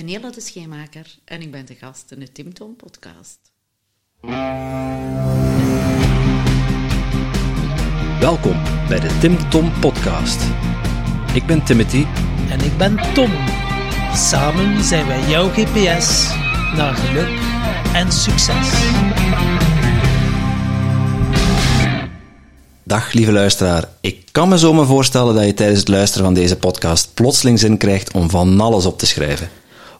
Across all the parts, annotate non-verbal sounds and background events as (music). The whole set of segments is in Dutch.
ben Nela de Scheenmaker en ik ben de gast in de Tim Tom podcast. Welkom bij de Tim Tom podcast. Ik ben Timothy En ik ben Tom. Samen zijn wij jouw GPS naar geluk en succes. Dag lieve luisteraar. Ik kan me zomaar voorstellen dat je tijdens het luisteren van deze podcast plotseling zin krijgt om van alles op te schrijven.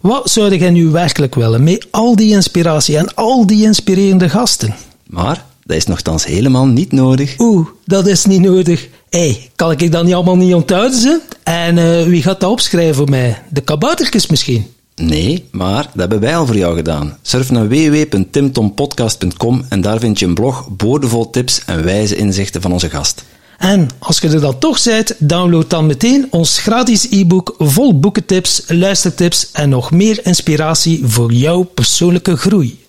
Wat zou jij nu werkelijk willen met al die inspiratie en al die inspirerende gasten? Maar dat is nogthans helemaal niet nodig. Oeh, dat is niet nodig. Hé, hey, kan ik dat niet allemaal niet onthouden? Ze? En eh, wie gaat dat opschrijven voor mij? De kaboutertjes misschien? Nee, maar dat hebben wij al voor jou gedaan. Surf naar www.timtompodcast.com en daar vind je een blog boordevol tips en wijze inzichten van onze gast. En als je er dan toch bent, download dan meteen ons gratis e-book vol boekentips, luistertips en nog meer inspiratie voor jouw persoonlijke groei.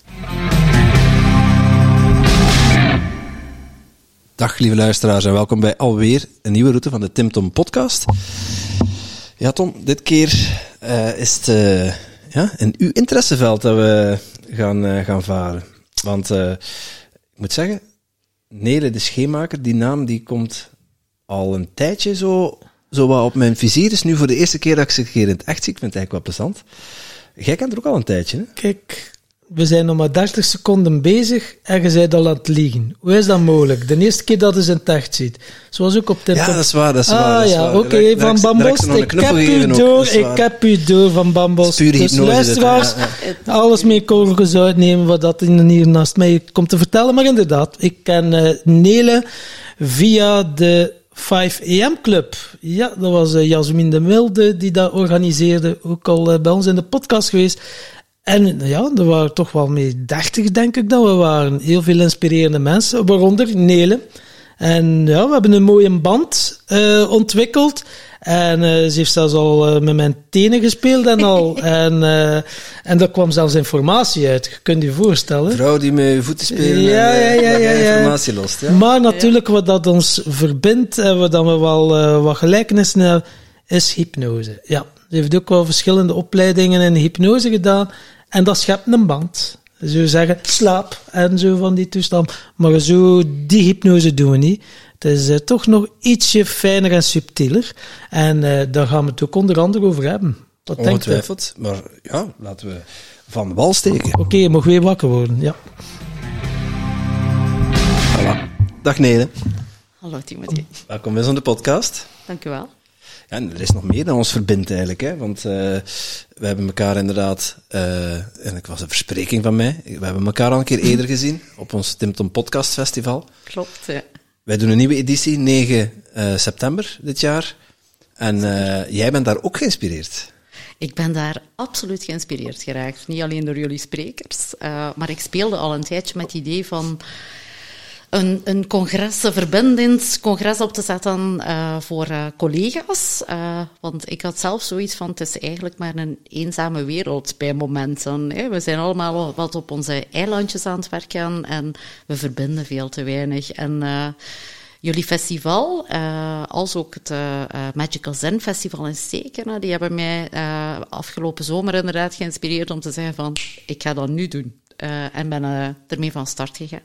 Dag lieve luisteraars en welkom bij alweer een nieuwe route van de Tim Tom podcast. Ja Tom, dit keer uh, is het uh, ja, in uw interesseveld dat we gaan, uh, gaan varen. Want ik moet zeggen, Nele de Scheemaker, die naam die komt al een tijdje zo, zo wat op mijn vizier. Is nu voor de eerste keer dat ik ze keer in het echt zie. Ik vind het eigenlijk wel plezant. Jij kent er ook al een tijdje, hè? Kijk, we zijn nog maar 30 seconden bezig en je bent al aan het liegen. Hoe is dat mogelijk? De eerste keer dat je het echt ziet. Zoals ook op dit Ja, dat is waar, dat is ah, waar. dat is ja, oké, Van Bambos, ik heb u door, ik heb u door Van Bambos. Dus luisteraars, ja, alles mee korrels uitnemen wat dat in- hier naast mij komt te vertellen. Maar inderdaad, ik ken eh, Nele via de 5 AM Club. Ja, dat was eh, Jasmin de Milde die dat organiseerde. Ook al eh, bij ons in de podcast geweest. En ja, er waren toch wel mee 30, denk ik dat we waren. Heel veel inspirerende mensen, waaronder Nele. En ja, we hebben een mooie band eh, ontwikkeld. En eh, ze heeft zelfs al eh, met mijn tenen gespeeld en al. (laughs) en, eh, en daar kwam zelfs informatie uit. Je kunt je voorstellen. Vrouw die met je voeten spelen Ja, en ja, ja, ja, ja. informatie lost. Ja? Maar natuurlijk, wat dat ons verbindt en wat we wel eh, wat gelijkenissen hebben, is hypnose. Ja, ze heeft ook wel verschillende opleidingen in hypnose gedaan. En dat schept een band. Ze zeggen, slaap en zo van die toestand. Maar zo, die hypnose doen we niet. Het is eh, toch nog ietsje fijner en subtieler. En eh, daar gaan we het ook onder andere over hebben. Wat denkt u? Ongetwijfeld. Maar ja, laten we van wal steken. Oké, je mag weer wakker worden. Ja. Voilà. Dag Nele. Hallo Timothy, Welkom bij zo'n de podcast. dank u wel. En er is nog meer dan ons verbindt eigenlijk. Hè? Want eh, we hebben elkaar inderdaad, eh, en ik was een verspreking van mij, we hebben elkaar al een keer eerder (laughs) gezien op ons Tim Tom Podcast Festival. Klopt, ja. Wij doen een nieuwe editie, 9 eh, september dit jaar. En jij bent daar ook geïnspireerd. Ik ben daar absoluut geïnspireerd geraakt. Niet alleen door jullie sprekers, maar ik speelde al een tijdje met het idee van een, een congres, een verbindingscongres op te zetten eh, voor eh, collega's. Eh, want ik had zelf zoiets van, het is eigenlijk maar een eenzame wereld bij momenten. Hè. We zijn allemaal wat op onze eilandjes aan het werken en we verbinden veel te weinig. En jullie festival, als ook het Magical Zen Festival in Steken, die hebben mij afgelopen zomer inderdaad geïnspireerd om te zeggen van, ik ga dat nu doen. En ben ermee van start gegaan.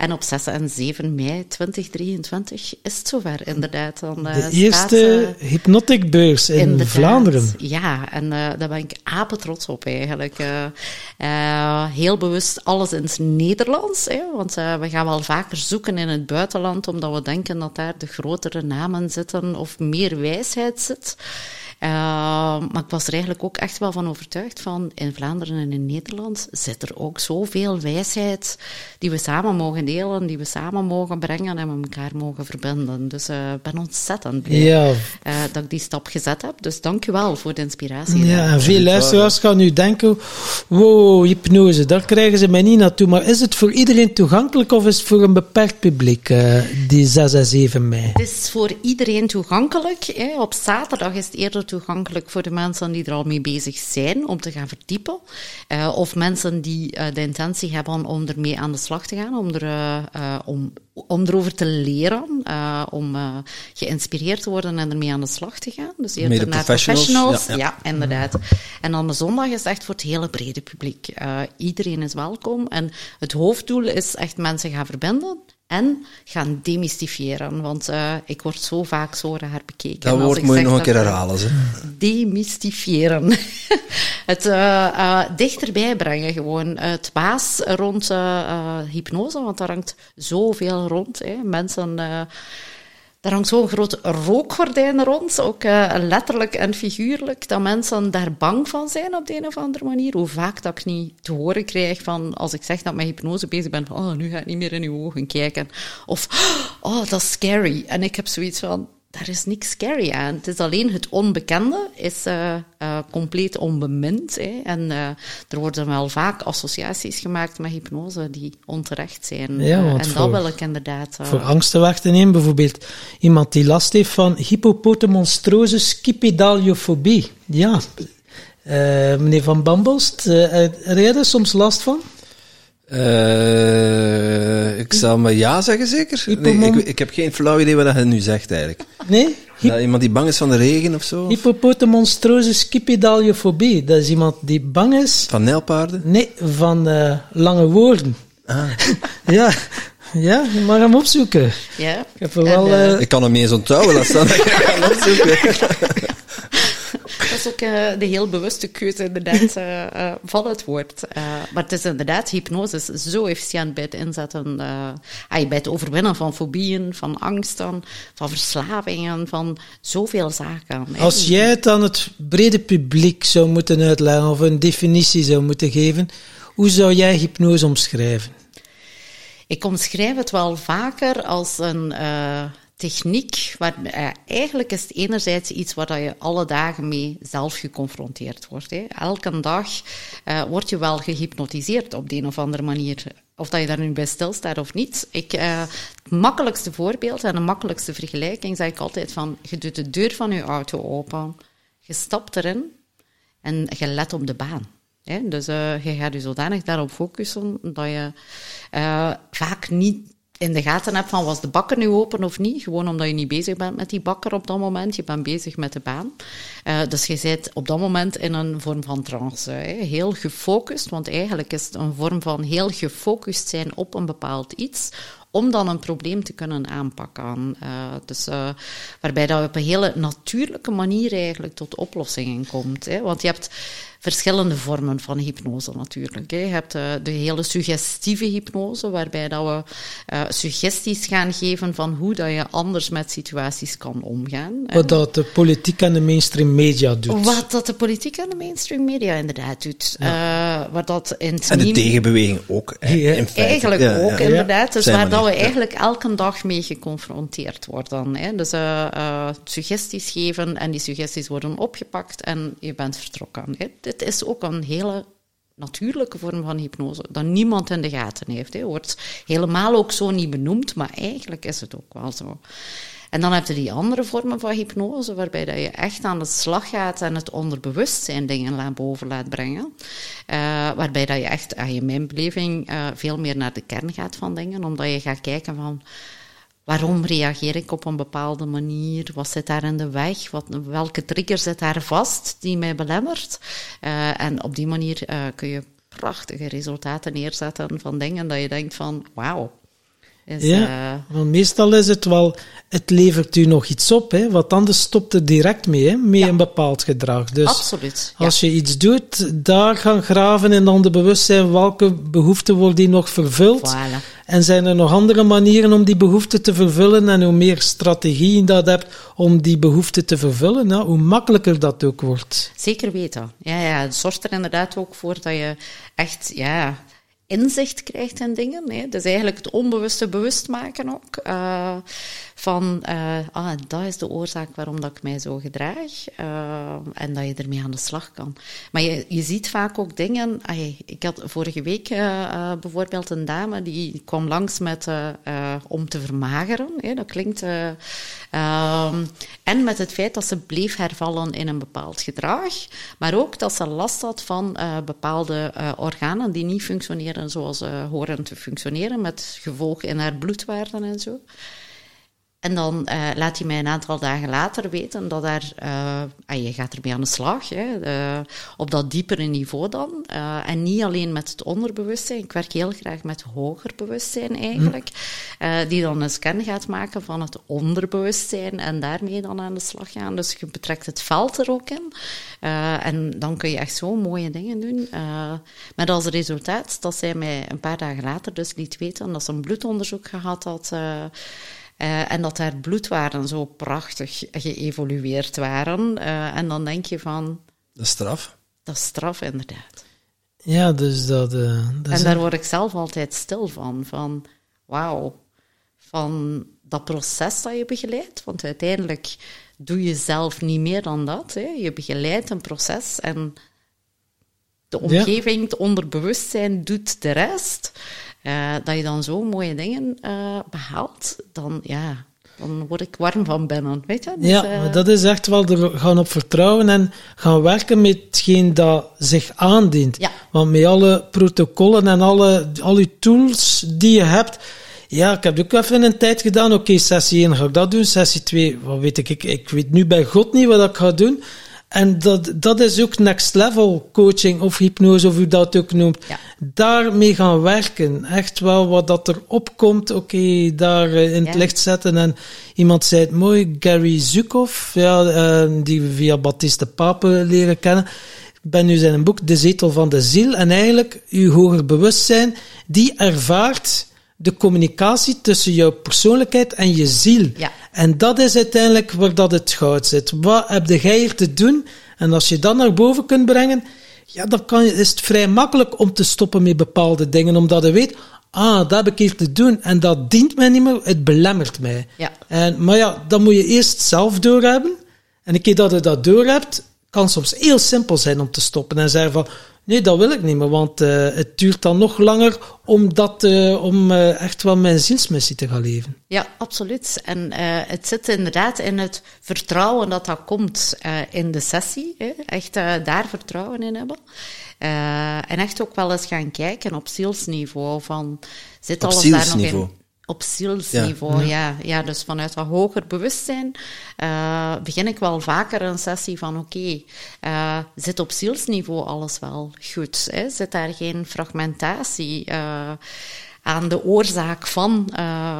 En op 6 en 7 mei 2023 is het zover, inderdaad. Dan, eh, De staat, eerste eh, hypnotic beurs in Inderdaad. Vlaanderen. Ja, en eh, daar ben ik apen trots op eigenlijk. Heel bewust alles in het Nederlands, hè, want we gaan wel vaker zoeken in het buitenland, omdat we denken dat daar de grotere namen zitten of meer wijsheid zit. Eh, maar ik was er eigenlijk ook echt wel van overtuigd van, in Vlaanderen en in Nederland zit er ook zoveel wijsheid die we samen mogen delen, die we samen mogen brengen en we elkaar mogen verbinden. Dus eh, ik ben ontzettend blij Ja, eh, dat ik die stap gezet heb. Dus dank u wel voor de inspiratie. ja, en veel luisteraars gaan nu denken, wow, hypnose, daar krijgen ze mij niet naartoe. Maar is het voor iedereen toegankelijk of is het voor een beperkt publiek, die 6 en 7 mei? Het is voor iedereen toegankelijk. Hè. Op zaterdag is het eerder toegankelijk voor de mensen die er al mee bezig zijn om te gaan verdiepen. Uh, of mensen die uh, de intentie hebben om ermee aan de slag te gaan, om, er, uh, om, om erover te leren, om geïnspireerd te worden en ermee aan de slag te gaan. Dus eerder naar professionals. professionals. Ja, ja. ja, inderdaad. En dan de zondag is echt voor het hele brede publiek. iedereen is welkom. En het hoofddoel is echt mensen gaan verbinden en gaan demystifiëren. Want uh, ik word zo vaak zo raar bekeken. Dat woord moet je nog een keer herhalen. Hè? Demystifiëren. (laughs) het uh, uh, dichterbij brengen gewoon. Het baas rond hypnose, want daar hangt zoveel rond. Hè. Mensen daar hangt zo'n groot rookgordijn rond, ook uh, letterlijk en figuurlijk, dat mensen daar bang van zijn op de een of andere manier. Hoe vaak dat ik niet te horen krijg van, als ik zeg dat ik met hypnose bezig ben, oh, nu ga ik niet meer in uw ogen kijken. Of, oh, dat is scary. En ik heb zoiets van, daar is niks scary aan. Het is alleen het onbekende is uh, uh, compleet onbemind. Hè. En uh, er worden wel vaak associaties gemaakt met hypnose die onterecht zijn. Ja, en voor, dat wil ik inderdaad... voor angsten weg te nemen, bijvoorbeeld iemand die last heeft van hypopotomonstrose skipidaliofobie. Ja, meneer Van Bambost, heb jij er soms last van? Uh, ik zal maar ja zeggen, zeker? Nee, ik, ik, heb geen flauw idee wat je nu zegt, eigenlijk. Nee? Dat iemand die bang is van de regen of zo? Hippopotamonstrose skipidaliofobie. Dat is iemand die bang is... Van nijlpaarden? Nee, van uh, lange woorden. Ah. (laughs) ja, ja, je mag hem opzoeken. Ja. Ik, heb wel, uh, ik kan hem eens onthouden, als dan ik ga opzoeken. (laughs) Is ook uh, de heel bewuste keuze inderdaad uh, uh, van het woord. maar het is inderdaad, hypnose is zo efficiënt bij het inzetten, bij het overwinnen van fobieën, van angsten, van verslavingen, van zoveel zaken. Als jij het aan het brede publiek zou moeten uitleggen of een definitie zou moeten geven, hoe zou jij hypnose omschrijven? Ik omschrijf het wel vaker als een techniek, waar, eh, eigenlijk is het enerzijds iets waar je alle dagen mee zelf geconfronteerd wordt. Hè. Elke dag uh, word je wel gehypnotiseerd op de een of andere manier. Of dat je daar nu bij stilstaat of niet. Ik, uh, het makkelijkste voorbeeld en de makkelijkste vergelijking zeg ik altijd van, je doet de deur van je auto open, je stapt erin en je let op de baan. Dus uh, je gaat je zodanig daarop focussen dat je vaak niet in de gaten hebt van was de bakker nu open of niet. Gewoon omdat je niet bezig bent met die bakker op dat moment. Je bent bezig met de baan. Uh, dus je zit op dat moment in een vorm van trance. Hè. Heel gefocust, want eigenlijk is het een vorm van heel gefocust zijn op een bepaald iets om dan een probleem te kunnen aanpakken. Uh, dus, uh, waarbij dat op een hele natuurlijke manier eigenlijk tot oplossingen komt. Hè. Want je hebt verschillende vormen van hypnose natuurlijk. Hè. Je hebt uh, de hele suggestieve hypnose, waarbij dat we uh, suggesties gaan geven van hoe dat je anders met situaties kan omgaan. Wat dat de politiek en de mainstream media doet. Wat dat de politiek en de mainstream media inderdaad doet. Ja. Uh, wat dat in en de tegenbeweging ook. Ja. In Eigenlijk ja, ook, inderdaad. Dus waar dat we eigenlijk elke dag mee geconfronteerd worden. Hè. Dus suggesties geven en die suggesties worden opgepakt en je bent vertrokken. Hè het is ook een hele natuurlijke vorm van hypnose, dat niemand in de gaten heeft. Hè. Wordt helemaal ook zo niet benoemd, maar eigenlijk is het ook wel zo. En dan heb je die andere vormen van hypnose, waarbij dat je echt aan de slag gaat en het onderbewustzijn dingen naar boven laat brengen. Uh, waarbij dat je echt, in mijn beleving, uh, veel meer naar de kern gaat van dingen, omdat je gaat kijken van Waarom reageer ik op een bepaalde manier? Wat zit daar in de weg? Wat, welke trigger zit daar vast die mij belemmert? Uh, en op die manier uh, kun je prachtige resultaten neerzetten van dingen dat je denkt van, wauw. Ja, uh, want meestal is het wel, het levert u nog iets op, hè, want anders stopt het direct mee, hè, met ja. een bepaald gedrag. Dus Absoluut. Als je iets doet, daar gaan graven en dan de bewustzijn welke behoeften worden die nog vervuld. Voilà. En zijn er nog andere manieren om die behoefte te vervullen? En hoe meer strategie je dat hebt om die behoefte te vervullen, nou, hoe makkelijker dat ook wordt. Zeker weten. Ja, ja, het zorgt er inderdaad ook voor dat je echt ja, inzicht krijgt in dingen. Hè. Dus eigenlijk het onbewuste bewust maken ook. Uh, van, uh, ah, dat is de oorzaak waarom dat ik mij zo gedraag. Uh, en dat je ermee aan de slag kan. Maar je, je ziet vaak ook dingen... Ik had vorige week bijvoorbeeld een dame die kwam langs met om te vermageren. Hè. Dat klinkt... Ehm, en met het feit dat ze bleef hervallen in een bepaald gedrag. Maar ook dat ze last had van bepaalde organen die niet functioneren zoals ze horen te functioneren, met gevolg in haar bloedwaarden en zo. En dan uh, laat hij mij een aantal dagen later weten dat daar, uh, je gaat ermee aan de slag, hè, uh, op dat diepere niveau dan. en niet alleen met het onderbewustzijn, ik werk heel graag met hoger bewustzijn eigenlijk, hm. die dan een scan gaat maken van het onderbewustzijn en daarmee dan aan de slag gaan. Dus je betrekt het veld er ook in. en dan kun je echt zo mooie dingen doen. met als resultaat dat zij mij een paar dagen later dus liet weten dat ze een bloedonderzoek gehad had uh, en dat haar bloedwaarden zo prachtig geëvolueerd waren. Uh, en dan denk je van... Dat is straf. Dat is straf, inderdaad. Ja, dus dat... Uh, dat en daar word ik zelf altijd stil van. Van, wauw. Van dat proces dat je begeleidt. Want uiteindelijk doe je zelf niet meer dan dat. Hè. Je begeleidt een proces en de omgeving, het onderbewustzijn doet de rest. Uh, dat je dan zo mooie dingen uh, behaalt, dan ja, dan word ik warm van binnen, weet je? Dus, ja, uh... dat is echt wel er gaan op vertrouwen en gaan werken met hetgeen dat zich aandient. Ja. Want met alle protocollen en alle, alle tools die je hebt, ja, ik heb ook even een tijd gedaan. Oké, sessie 1 ga ik dat doen, sessie 2, wat weet ik, ik, ik weet nu bij God niet wat ik ga doen. En dat, dat is ook next level coaching of hypnose, of hoe dat ook noemt. Ja. Daarmee gaan werken. Echt wel wat dat er opkomt, oké, daar eh, in het licht zetten. En iemand zei het mooi, Gary Zukov, ja, uh, die we via Baptiste Pape leren kennen. Ik ben nu zijn boek De Zetel van de Ziel. En eigenlijk, uw hoger bewustzijn, die ervaart de communicatie tussen jouw persoonlijkheid en je ziel. Ja. En dat is uiteindelijk waar dat het goud zit. Wat heb jij hier te doen? En als je dat naar boven kunt brengen, ja, dan kan is het vrij makkelijk om te stoppen met bepaalde dingen, omdat je weet, ah, dat heb ik hier te doen en dat dient mij niet meer, het belemmert mij. Ja. En, maar ja, dan moet je eerst zelf doorhebben. En een keer dat je dat doorhebt, kan soms heel simpel zijn om te stoppen en zeggen van, Nee, dat wil ik niet meer, want uh, het duurt dan nog langer om, dat, uh, om uh, echt wel mijn zielsmissie te gaan leven. Ja, absoluut. En het zit inderdaad in het vertrouwen dat dat komt in de sessie. Hè? Echt daar vertrouwen in hebben. en echt ook wel eens gaan kijken op zielsniveau. Van, zit op alles daar nog in? Op zielsniveau, ja. ja. dus vanuit wat hoger bewustzijn uh, begin ik wel vaker een sessie van oké, okay, uh, zit op zielsniveau alles wel goed? Hè? Zit daar geen fragmentatie uh, aan de oorzaak van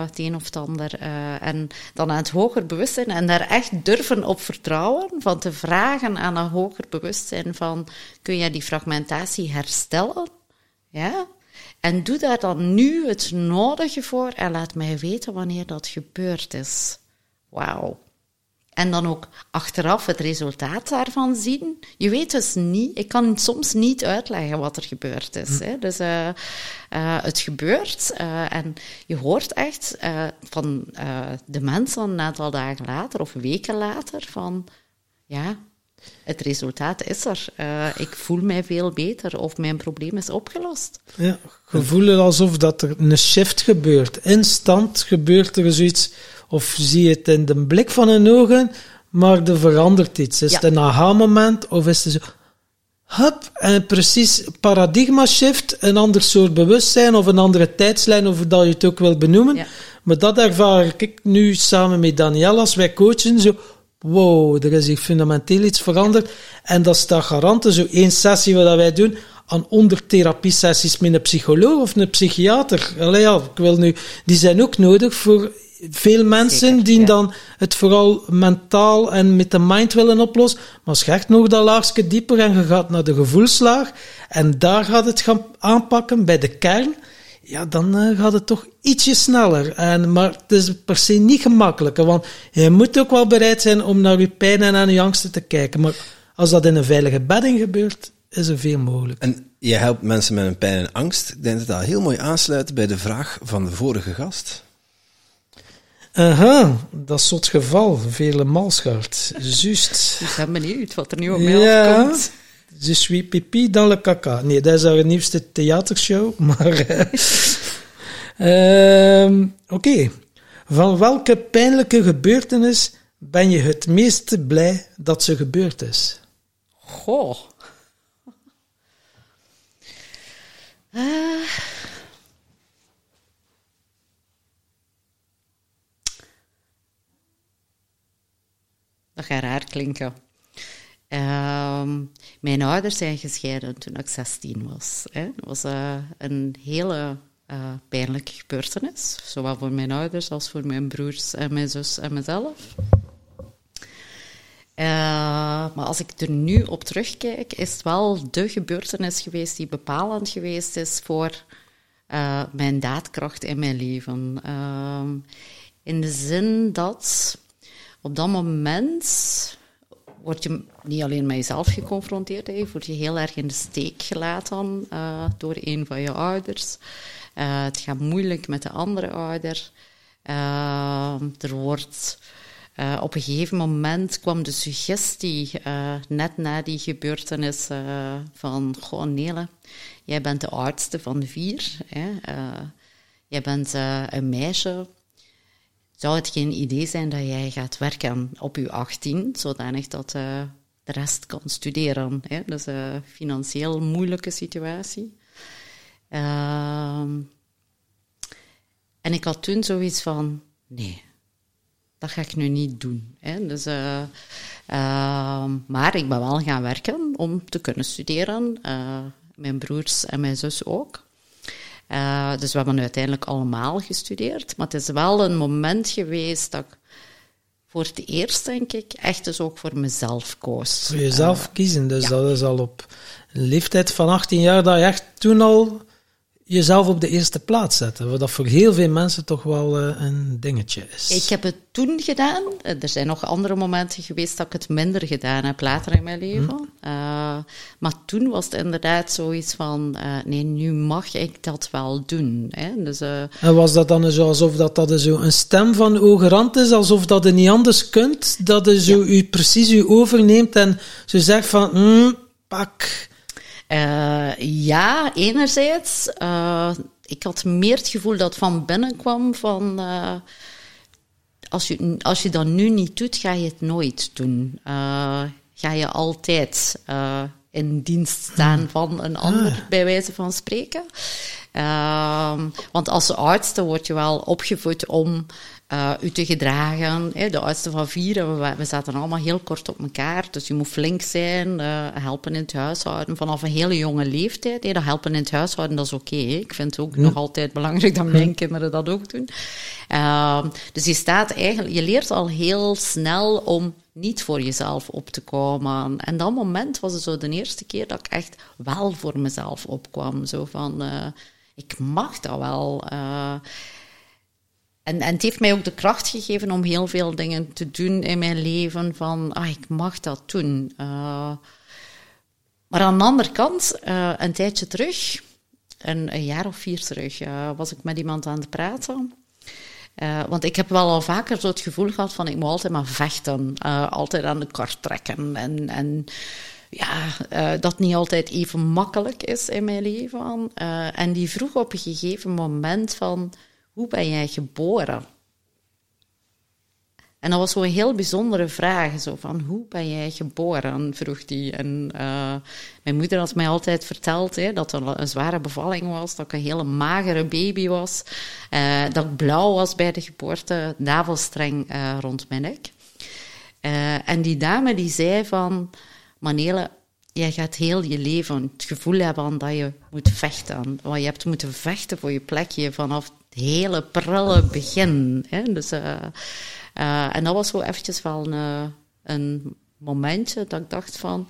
het een of het ander? en dan aan het hoger bewustzijn en daar echt durven op vertrouwen, van te vragen aan een hoger bewustzijn van kun je die fragmentatie herstellen? Ja, en doe daar dan nu het nodige voor en laat mij weten wanneer dat gebeurd is. Wauw. En dan ook achteraf het resultaat daarvan zien. Je weet dus niet, ik kan soms niet uitleggen wat er gebeurd is. Hè. Dus uh, uh, het gebeurt uh, en je hoort echt van de mensen een aantal dagen later of weken later van, ja, het resultaat is er. Uh, ik voel mij veel beter of mijn probleem is opgelost. Ja, je alsof dat er een shift gebeurt. Instant gebeurt er zoiets, of zie je het in de blik van hun ogen, maar er verandert iets. Is het een aha-moment of is het zo... Hup, en precies paradigma shift, een ander soort bewustzijn of een andere tijdslijn, of dat je het ook wil benoemen. Ja. Maar dat ervaar ik nu samen met Daniel als wij coachen. Zo, wow, er is hier fundamenteel iets veranderd. En dat staat garant. Zo één sessie wat wij doen, aan ondertherapiesessies met een psycholoog of een psychiater. Allee, ja, ik wil nu, die zijn ook nodig voor veel mensen die dan het vooral mentaal en met de mind willen oplossen. Maar als je echt nog dat laagje dieper en je gaat naar de gevoelslaag en daar gaat het gaan aanpakken bij de kern, ja, dan uh, gaat het toch ietsje sneller. En, maar het is per se niet gemakkelijker, want je moet ook wel bereid zijn om naar je pijn en aan je angsten te kijken. Maar als dat in een veilige bedding gebeurt, is er veel mogelijk. En je helpt mensen met een pijn en angst. Ik denk dat dat heel mooi aansluit bij de vraag van de vorige gast. Aha, dat soort geval, vele malschaart. Juist. Ik ben benieuwd wat er nu op mij Ja. afkomt. Je suis pipi dans le caca. Nee, dat is haar nieuwste theatershow, (laughs) maar... eh, ehm, Oké. Van welke pijnlijke gebeurtenis ben je het meest blij dat ze gebeurd is? Goh. Eh. Dat gaat raar klinken. Ehm, mijn ouders zijn gescheiden toen ik 16 was. Hè. Dat was eh, een hele eh, pijnlijke gebeurtenis. Zowel voor mijn ouders als voor mijn broers en mijn zus en mezelf. Eh, maar als ik er nu op terugkijk, is het wel de gebeurtenis geweest die bepalend geweest is voor mijn daadkracht in mijn leven. Ehm, in de zin dat op dat moment word je niet alleen met jezelf geconfronteerd, hè, word je heel erg in de steek gelaten eh, door een van je ouders. Eh, het gaat moeilijk met de andere ouder. Eh, er wordt op een gegeven moment kwam de suggestie, net na die gebeurtenis, van: Goh, Nele, jij bent de oudste van de vier. Hè? jij bent een meisje. Zou het geen idee zijn dat jij gaat werken op je 18, zodanig dat eh, de rest kan studeren? Hè? Dat is een financieel moeilijke situatie. Ehm, en ik had toen zoiets van: nee, dat ga ik nu niet doen. Hè. Dus, eh, ehm, maar ik ben wel gaan werken om te kunnen studeren. Eh, mijn broers en mijn zus ook. Eh, dus we hebben uiteindelijk allemaal gestudeerd. Maar het is wel een moment geweest dat ik voor het eerst, denk ik, echt dus ook voor mezelf koos. Voor jezelf kiezen. Dus ja. dat is al op een leeftijd van 18 jaar dat je echt toen al jezelf op de eerste plaats zette. Wat dat voor heel veel mensen toch wel eh, een dingetje is. Ik heb het toen gedaan. Er zijn nog andere momenten geweest dat ik het minder gedaan heb later in mijn leven. Eh, maar toen was het inderdaad zoiets van: eh, nee, nu mag ik dat wel doen. Hè? Dus, eh, En was dat dan zo alsof dat, dat zo een stem van hoge rand is, alsof dat je niet anders kunt, dat je zo u precies u overneemt en zo zegt van, mm, pak. Eh, ja, enerzijds. eh, ik had meer het gevoel dat van binnen kwam van. eh, als, je, als je dat nu niet doet, ga je het nooit doen. Ga je altijd in dienst staan van een ander, bij wijze van spreken. Ehm, want als oudste word je wel opgevoed om eh, u te gedragen. Hè. De oudste van vier, we, we zaten allemaal heel kort op elkaar. Dus je moet flink zijn, eh, helpen in het huishouden. Vanaf een hele jonge leeftijd. Hè. Dat helpen in het huishouden, dat is oké. ik vind het ook nog altijd belangrijk dat mijn kinderen dat ook doen. Ehm, dus je staat eigenlijk, je leert al heel snel om niet voor jezelf op te komen. En dat moment was het zo de eerste keer dat ik echt wel voor mezelf opkwam. Zo van, eh, ik mag dat wel. En, en het heeft mij ook de kracht gegeven om heel veel dingen te doen in mijn leven. Van, ah, ik mag dat doen. Eh, maar aan de andere kant, eh, een tijdje terug, een, een jaar of vier terug, eh, was ik met iemand aan het praten. Want ik heb wel al vaker zo het gevoel gehad van ik moet altijd maar vechten, eh, altijd aan de kar trekken. En, en ja, dat niet altijd even makkelijk is in mijn leven. En die vroeg op een gegeven moment van, hoe ben jij geboren? En dat was zo'n heel bijzondere vraag. Zo van, hoe ben jij geboren? vroeg die. En eh, mijn moeder had mij altijd verteld hè, dat er een zware bevalling was, dat ik een hele magere baby was, eh, dat ik blauw was bij de geboorte, navelstreng eh, rond mijn nek. En die dame die zei van, Manele, jij gaat heel je leven het gevoel hebben dat je moet vechten. Want je hebt moeten vechten voor je plekje vanaf het hele prille begin. Hè? Dus, eh, eh, en dat was zo eventjes wel een, eh, een momentje dat ik dacht van...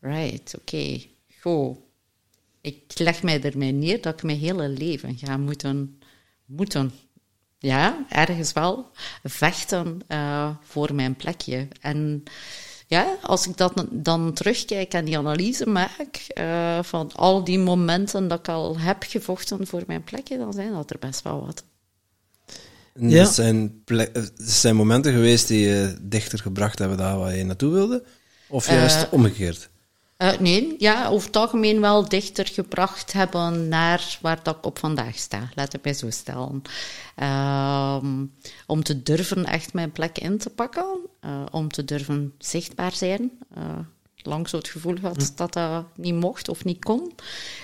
Right, oké, goed. Ik leg mij ermee neer dat ik mijn hele leven ga moeten... moeten ja, ergens wel vechten voor mijn plekje. En ja, als ik dat dan terugkijk en die analyse maak uh, van al die momenten dat ik al heb gevochten voor mijn plekje, dan zijn dat er best wel wat. Ja. Er, zijn zijn momenten geweest die je dichter gebracht hebben daar waar je naartoe wilde? Of juist uh, omgekeerd? Uh, nee, ja, over het algemeen wel dichter gebracht hebben naar waar dat ik op vandaag sta. Laat het mij zo stellen. Uh, om te durven echt mijn plek in te pakken. Uh, om te durven zichtbaar zijn. lang zo het gevoel had hm. dat dat niet mocht of niet kon.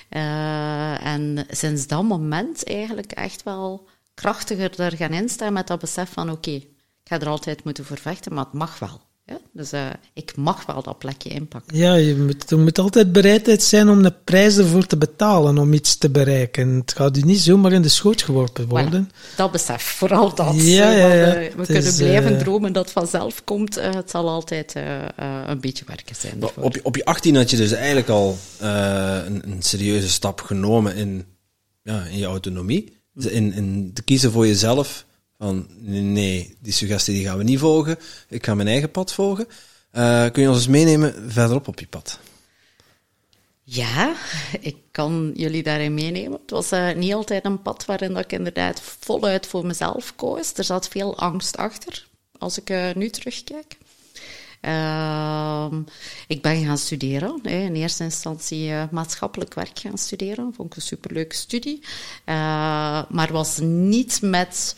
en sinds dat moment eigenlijk echt wel krachtiger er gaan instaan met dat besef van oké, okay, ik ga er altijd moeten voor vechten, maar het mag wel. Ja? Dus uh, ik mag wel dat plekje inpakken. Ja, je moet, er moet altijd bereidheid zijn om de prijs ervoor te betalen om iets te bereiken. Het gaat u niet zomaar in de schoot geworpen worden. Voilà, dat besef, vooral dat. Ja, ja, ja. We, we kunnen is, blijven uh, dromen dat het vanzelf komt. Uh, het zal altijd een beetje werken zijn. Op je, op je 18 had je dus eigenlijk al een, een, serieuze stap genomen in, ja, in je autonomie. In, in te kiezen voor jezelf van nee, die suggestie die gaan we niet volgen. Ik ga mijn eigen pad volgen. Uh, kun je ons eens meenemen verderop op je pad? Ja, ik kan jullie daarin meenemen. Het was uh, niet altijd een pad waarin ik inderdaad voluit voor mezelf koos. Er zat veel angst achter, als ik uh, nu terugkijk. ik ben gaan studeren. Hè. In eerste instantie maatschappelijk werk gaan studeren. Vond ik een superleuke studie. maar was niet met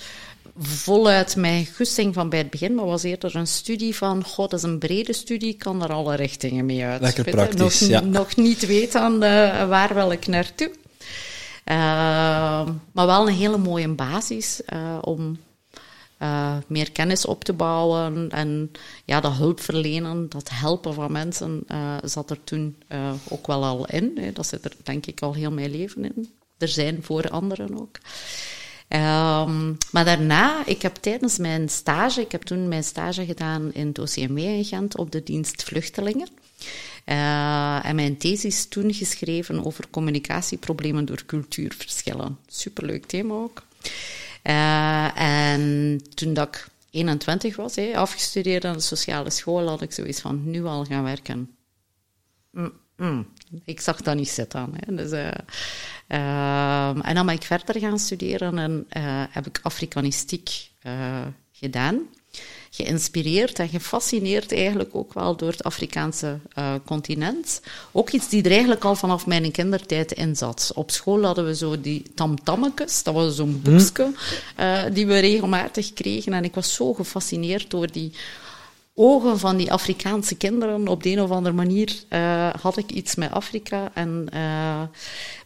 voluit mijn goesting van bij het begin, maar was eerder een studie van, god, dat is een brede studie, ik kan er alle richtingen mee uit. Lekker praktisch, nog, ja. nog niet weten uh, waar wil ik naartoe. Uh, maar wel een hele mooie basis uh, om meer kennis op te bouwen. En ja, dat hulpverlenen, dat helpen van mensen, zat er toen ook wel al in. Hè. Dat zit er denk ik al heel mijn leven in. Er zijn voor anderen ook. Um, maar daarna, ik heb tijdens mijn stage, ik heb toen mijn stage gedaan in het OCMW in Gent op de dienst Vluchtelingen. Uh, en mijn thesis toen geschreven over communicatieproblemen door cultuurverschillen. Superleuk thema ook. Uh, en toen dat ik 21 was, afgestudeerd aan de sociale school, had ik zoiets van, nu al gaan werken. Mm, mm. Ik zag dat niet zitten. Hè. Dus, uh, en dan ben ik verder gaan studeren en uh, heb ik Afrikanistiek gedaan. Geïnspireerd en gefascineerd eigenlijk ook wel door het Afrikaanse continent. Ook iets die er eigenlijk al vanaf mijn kindertijd in zat. Op school hadden we zo die tamtammetjes, dat was zo'n hm. boekje die we regelmatig kregen. En ik was zo gefascineerd door die ogen van die Afrikaanse kinderen. Op de een of andere manier uh, had ik iets met Afrika en uh,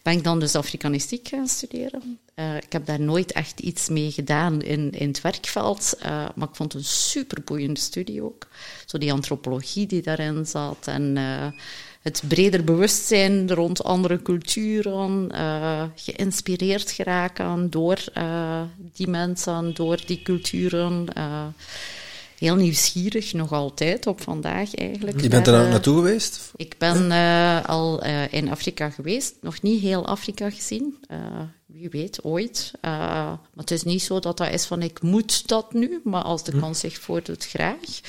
ben ik dan dus Afrikanistiek gaan studeren. Uh, ik heb daar nooit echt iets mee gedaan in, in het werkveld, maar ik vond het een superboeiende studie ook. Zo die antropologie die daarin zat en het breder bewustzijn rond andere culturen, geïnspireerd geraken door die mensen, door die culturen heel nieuwsgierig, nog altijd, op vandaag eigenlijk. Je bent er nou naartoe geweest? Ik ben uh, al uh, in Afrika geweest, nog niet heel Afrika gezien. Wie weet, ooit. maar het is niet zo dat dat is van ik moet dat nu, maar als de hm. kans zich voordoet, graag.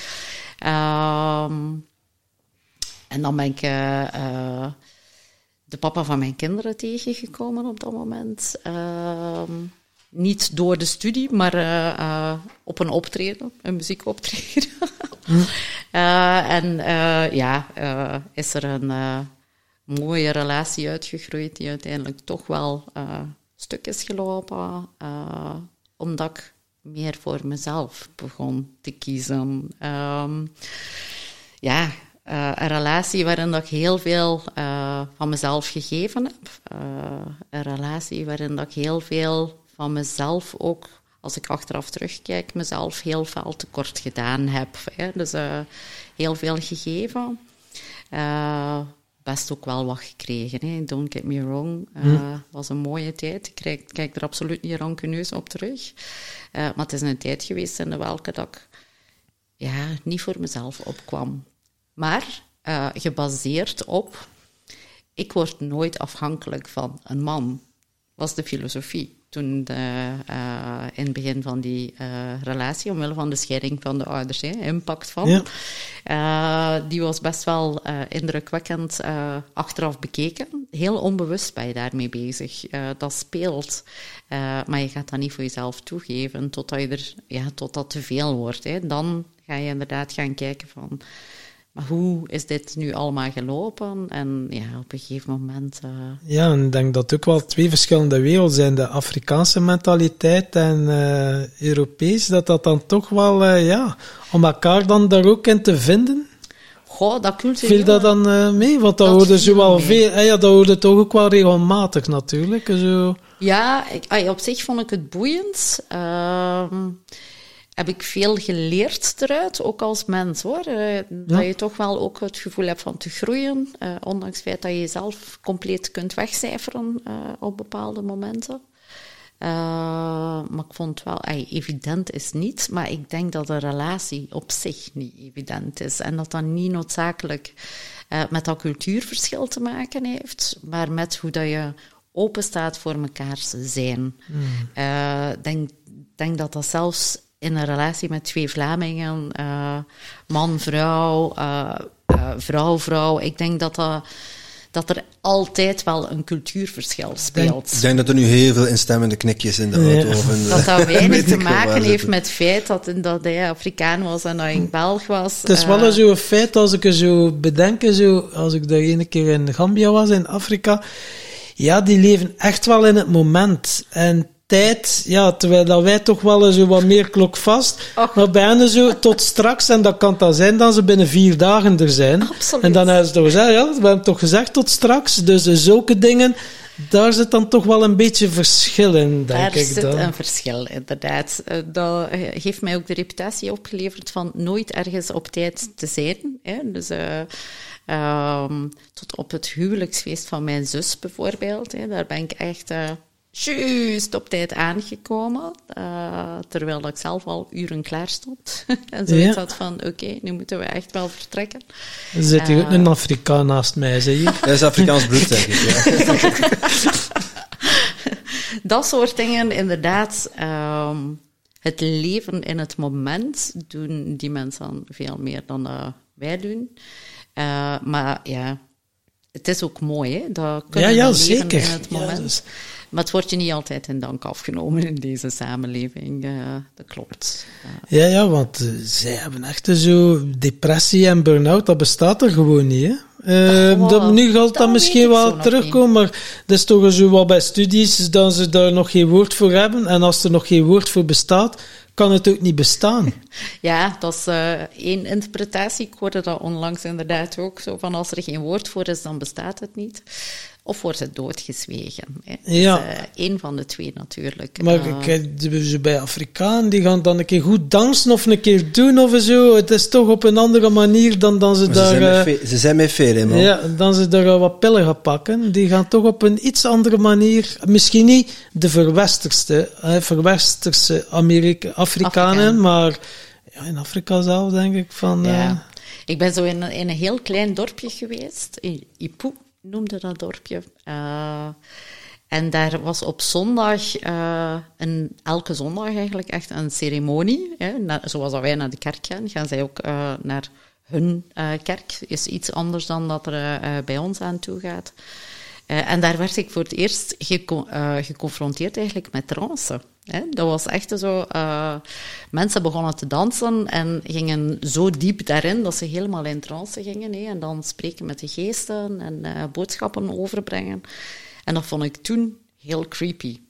Ehm, en dan ben ik de papa van mijn kinderen tegengekomen op dat moment. Ehm, niet door de studie, maar uh, op een optreden, een muziekoptreden. uh, (laughs) en ja, is er een mooie relatie uitgegroeid die uiteindelijk toch wel stuk is gelopen, omdat ik meer voor mezelf begon te kiezen. Um, ja, een relatie waarin dat ik heel veel van mezelf gegeven heb. een relatie waarin dat ik heel veel van mezelf ook, als ik achteraf terugkijk, mezelf heel veel tekort gedaan heb. Hè. Dus uh, heel veel gegeven. Uh, best ook wel wat gekregen. Hè. Don't get me wrong. Het uh, hm. was een mooie tijd. Ik kijk, kijk er absoluut niet rankeneus op terug. maar het is een tijd geweest in de welke dat ik ja, niet voor mezelf opkwam. Maar gebaseerd op... Ik word nooit afhankelijk van een man was de filosofie toen de, uh, in het begin van die uh, relatie, omwille van de scheiding van de ouders, hè, impact van. Ja. Uh, die was best wel indrukwekkend achteraf bekeken. Heel onbewust ben je daarmee bezig. dat speelt, maar je gaat dat niet voor jezelf toegeven totdat, je er, ja, totdat te veel wordt. Hè. Dan ga je inderdaad gaan kijken van maar hoe is dit nu allemaal gelopen? En ja, op een gegeven moment. Uh... Ja, en ik denk dat het ook wel twee verschillende werelden zijn: de Afrikaanse mentaliteit en uh, Europees. Dat dat dan toch wel, uh, ja, om elkaar dan daar ook in te vinden. Goh, dat cultuur. Viel dat dan mee? Want dat, dat hoorde zo wel veel. Eh, ja, dat hoorde toch ook wel regelmatig natuurlijk. Zo. Ja, ik, op zich vond ik het boeiend. Ehm, heb ik veel geleerd eruit, ook als mens hoor. Uh, Dat je toch wel ook het gevoel hebt van te groeien, uh, ondanks het feit dat je jezelf compleet kunt wegcijferen uh, op bepaalde momenten. maar ik vond wel, evident is niet, maar ik denk dat een relatie op zich niet evident is. En dat dat niet noodzakelijk met dat cultuurverschil te maken heeft, maar met hoe dat je open staat voor mekaars zijn. Ik denk, denk dat dat zelfs in een relatie met twee Vlamingen, uh, man, vrouw, uh, uh, vrouw, vrouw. Ik denk dat, dat, dat er altijd wel een cultuurverschil speelt. Ik denk dat er nu heel veel instemmende knikjes in de auto. Ja. Of dat dat (laughs) weinig te maken heeft met het feit dat, dat hij Afrikaan was en dat ik Belg was. Het is wel zo'n feit als ik er zo bedenk, zo, als ik daar ene keer in Gambia was, in Afrika. Ja, die leven echt wel in het moment. En tijd, ja, terwijl dat wij toch wel zo wat meer klok vast. Maar bijna zo tot straks, en dat kan dan zijn dat ze binnen vier dagen er zijn. Absoluut. En dan hebben ze toch gezegd, ja, we hebben toch gezegd tot straks. Dus zulke dingen, daar zit dan toch wel een beetje verschil in, denk daar ik. Daar zit een verschil, inderdaad. Eh, dat heeft mij ook de reputatie opgeleverd van nooit ergens op tijd te zijn. Hè? Dus... Uh, um, tot op het huwelijksfeest van mijn zus bijvoorbeeld. Hè. Daar ben ik echt uh, juist op tijd aangekomen, uh, terwijl ik zelf al uren klaar stond. (laughs) en zoiets ja. had van, oké, okay, nu moeten we echt wel vertrekken. Er zit hier uh, ook een Afrikaan naast mij, zeg je? Dat is Afrikaans bloed, denk ik, ja. (laughs) Dat soort dingen, inderdaad. Um, het leven in het moment doen die mensen veel meer dan uh, wij doen. Uh, maar ja, het is ook mooi, hè? Dat kunnen ja, ja, leven zeker. in het moment. Ja, dus... Maar het wordt je niet altijd in dank afgenomen in deze samenleving. Uh, dat klopt. Ja, ja, want uh, zij hebben echt zo depressie en burn-out, dat bestaat er gewoon niet. Hè? Uh, dat, nu gaat dat, dat misschien wel terugkomen, maar dat is toch zo wat bij studies dat ze daar nog geen woord voor hebben. En als er nog geen woord voor bestaat, kan het ook niet bestaan. (laughs) Ja, dat is uh, één interpretatie. Ik hoorde dat onlangs inderdaad ook zo van als er geen woord voor is, dan bestaat het niet. Of wordt het doodgezwegen? Hè? Ja. Dus, uh, één van de twee natuurlijk. Maar uh, kijk, bij Afrikaan, die gaan dan een keer goed dansen of een keer doen of zo. Het is toch op een andere manier dan dan ze maar daar... Ze zijn, met, ze zijn met veel, man. Ja, dan ze daar wat pillen gaan pakken. Die gaan toch op een iets andere manier... Misschien niet de verwesterste, eh, verwesterse Amerika Afrikanen, Afrikaan. maar ja, in Afrika zelf denk ik van... Ja. Ik ben zo in, in een heel klein dorpje geweest, in Ipu noemde dat dorpje. Uh, en daar was op zondag, uh, een, elke zondag eigenlijk echt een ceremonie. Hè, zoals wij naar de kerk gaan, gaan zij ook uh, naar hun kerk. Is iets anders dan dat er bij ons aan toe gaat. En daar werd ik voor het eerst gecon geconfronteerd eigenlijk met trance. Hè? Dat was echt zo. Uh, mensen begonnen te dansen en gingen zo diep daarin dat ze helemaal in trance gingen. Hè? En dan spreken met de geesten en boodschappen overbrengen. En dat vond ik toen heel creepy.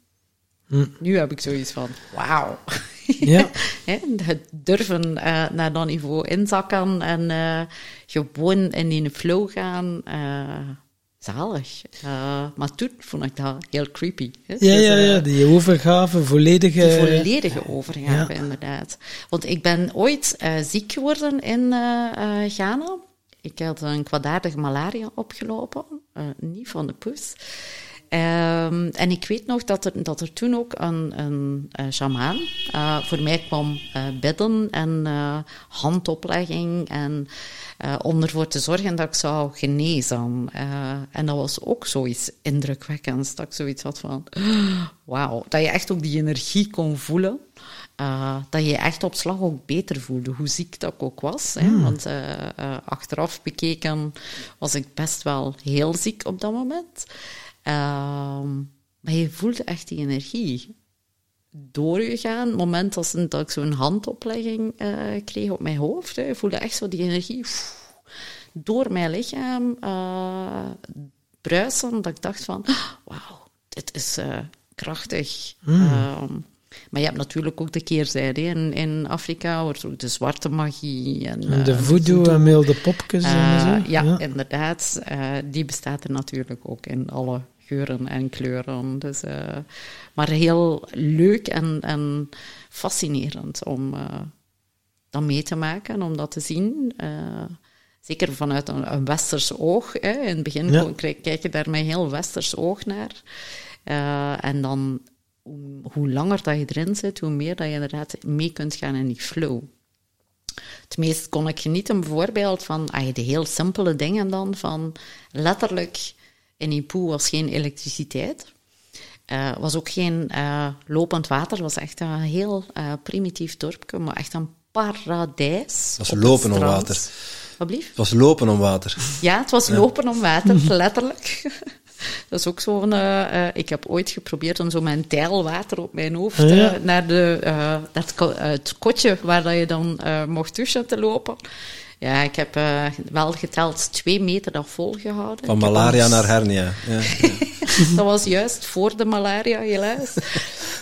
Hm. Nu heb ik zoiets van: wauw. Ja. (laughs) het durven uh, naar dat niveau inzakken en gewoon in die flow gaan zalig. Uh, maar toen vond ik dat heel creepy. Hè? Ja, dus, ja, ja, die overgave, volledige... Die volledige overgave, ja. inderdaad. Want ik ben ooit uh, ziek geworden in uh, Ghana. Ik had een kwaadaardige malaria opgelopen, niet van de poes. Ehm, en ik weet nog dat er, dat er toen ook een, een, een shamaan uh, voor mij kwam uh, bidden en uh, handoplegging en om ervoor te zorgen dat ik zou genezen. en dat was ook zoiets indrukwekkends, dat ik zoiets had van, (gasps) wauw, dat je echt ook die energie kon voelen. Uh, dat je je echt op slag ook beter voelde, hoe ziek dat ik ook was. Hè? Want uh, uh, achteraf bekeken was ik best wel heel ziek op dat moment. Ehm, maar je voelde echt die energie doorgegaan. Het moment als, dat ik zo'n handoplegging kreeg op mijn hoofd, hè, voelde echt zo die energie pff, door mijn lichaam bruisen. Dat ik dacht van, wauw, dit is krachtig. Mm. Maar je hebt natuurlijk ook de keerzijde. In, in Afrika wordt ook de zwarte magie. En, en de uh, voodoo en milde popjes uh, en zo. Ja, ja. inderdaad. Uh, die bestaat er natuurlijk ook in alle geuren en kleuren. Dus, maar heel leuk en, en fascinerend om dat mee te maken, om dat te zien. zeker vanuit een, een westers oog. Hè. In het begin ja. kijk je daar met heel westers oog naar. en dan hoe langer dat je erin zit, hoe meer dat je inderdaad mee kunt gaan in die flow. Het meest kon ik genieten bijvoorbeeld van ah, de heel simpele dingen dan, van letterlijk in Ipoe was geen elektriciteit. Uh, was ook geen uh, lopend water, was echt een heel uh, primitief dorpje, maar echt een paradijs. Het was lopen om water. Wat? Het was lopen om water. Ja, het was lopen om water, (laughs) letterlijk. (laughs) Dat is ook zo'n... Uh, ik heb ooit geprobeerd om zo mijn tijlwater op mijn hoofd uh, naar, de, uh, dat, het kotje waar dat je dan mocht tussen te lopen. Ja, ik heb wel geteld twee meter dat volgehouden. Van malaria naar hernia. Ja, ja. (laughs) dat was juist voor de malaria, helaas.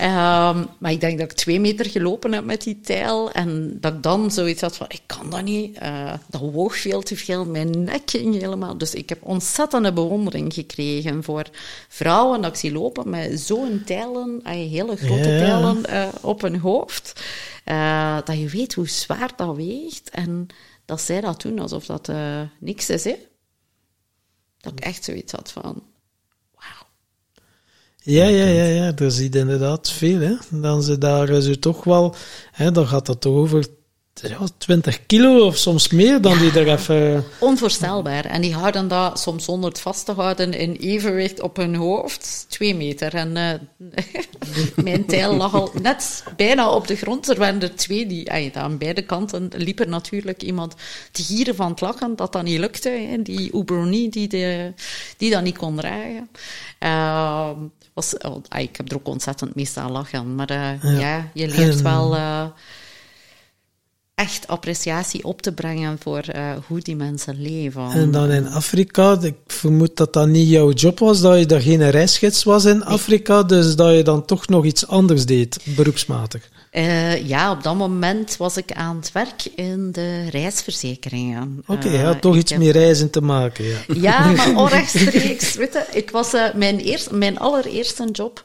Um, maar ik denk dat ik twee meter gelopen heb met die tijl. En dat ik dan zoiets had van, ik kan dat niet. Uh, dat woog veel te veel. Mijn nek ging helemaal... Dus ik heb ontzettende bewondering gekregen voor vrouwen dat ik zie lopen met zo'n tijlen, hele grote ja. tijlen uh, op hun hoofd. Dat je weet hoe zwaar dat weegt. En dat zij dat doen alsof dat niks is, hè. Dat ik echt zoiets had van... Ja, ja, ja, ja, er zit inderdaad veel. Hè. Dan ze daar zo toch wel, hè, dan gaat dat over ja, 20 kilo of soms meer dan die er even. Onvoorstelbaar. En die houden dat soms zonder het vast te houden in evenwicht op hun hoofd. Twee meter. En uh, (laughs) mijn tijl lag al net bijna op de grond. Er waren er twee die, ay, aan beide kanten liep er natuurlijk iemand te gieren van het lachen dat dat niet lukte. Hè. Die Uberoni die, de, die dat niet kon dragen. Uh, was, oh, ay, ik heb er ook ontzettend mee staan lachen. Maar uh, ja. ja. je leert wel echt appreciatie op te brengen voor uh, hoe die mensen leven. En dan in Afrika, ik vermoed dat dat niet jouw job was, dat je daar geen reisgids was in Afrika, dus dat je dan toch nog iets anders deed, beroepsmatig. Uh, ja, op dat moment was ik aan het werk in de reisverzekeringen. Oké, okay, je had toch iets meer reizen te maken. Ja, ja (laughs) maar onrechtstreeks. weet je, ik was uh, mijn, eerste, mijn allereerste job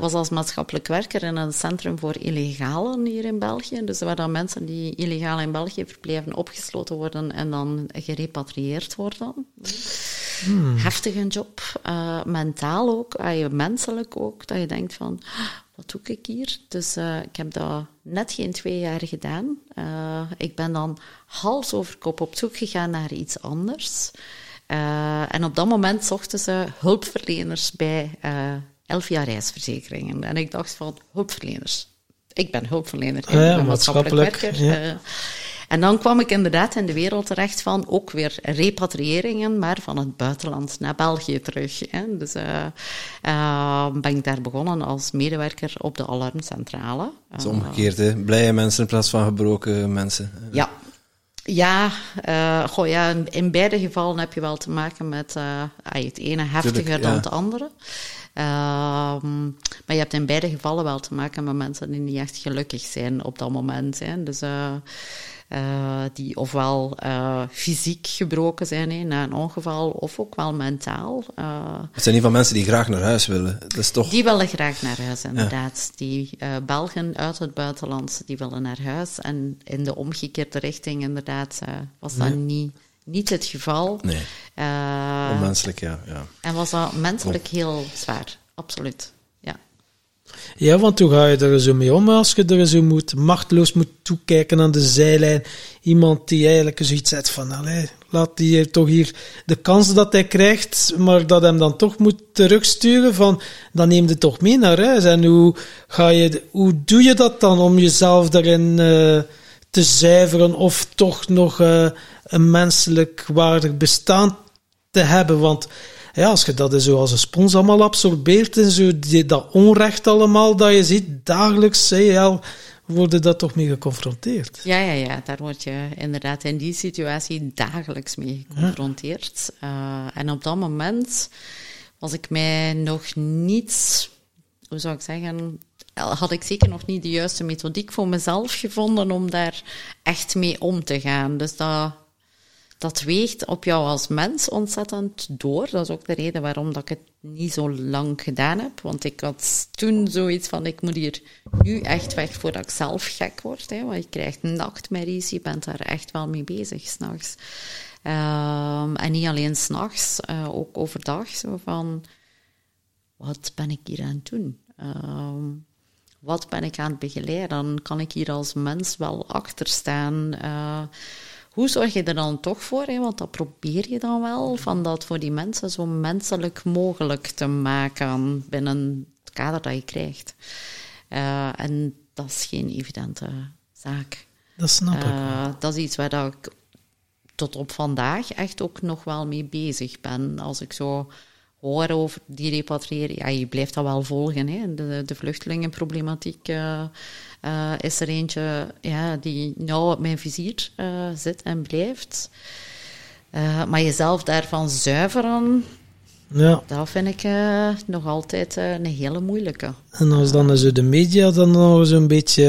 was als maatschappelijk werker in een centrum voor illegalen hier in België. Dus waar dan mensen die illegaal in België verblijven opgesloten worden en dan gerepatrieerd worden. Hmm. Heftige job, mentaal ook, menselijk ook, dat je denkt van, wat doe ik hier? Dus uh, ik heb dat net geen twee jaar gedaan. Uh, ik ben dan hals over kop op zoek gegaan naar iets anders. Uh, en op dat moment zochten ze hulpverleners bij elf jaar reisverzekeringen. En ik dacht van, hulpverleners. Ik ben hulpverlener, ik ben maatschappelijk werker. Ja. En dan kwam ik inderdaad in de wereld terecht van ook weer repatriëringen, maar van het buitenland naar België terug. Hè. Dus uh, uh, ben ik daar begonnen als medewerker op de alarmcentrale. Het is omgekeerd, hè? Blije mensen in plaats van gebroken mensen. Ja, ja, uh, goh, ja, in beide gevallen heb je wel te maken met uh, het ene heftiger Tuurlijk, ja. dan het andere. Um, maar je hebt in beide gevallen wel te maken met mensen die niet echt gelukkig zijn op dat moment. Hè. Dus uh, uh, die ofwel uh, fysiek gebroken zijn hè, na een ongeval, of ook wel mentaal. Uh, het zijn niet van mensen die graag naar huis willen. Dat is toch... Die willen graag naar huis, inderdaad. Ja. Die Belgen uit het buitenland, die willen naar huis. En in de omgekeerde richting, inderdaad, was dat niet niet het geval. Nee. Uh, Onmenselijk, ja. ja. En was dat menselijk heel zwaar, absoluut. Ja. Want hoe ga je er zo mee om als je er zo moet, machteloos moet toekijken aan de zijlijn? Iemand die eigenlijk zoiets zegt van, allee, laat die toch hier de kans dat hij krijgt, maar dat hem dan toch moet terugsturen van, dan neem je toch mee naar huis. En hoe ga je, hoe doe je dat dan om jezelf daarin uh, te zuiveren of toch nog uh, een menselijk waardig bestaan te hebben? Want ja, als je dat zo als een spons allemaal absorbeert en zo, die, dat onrecht allemaal dat je ziet dagelijks, hè, ja, worden dat toch mee geconfronteerd. Ja, ja, ja, daar word je inderdaad in die situatie dagelijks mee geconfronteerd. Uh, en op dat moment was ik mij nog niet, hoe zou ik zeggen, had ik zeker nog niet de juiste methodiek voor mezelf gevonden om daar echt mee om te gaan. Dus dat dat weegt op jou als mens ontzettend door. Dat is ook de reden waarom dat ik het niet zo lang gedaan heb. Want ik had toen zoiets van, ik moet hier nu echt weg voordat ik zelf gek word. Hè, want je krijgt nachtmerries, je bent daar echt wel mee bezig s'nachts. Um, en niet alleen s'nachts, uh, ook overdag. Zo van, wat ben ik hier aan het doen? Um, wat ben ik aan het begeleiden? Kan ik hier als mens wel achter staan. Uh, hoe zorg je er dan toch voor? Hè? Want dat probeer je dan wel, van dat voor die mensen zo menselijk mogelijk te maken binnen het kader dat je krijgt. Uh, en dat is geen evidente zaak. Dat snap ik. Uh, dat is iets waar ik tot op vandaag echt ook nog wel mee bezig ben. Als ik zo hoor over die repatriëring, ja, je blijft dat wel volgen. Hè? De, de vluchtelingenproblematiek. Uh, uh, is er eentje ja, die nou op mijn vizier uh, zit en blijft. Maar jezelf daarvan zuiveren, ja. dat vind ik nog altijd een hele moeilijke. En als dan zo de media dan nog zo'n beetje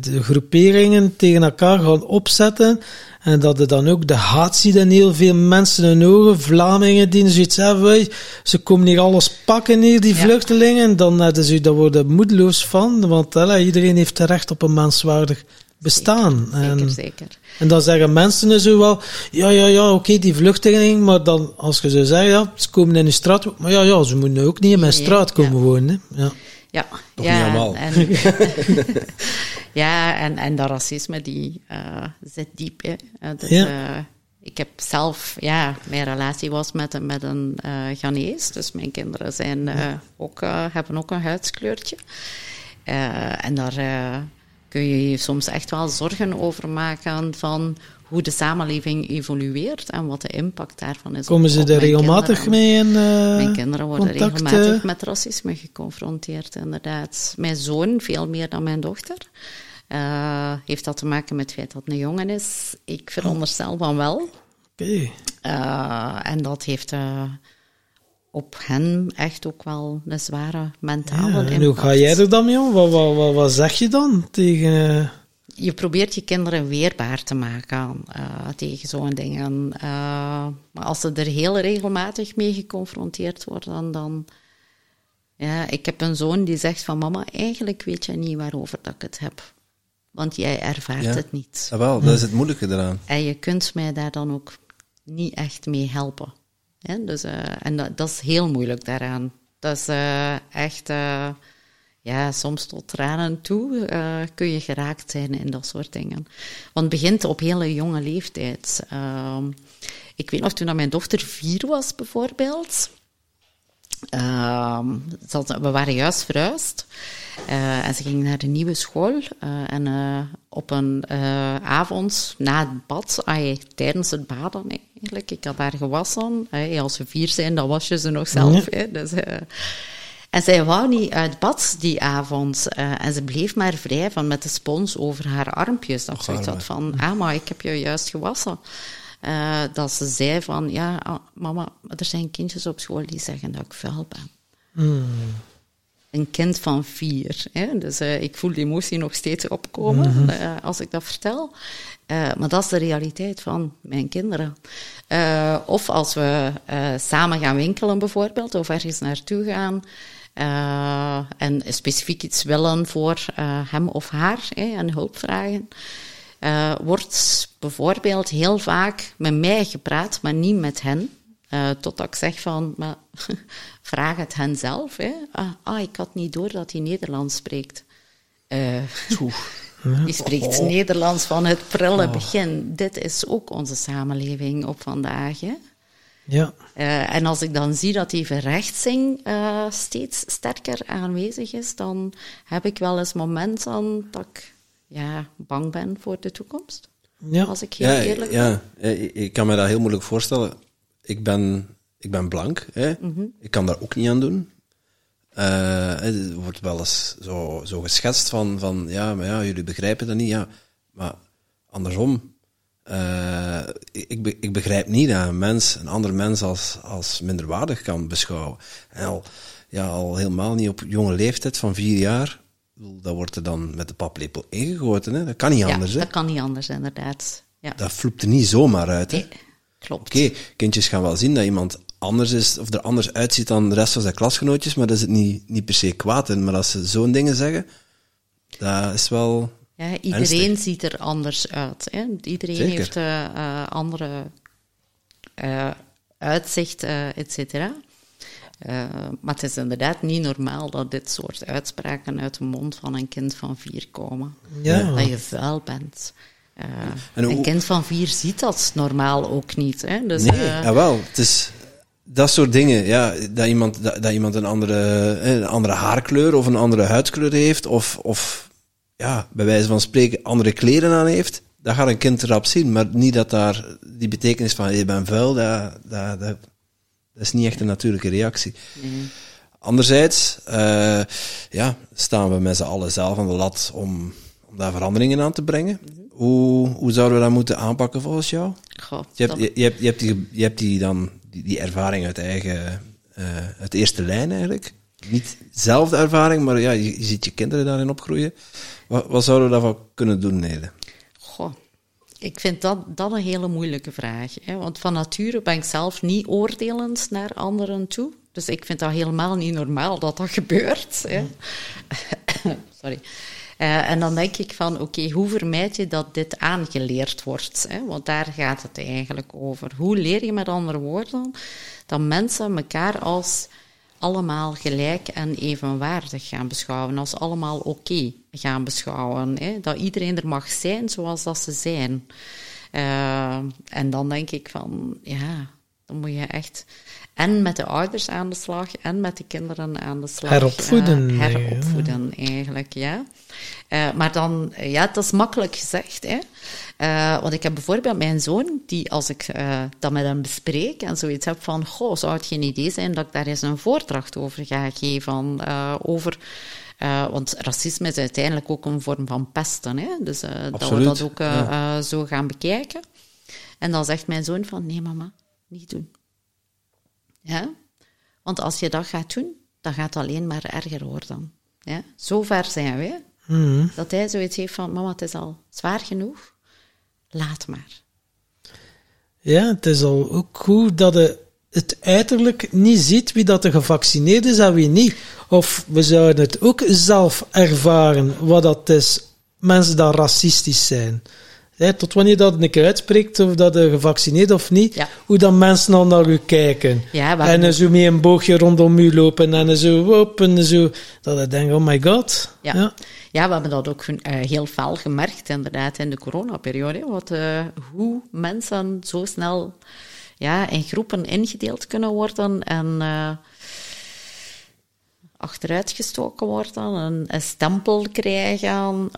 de groeperingen tegen elkaar gaan opzetten, en dat er dan ook de haat ziet in heel veel mensen in ogen. Vlamingen die zoiets hebben. Ze komen hier alles pakken hier, die vluchtelingen. Dan hebben ze, daar worden moedeloos van. Want iedereen heeft recht op een menswaardig bestaan. Zeker, en, zeker, zeker. En dan zeggen mensen zo wel, ja, ja, ja, oké, okay, die vluchtelingen, maar dan, als je zo zegt, ja, ze komen in de straat, maar ja, ja, ze moeten ook niet in mijn straat komen ja. wonen. Hè. Ja. Ja, Toch ja, niet allemaal. En, (laughs) ja, en, en dat racisme die uh, zit diep. Hè. Uh, ja. uh, ik heb zelf, ja, mijn relatie was met, met een Ghanese, dus mijn kinderen zijn, ook, hebben ook een huidskleurtje. en daar kun je je soms echt wel zorgen over maken van hoe de samenleving evolueert en wat de impact daarvan is. Komen ze er regelmatig mee in? Uh, mijn kinderen worden contact, regelmatig met racisme geconfronteerd, inderdaad. Mijn zoon veel meer dan mijn dochter. Uh, heeft dat te maken met het feit dat het een jongen is? Ik veronderstel van wel. Oké. Okay. Uh, en dat heeft op hen echt ook wel een zware mentale ja, en En hoe ga jij er dan mee om? Wat, wat, wat, wat zeg je dan tegen je probeert je kinderen weerbaar te maken uh, tegen zo'n dingen. Uh, maar als ze er heel regelmatig mee geconfronteerd worden, dan... Ja, ik heb een zoon die zegt van mama, eigenlijk weet je niet waarover dat ik het heb. Want jij ervaart ja. het niet. Ja, wel, dat is het moeilijke eraan. En je kunt mij daar dan ook niet echt mee helpen. Ja, dus, uh, en dat, dat, is heel moeilijk daaraan. Dat is echt ja, soms tot tranen toe uh, kun je geraakt zijn in dat soort dingen. Want het begint op hele jonge leeftijd. Uh, ik weet nog, toen mijn dochter vier was bijvoorbeeld, uh, we waren juist verhuisd. Uh, en ze ging naar een nieuwe school. Uh, en op een avond na het bad, ay, tijdens het baden eigenlijk, ik had haar gewassen. als ze vier zijn, dan was je ze nog zelf. Hè, dus, en zij wou niet uit bad die avond. Uh, en ze bleef maar vrij van met de spons over haar armpjes. Dat zoiets had van, ah, maar ik heb je juist gewassen. Uh, dat ze zei van, ja, ah, mama, er zijn kindjes op school die zeggen dat ik vuil ben. Mm. Een kind van vier. Hè? Dus uh, ik voel die emotie nog steeds opkomen mm -hmm. als ik dat vertel. maar dat is de realiteit van mijn kinderen. of als we samen gaan winkelen bijvoorbeeld, of ergens naartoe gaan... Uh, en specifiek iets willen voor uh, hem of haar en hulp vragen, uh, wordt bijvoorbeeld heel vaak met mij gepraat, maar niet met hen. Totdat ik zeg van, maar, (laughs) vraag het hen zelf. Hè. Ah, ah, ik had niet door dat hij Nederlands spreekt. (laughs) Die spreekt oh. Nederlands van het prille oh. begin. Dit is ook onze samenleving op vandaag. Hè. Ja. Uh, en als ik dan zie dat die verrechtsing uh, steeds sterker aanwezig is, dan heb ik wel eens momenten dat ik ja, bang ben voor de toekomst. Ja. Als ik heel ja, eerlijk ja. ben. Ik kan me dat heel moeilijk voorstellen. Ik ben, ik ben blank. Hè. Mm -hmm. Ik kan daar ook niet aan doen. Uh, het wordt wel eens zo, zo geschetst van, van ja, maar ja, jullie begrijpen dat niet. Ja, maar andersom, uh, ik, ik begrijp niet dat een mens een ander mens als, als minderwaardig kan beschouwen. En al, ja, al helemaal niet op jonge leeftijd van vier jaar, dat wordt er dan met de paplepel ingegoten. Hè? Dat kan niet anders. Hè? dat kan niet anders, inderdaad. Ja. Dat vloept er niet zomaar uit. Hè? Nee, klopt. Oké, kindjes gaan wel zien dat iemand anders is, of er anders uitziet dan de rest van zijn klasgenootjes, maar dat is het niet, niet per se kwaad in. Maar als ze zo'n dingen zeggen, dat is wel ja, iedereen ziet er anders uit. Hè? Iedereen heeft uh, andere uh, uitzicht, et cetera. maar het is inderdaad niet normaal dat dit soort uitspraken uit de mond van een kind van vier komen. Ja. Dat je vuil bent. een kind van vier ziet dat normaal ook niet. Hè? Dus, nee, jawel. Het is dat soort dingen, ja, dat iemand, dat, dat iemand een, andere, een andere haarkleur of een andere huidskleur heeft, of, of ja, bij wijze van spreken andere kleren aan heeft, dat gaat een kind erop zien. Maar niet dat daar die betekenis van je bent vuil, dat, dat, dat, is niet echt een natuurlijke reactie. Anderzijds uh, ja, staan we met z'n allen zelf aan de lat om, om daar veranderingen aan te brengen. Hoe, hoe zouden we dat moeten aanpakken volgens jou? Je, hebt, je, je, hebt, je, hebt die, je hebt die dan die, die ervaring uit eigen, uh, uit eerste lijn eigenlijk. Niet zelf de ervaring, maar ja, je, je ziet je kinderen daarin opgroeien. Wat, wat zouden we daarvan kunnen doen, Nele? Goh, ik vind dat, dat een hele moeilijke vraag. Hè? Want van nature ben ik zelf niet oordelend naar anderen toe. Dus ik vind dat helemaal niet normaal dat dat gebeurt. Hè? (coughs) Sorry. Uh, en dan denk ik van, oké, hoe vermijd je dat dit aangeleerd wordt? Hè? Want daar gaat het eigenlijk over. Hoe leer je met andere woorden dat mensen elkaar als allemaal gelijk en evenwaardig gaan beschouwen, als allemaal oké gaan beschouwen. Hè? Dat iedereen er mag zijn zoals dat ze zijn. Uh, en dan denk ik van, ja, dan moet je echt en met de ouders aan de slag en met de kinderen aan de slag. Heropvoeden. Uh, heropvoeden, eigenlijk, ja. Uh, maar dan, ja, dat is makkelijk gezegd, hè. Uh, want ik heb bijvoorbeeld mijn zoon, die als ik dat met hem bespreek en zoiets heb van, goh, zou het geen idee zijn dat ik daar eens een voordracht over ga geven, uh, over... want racisme is uiteindelijk ook een vorm van pesten, hè? dus dat we dat ook ja. zo gaan bekijken. En dan zegt mijn zoon van, nee mama, niet doen. Ja? Want als je dat gaat doen, dan gaat het alleen maar erger worden. Ja? Zo ver zijn we. Mm Dat hij zoiets heeft van, mama, het is al zwaar genoeg laat maar. Ja, het is al ook goed dat je het uiterlijk niet ziet wie dat er gevaccineerd is en wie niet. Of we zouden het ook zelf ervaren wat dat is, mensen dat racistisch zijn. Tot wanneer dat een keer uitspreekt of dat je gevaccineerd of niet, hoe dan mensen al naar u kijken. Ja, en zo mee een boogje rondom u lopen en zo op en zo. Dat je denkt, oh my god. ja. Ja, we hebben dat ook uh, heel fel gemerkt, inderdaad, in de coronaperiode. Wat, uh, hoe mensen zo snel ja, in groepen ingedeeld kunnen worden en uh, achteruitgestoken worden, een, een stempel krijgen.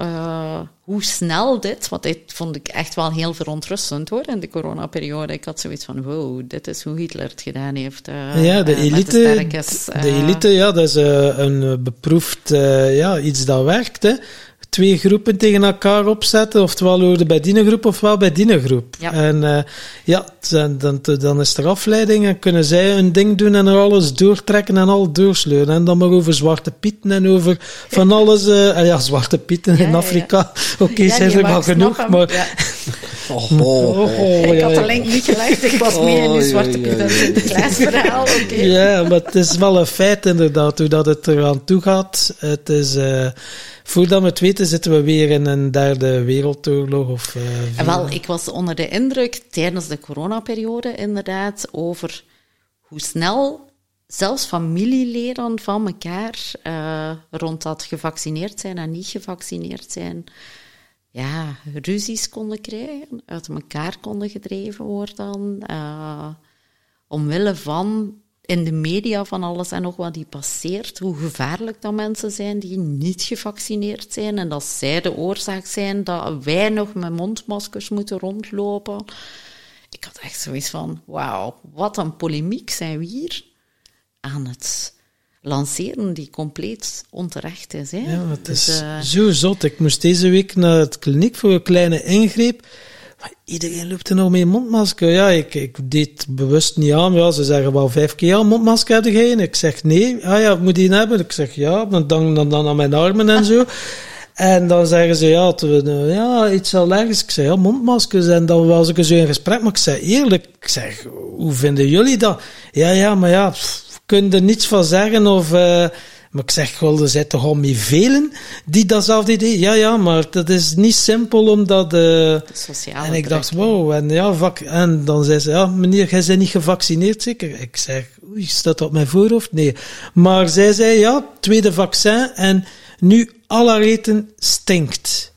hoe snel dit, want dit vond ik echt wel heel verontrustend hoor, in de coronaperiode. Ik had zoiets van, wow, dit is hoe Hitler het gedaan heeft. ja, de elite, de, de, elite, ja, dat is een beproefd, ja, iets dat werkt, hè twee groepen tegen elkaar opzetten, oftewel hoorde bij die groep ofwel bij die groep. Ja. En uh, ja, dan, dan is er afleiding en kunnen zij hun ding doen en er alles doortrekken en al doorsleuren. En dan maar over Zwarte Pieten en over van alles. Uh, ja, Zwarte Pieten ja, in Afrika. (laughs) Oké, okay, zijn er wel genoeg, maar... Oh, oh, oh, ik had de link niet gelegd, ik was meer in die Zwarte Pieten verhaal. Okay. Ja, maar het is wel een feit inderdaad, hoe dat het eraan toe gaat. Het is... Uh, Voordat we het weten, zitten we weer in een derde wereldoorlog. Of, uh, wel, ik was onder de indruk tijdens de coronaperiode inderdaad over hoe snel zelfs familieleden van elkaar uh, rond dat gevaccineerd zijn en niet gevaccineerd zijn, ja, ruzies konden krijgen, uit elkaar konden gedreven worden, uh, omwille van in de media van alles en nog wat die passeert, hoe gevaarlijk dat mensen zijn die niet gevaccineerd zijn en dat zij de oorzaak zijn dat wij nog met mondmaskers moeten rondlopen. Ik had echt zoiets van, wauw, wat een polemiek zijn we hier aan het lanceren die compleet onterecht is. Hè? Ja, het dus, is uh... zo zot. Ik moest deze week naar het kliniek voor een kleine ingreep. Maar iedereen loopt er nog mee mondmasker. Ja, ik, ik deed bewust niet aan. Ja, ze zeggen wel vijf keer, ja, mondmasker heb je Ik zeg, nee. Ah ja, moet die hebben? Ik zeg, ja, dan, dan, dan aan mijn armen en zo. (laughs) En dan zeggen ze, ja, we, ja iets allergisch. Ik zeg, ja, mondmaskers. En dan was ik zo in gesprek. Maar ik zeg, eerlijk, ik zeg, hoe vinden jullie dat? Ja, ja, maar ja, kun er niets van zeggen of... Uh, maar ik zeg wel, er zijn toch al mee velen die datzelfde idee... Ja, ja, maar dat is niet simpel omdat... Uh, Sociale en ik dacht, wow, en ja, vak, en dan zei ze, ja, meneer, jij bent niet gevaccineerd zeker? Ik zeg, oei, staat dat op mijn voorhoofd? Nee. Maar zij zei, ja, tweede vaccin en nu alle reten stinkt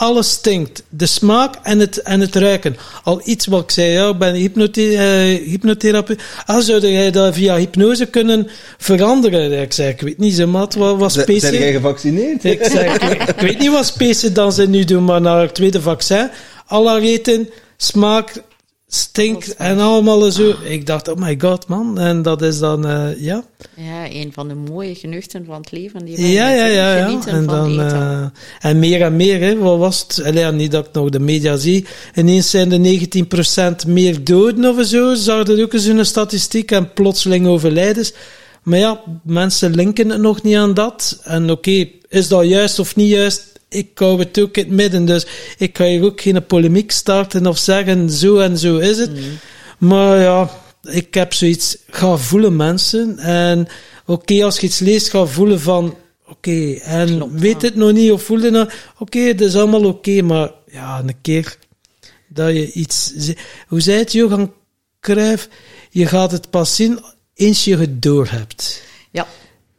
alles stinkt. De smaak en het, en het ruiken. Al iets wat ik zei, ja, ik ben hypnote uh, hypnotherapeut. Ah, zou jij dat via hypnose kunnen veranderen? Ik zei, ik weet niet, ze maat, wat, wat. Zijn jij gevaccineerd? Ik zei, ik, weet niet wat specie dan ze nu doen, maar naar het tweede vaccin. Alle reten, smaak, stinkt en allemaal zo. Ik dacht, oh my god, man. En dat is dan, uh, ja. Ja, een van de mooie genuchten van het leven. Die ja, ja, ja, ja. En, dan, uh, en meer en meer, hè. Wat was het? Allee, niet dat ik nog de media zie. Ineens zijn er 19% meer doden of zo. Zag dat ook eens in een statistiek. En plotseling overlijdens. Maar ja, mensen linken het nog niet aan dat. En oké, okay, is dat juist of niet juist? Ik hou het ook in het midden, dus ik ga hier ook geen polemiek starten of zeggen zo en zo is het. Mm. Maar ja, ik heb zoiets, ga voelen mensen. En oké, als je iets leest, ga voelen van, oké, en weet het nog niet of voel het nog, oké, het is allemaal oké, maar ja, een keer dat je iets, hoe zei het Johan Cruijff, je gaat het pas zien eens je het door hebt. Ja.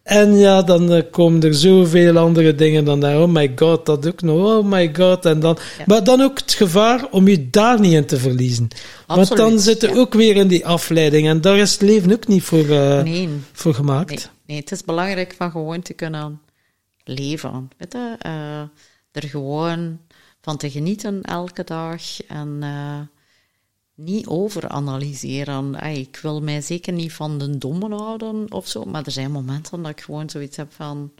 En ja, dan uh, komen er zoveel andere dingen dan daar. Oh my god, dat ook nog. Oh my god. En dan, Maar dan ook het gevaar om je daar niet in te verliezen. Absoluut, Want dan zit er ook weer in die afleiding. En daar is het leven ook niet voor, uh, nee. voor gemaakt. Nee. nee. het is belangrijk van gewoon te kunnen leven. Weet je? Uh, er gewoon van te genieten elke dag. En niet overanalyseren. ik wil mij zeker niet van de dommen houden of zo, maar er zijn momenten dat ik gewoon zoiets heb van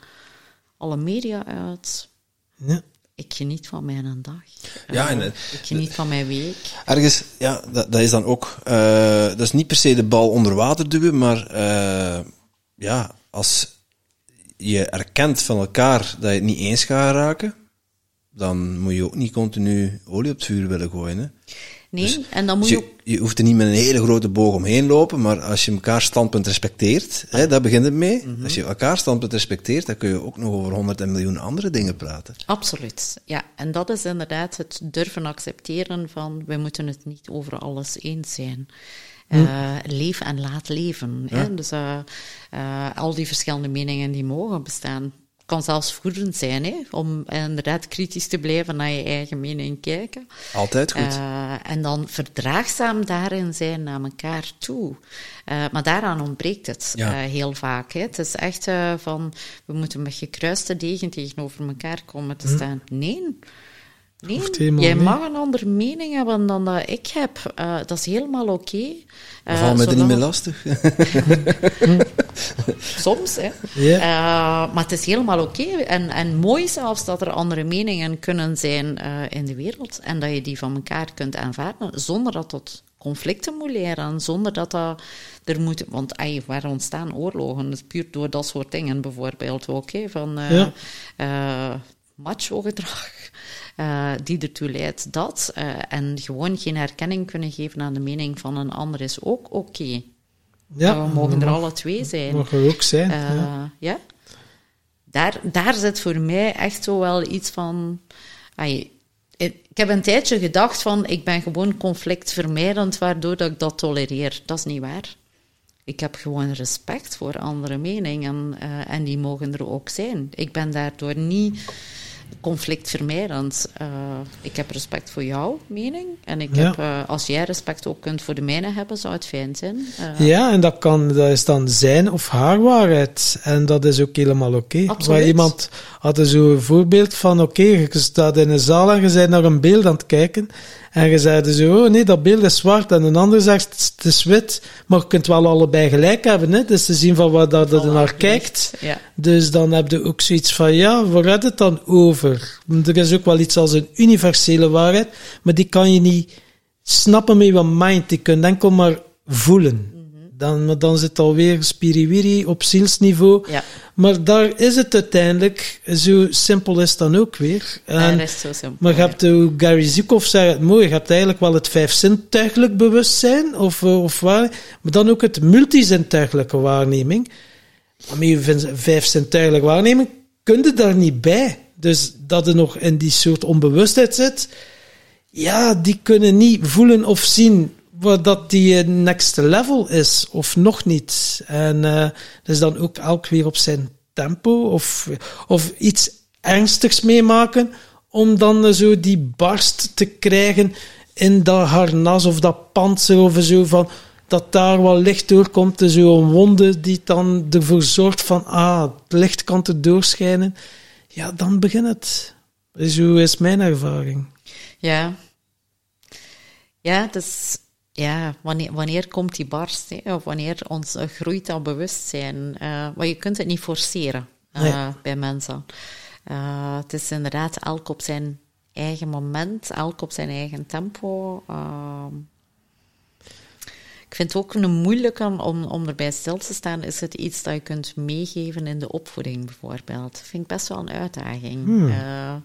alle media uit. Ja. Ik geniet van mijn dag. Ja, en, uh, ik geniet van mijn week. Ergens, ja, dat, dat is dan ook, uh, dat is niet per se de bal onder water duwen, maar uh, ja, als je erkent van elkaar dat je het niet eens gaat raken, dan moet je ook niet continu olie op het vuur willen gooien. Hè? Nee, dus en dan moet je, je, hoeft er niet met een hele grote boog omheen lopen, maar als je elkaar standpunt respecteert, hè, daar begint het mee. Mhm. Als je elkaar standpunt respecteert, dan kun je ook nog over honderd en miljoen andere dingen praten. Absoluut, ja. En dat is inderdaad het durven accepteren van, we moeten het niet over alles eens zijn. Uh, leef en laat leven. Hè? Dus uh, uh, al die verschillende meningen die mogen bestaan kan zelfs voedend zijn, hè, om inderdaad kritisch te blijven naar je eigen mening kijken. Altijd goed. Uh, en dan verdraagzaam daarin zijn naar elkaar toe. Uh, maar daaraan ontbreekt het ja. uh, heel vaak. Hè. Het is echt van, we moeten met gekruiste degen tegenover elkaar komen te hm. staan. Nee. Jij mag een andere mening hebben dan dat ik heb. Uh, dat is helemaal oké. Okay. Uh, Val me er niet meer lastig. (laughs) Soms, hè. Yeah. Uh, maar het is helemaal oké. Okay. En, en mooi zelfs dat er andere meningen kunnen zijn uh, in de wereld. En dat je die van elkaar kunt aanvaarden, zonder dat tot conflicten moet leren. Zonder dat dat er moet... Want waar ontstaan oorlogen? Dat is puur door dat soort dingen bijvoorbeeld ook. Hè, van ja. Macho-gedrag uh, die ertoe leidt dat. Uh, en gewoon geen herkenning kunnen geven aan de mening van een ander is ook oké. Okay. Ja, we mogen er alle twee zijn. Mogen ook zijn. Uh, ja. ja. Daar, daar zit voor mij echt zo wel iets van. Ay, ik heb een tijdje gedacht van ik ben gewoon conflictvermijdend, waardoor dat ik dat tolereer. Dat is niet waar. ik heb gewoon respect voor andere meningen uh, en die mogen er ook zijn. Ik ben daardoor niet conflictvermijdend. Uh, ik heb respect voor jouw mening. En ik Ja. heb, uh, als jij respect ook kunt voor de mijne hebben, zou het fijn zijn. Uh, Ja, en dat, kan, dat is dan zijn of haar waarheid. En dat is ook helemaal oké. Absoluut. Waar iemand had zo een voorbeeld van, oké, je staat in een zaal en je bent naar een beeld aan het kijken. En je zei dus, oh nee, dat beeld is zwart. En een ander zegt, het is wit. Maar je kunt wel allebei gelijk hebben. Hè? Dus te zien van waar dat Voilà, naar kijkt. Ja. Dus dan heb je ook zoiets van, ja, waar gaat het dan over? Er is ook wel iets als een universele waarheid, maar die kan je niet snappen met je mind. Die kun je enkel maar voelen. Dan, dan zit het alweer spiriwiri op zielsniveau. Ja. Maar daar is het uiteindelijk, zo simpel is het dan ook weer. En, dat is zo simpel. maar je ja. hebt, hoe Gary Zukov zei het mooi, je hebt eigenlijk wel het vijfzintuigelijk bewustzijn, of, eh, of waar, maar dan ook het multizintuigelijke waarneming. Maar met je vijfzintuigelijke waarneming kun je daar niet bij. Dus dat je nog in die soort onbewustheid zit, ja, die kunnen niet voelen of zien wat dat die eh, next level is, of nog niet. En eh dus dan ook elk weer op zijn tempo, of, of iets ernstigs meemaken, om dan eh, zo die barst te krijgen in dat harnas of dat panzer of zo van dat daar wel licht doorkomt, dus zo'n wonde die dan ervoor zorgt van, ah, het licht kan er doorschijnen. Ja, dan begint het. Zo is mijn ervaring. Ja. Ja, dus ja, wanneer, wanneer komt die barst? Hè? Of wanneer ons eh, groeit dat bewustzijn? Eh, maar je kunt het niet forceren eh, Nee. bij mensen. Eh, het is inderdaad elk op zijn eigen moment, elk op zijn eigen tempo. Ehm, ik vind het ook een moeilijke om, om erbij stil te staan. Is het iets dat je kunt meegeven in de opvoeding bijvoorbeeld? Dat vind ik best wel een uitdaging. Eh,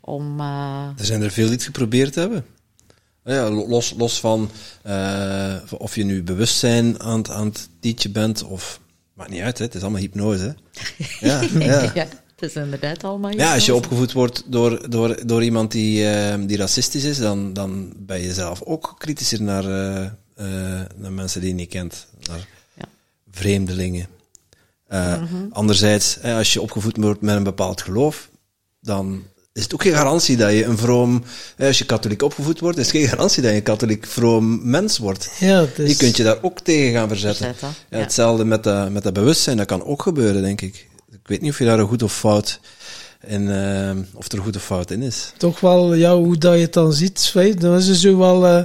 om, Er zijn er veel die het geprobeerd hebben. Ja, lo- los, los van eh, of je nu bewustzijn aan, het- aan het teachen bent of... Maakt niet uit, hè? het is allemaal hypnose. Hè? (laughs) Ja, ja. ja, het is inderdaad allemaal ja, als je hypnose. opgevoed wordt door, door, door iemand die, eh, die racistisch is, dan, dan ben je zelf ook kritischer naar, eh, eh, naar mensen die je niet kent. Naar Ja. vreemdelingen. Eh, Anderzijds, als je opgevoed wordt met een bepaald geloof, dan is het ook geen garantie dat je een vroom... eh, als je katholiek opgevoed wordt, is het geen garantie dat je een katholiek vroom mens wordt. Ja, is... Je kunt je daar ook tegen gaan verzetten. Verzetten, Ja, ja. Hetzelfde met dat, met dat bewustzijn, dat kan ook gebeuren, denk ik. Ik weet niet of je daar een goed of fout in, eh, of er goed of fout in is. toch wel, ja, hoe dat je het dan ziet, Sven, dan is er zo wel eh,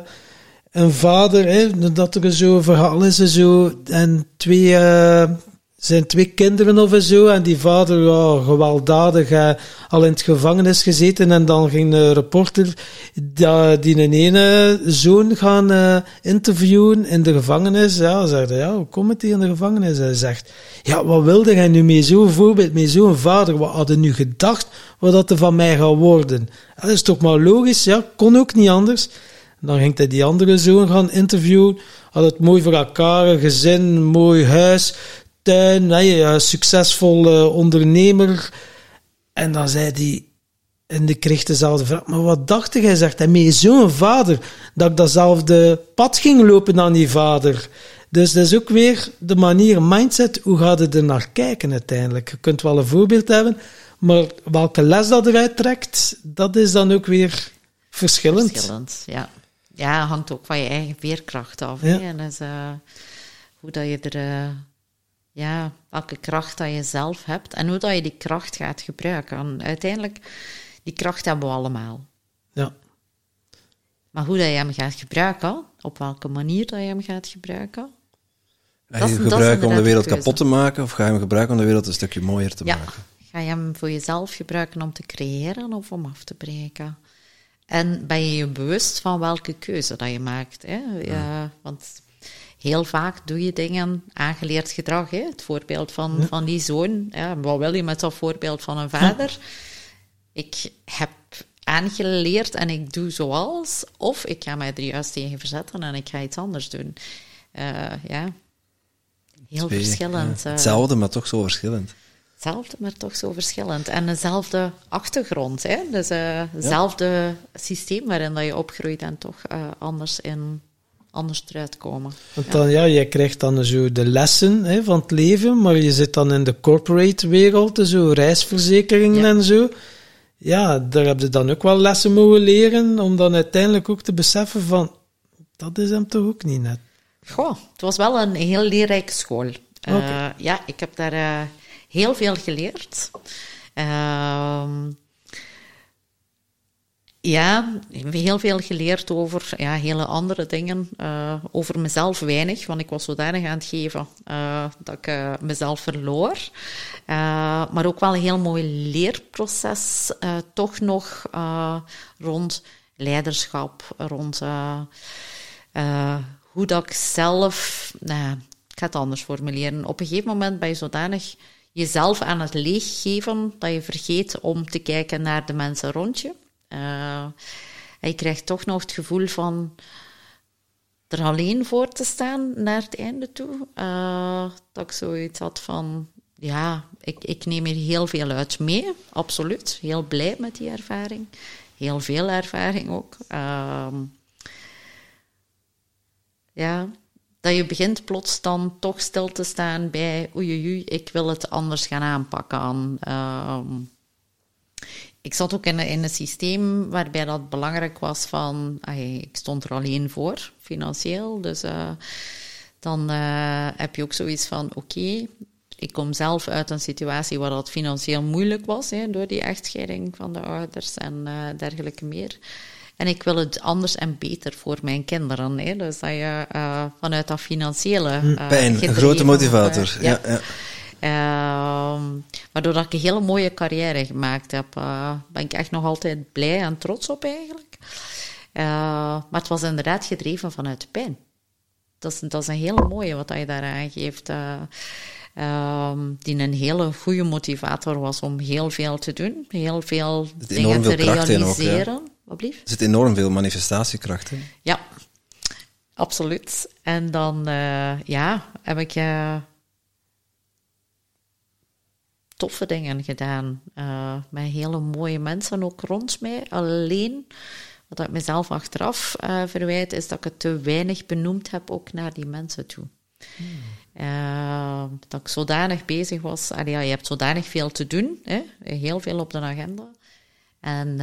een vader, hè, dat er zo'n verhaal is, en zo, en twee, eh, zijn twee kinderen of zo, en die vader, ja, gewelddadig, eh, al in het gevangenis gezeten, en dan ging de reporter die, die een ene zoon gaan eh, interviewen in de gevangenis, ja, zegt hij, ja, hoe komt hier in de gevangenis? Hij zegt, ja, wat wilde jij nu met zo'n voorbeeld, met zo'n vader, wat hadden nu gedacht, wat dat er van mij gaat worden? Dat is toch maar logisch, ja, kon ook niet anders. Dan ging hij die andere zoon gaan interviewen, had het mooi voor elkaar, een gezin, mooi huis, tuin, nee, succesvol eh, ondernemer. En dan zei hij, en die kreeg dezelfde vraag, maar wat dacht jij, zegt hij, met zo'n vader, dat ik datzelfde pad ging lopen aan die vader. Dus dat is ook weer de manier, mindset, hoe gaat het er naar kijken uiteindelijk? Je kunt wel een voorbeeld hebben, maar welke les dat eruit trekt, dat is dan ook weer verschillend. Verschillend, ja. Ja, hangt ook van je eigen veerkracht af. Ja. En dus, eh, hoe dat je er... eh, ja, welke kracht dat je zelf hebt en hoe dat je die kracht gaat gebruiken. En uiteindelijk, die kracht hebben we allemaal. Ja. Maar hoe dat je hem gaat gebruiken, op welke manier dat je hem gaat gebruiken, Ga Dat je is- hem gebruiken om de wereld kapot te maken, of ga je hem gebruiken om de wereld een stukje mooier te ja, maken? ga je hem voor jezelf gebruiken om te creëren of om af te breken? En ben je je bewust van welke keuze dat je maakt? Hè? Ja, want heel vaak doe je dingen, aangeleerd gedrag. Hè? Het voorbeeld van, van die zoon. Ja, wat wil je met dat voorbeeld van een vader? Ik heb aangeleerd en ik doe zoals, of ik ga mij er juist tegen verzetten en ik ga iets anders doen. Eh, ja, heel Twee, verschillend. ja. eh. Hetzelfde, maar toch zo verschillend. Hetzelfde, maar toch zo verschillend. En dezelfde achtergrond. Hè? Dus eh, hetzelfde systeem waarin dat je opgroeit en toch eh, anders in anders eruit komen. Want dan, ja, jij krijgt dan zo de lessen hè, van het leven, maar je zit dan in de corporate wereld, zo reisverzekeringen en zo. Ja, daar heb je dan ook wel lessen mogen leren, om dan uiteindelijk ook te beseffen van, dat is hem toch ook niet net. Goh, het was wel een heel leerrijke school. Eh, Oké. ja, ik heb daar eh, heel veel geleerd. Ehm, ja, heel veel geleerd over ja, hele andere dingen. eh, over mezelf weinig, want ik was zodanig aan het geven eh, dat ik eh, mezelf verloor. Maar ook wel een heel mooi leerproces, toch nog rond leiderschap, rond hoe dat ik zelf, nou, ik ga het anders formuleren. Op een gegeven moment ben je zodanig jezelf aan het leeggeven dat je vergeet om te kijken naar de mensen rond je. Eh, en je krijgt toch nog het gevoel van er alleen voor te staan naar het einde toe. Eh, dat ik zoiets had van, ja, ik, ik neem hier heel veel uit mee, absoluut. Heel blij met die ervaring. Heel veel ervaring ook. Ehm, ja, dat je begint plots dan toch stil te staan bij oei, oei, ik wil het anders gaan aanpakken. Ehm, ik zat ook in, een- in een systeem waarbij dat belangrijk was van, ik stond er alleen voor, financieel, dus eh, dan eh, heb je ook zoiets van, oké, ik kom zelf uit een situatie waar dat financieel moeilijk was, hè, door die echtscheiding van de ouders en eh, dergelijke meer. En ik wil het anders en beter voor mijn kinderen. Hè. Dus dat je vanuit dat financiële... eh, Pijn, een grote motivator. ja. Ja, waardoor dat ik een hele mooie carrière gemaakt heb. Eh ben ik echt nog altijd blij en trots op eigenlijk. Eh, maar het was inderdaad gedreven vanuit pijn. Dat is, dat is een hele mooie wat je daar aangeeft. eh, ehm, die een hele goede motivator was om heel veel te doen. Heel veel dingen te veel ook, realiseren. Wat blieft? Er zit enorm veel manifestatiekracht in. Ja, absoluut. En dan ja, heb ik eh, toffe dingen gedaan. eh, met hele mooie mensen ook rond mij. Alleen, wat ik mezelf achteraf eh, verwijt, is dat ik het te weinig benoemd heb ook naar die mensen toe. Eh, dat ik zodanig bezig was. Allee, ja, je hebt zodanig veel te doen, hè? heel veel op de agenda. En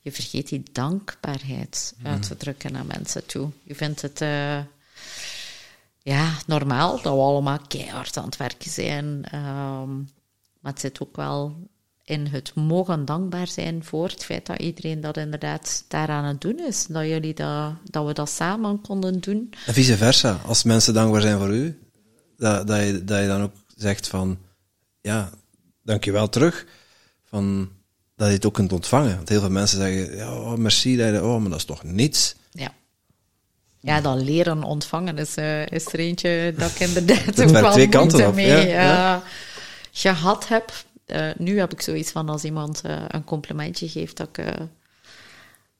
je vergeet die dankbaarheid uit te drukken naar mensen toe. Je vindt het ja, normaal dat we allemaal keihard aan het werken zijn. ehm, maar het zit ook wel in het mogen dankbaar zijn voor het feit dat iedereen dat inderdaad daaraan het doen is. Dat, jullie dat, dat we dat samen konden doen. En vice versa. Als mensen dankbaar zijn voor u, dat, dat, je, dat je dan ook zegt van, ja, dankjewel terug. Van, dat je het ook kunt ontvangen. Want heel veel mensen zeggen, ja, oh, merci, dat je- oh, maar dat is toch niets. Ja. Ja, dat leren ontvangen is, eh, is er eentje dat ik inderdaad ook wel twee kanten op, mee ja, ja. Gehad heb. Eh, nu heb ik zoiets van als iemand eh, een complimentje geeft, dat ik eh,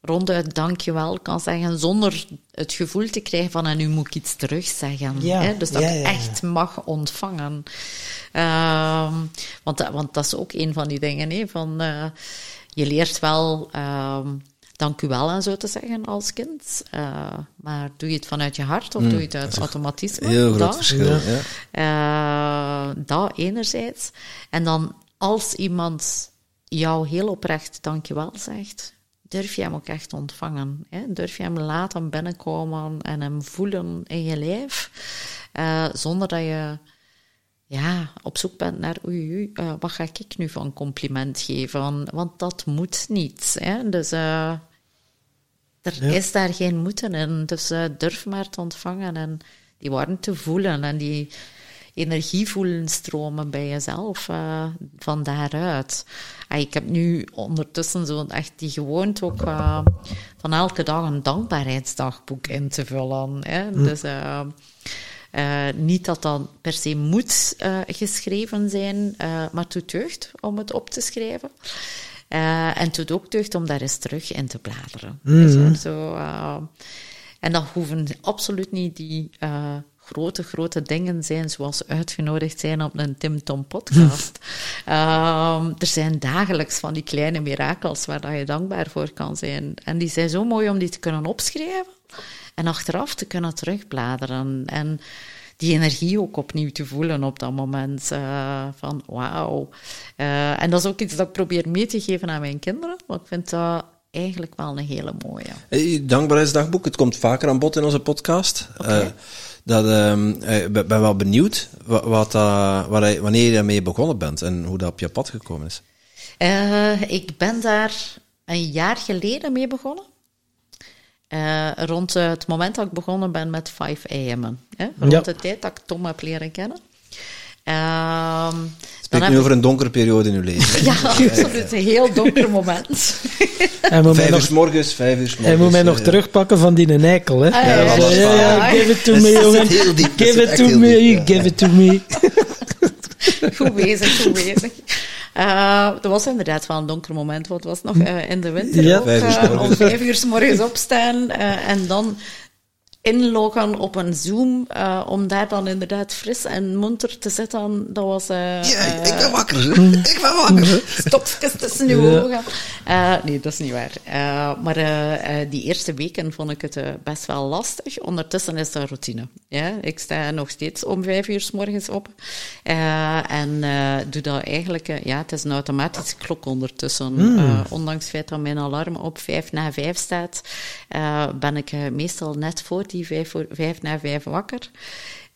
ronduit dankjewel kan zeggen, zonder het gevoel te krijgen van en nu moet ik iets terugzeggen. Ja, hè? Dus dat ja, ik ja, echt mag ontvangen. Ehm, want, dat- want dat is ook een van die dingen, hè, van, je leert wel ehm, dank u wel en zo te zeggen als kind. Eh, maar doe je het vanuit je hart of doe je het uit automatisme? Heel groot Dat. verschil. Ja. Eh, dat enerzijds. En dan als iemand jou heel oprecht dankjewel zegt, durf je hem ook echt ontvangen. Hè? Durf je hem laten binnenkomen en hem voelen in je lijf, eh, zonder dat je ja, op zoek bent naar oei, oei wat ga ik nu van compliment geven? Want dat moet niet. Hè? Dus eh, er Ja. is daar geen moeten in. Dus eh, durf maar te ontvangen en die warmte te voelen en die energie voelen stromen bij jezelf eh, van daaruit. Ah, ik heb nu ondertussen zo echt die gewoonte ook eh, van elke dag een dankbaarheidsdagboek in te vullen. Hè? Dus eh, eh, niet dat dat per se moet geschreven zijn, maar doet deugd om het op te schrijven. Eh, en het doet ook deugd om daar eens terug in te bladeren. Dus, eh, zo, eh, en dat hoeven absoluut niet die eh, grote, grote dingen zijn, zoals uitgenodigd zijn op een Tim Tom podcast. (laughs) Ehm, er zijn dagelijks van die kleine mirakels waar dat je dankbaar voor kan zijn. En die zijn zo mooi om die te kunnen opschrijven en achteraf te kunnen terugbladeren. En die energie ook opnieuw te voelen op dat moment. Uh, van wauw. Uh, en dat is ook iets dat ik probeer mee te geven aan mijn kinderen. Want ik vind dat eigenlijk wel een hele mooie. Hey, dankbaarheidsdagboek, het komt vaker aan bod in onze podcast. Okay. Uh, dat, ik ben wel benieuwd wat, wat, waar, wanneer je daarmee begonnen bent en hoe dat op je pad gekomen is. ik ben daar een jaar geleden mee begonnen. Uh, rond uh, het moment dat ik begonnen ben met 5 AM. Hè? Rond ja. de tijd dat ik Tom heb leren kennen. Uh, Spreek nu over een donkere periode in uw leven. (laughs) ja, absoluut. Een heel donker moment. (laughs) vijf uur s morgens, vijf uur s morgens. Hij moet mij nog terugpakken van die eikel, hè? Ah, ja, ja, ja, ja, give it to me, jongen. Give it to me, give it to me. goed bezig, goed bezig. Uh, dat was inderdaad wel een donker moment, want het was nog uh, in de winter. Ja. Ook, uh, om vijf uur s morgens opstaan en dan inloggen op een Zoom, uh, om daar dan inderdaad fris en monter te zitten, dat was... Uh, ja, ik ben wakker. ik ben wakker. (laughs) Stopjes tussen uw ja. ogen. Uh, nee, dat is niet waar. maar die eerste weken vond ik het best wel lastig. Ondertussen is dat routine. Ja? Ik sta nog steeds om vijf uur s morgens op. en doe dat eigenlijk... ja, het is een automatische klok ondertussen. Mm. ondanks het feit dat mijn alarm op vijf na vijf staat, ben ik meestal net voor die vijf, voor, vijf na vijf wakker.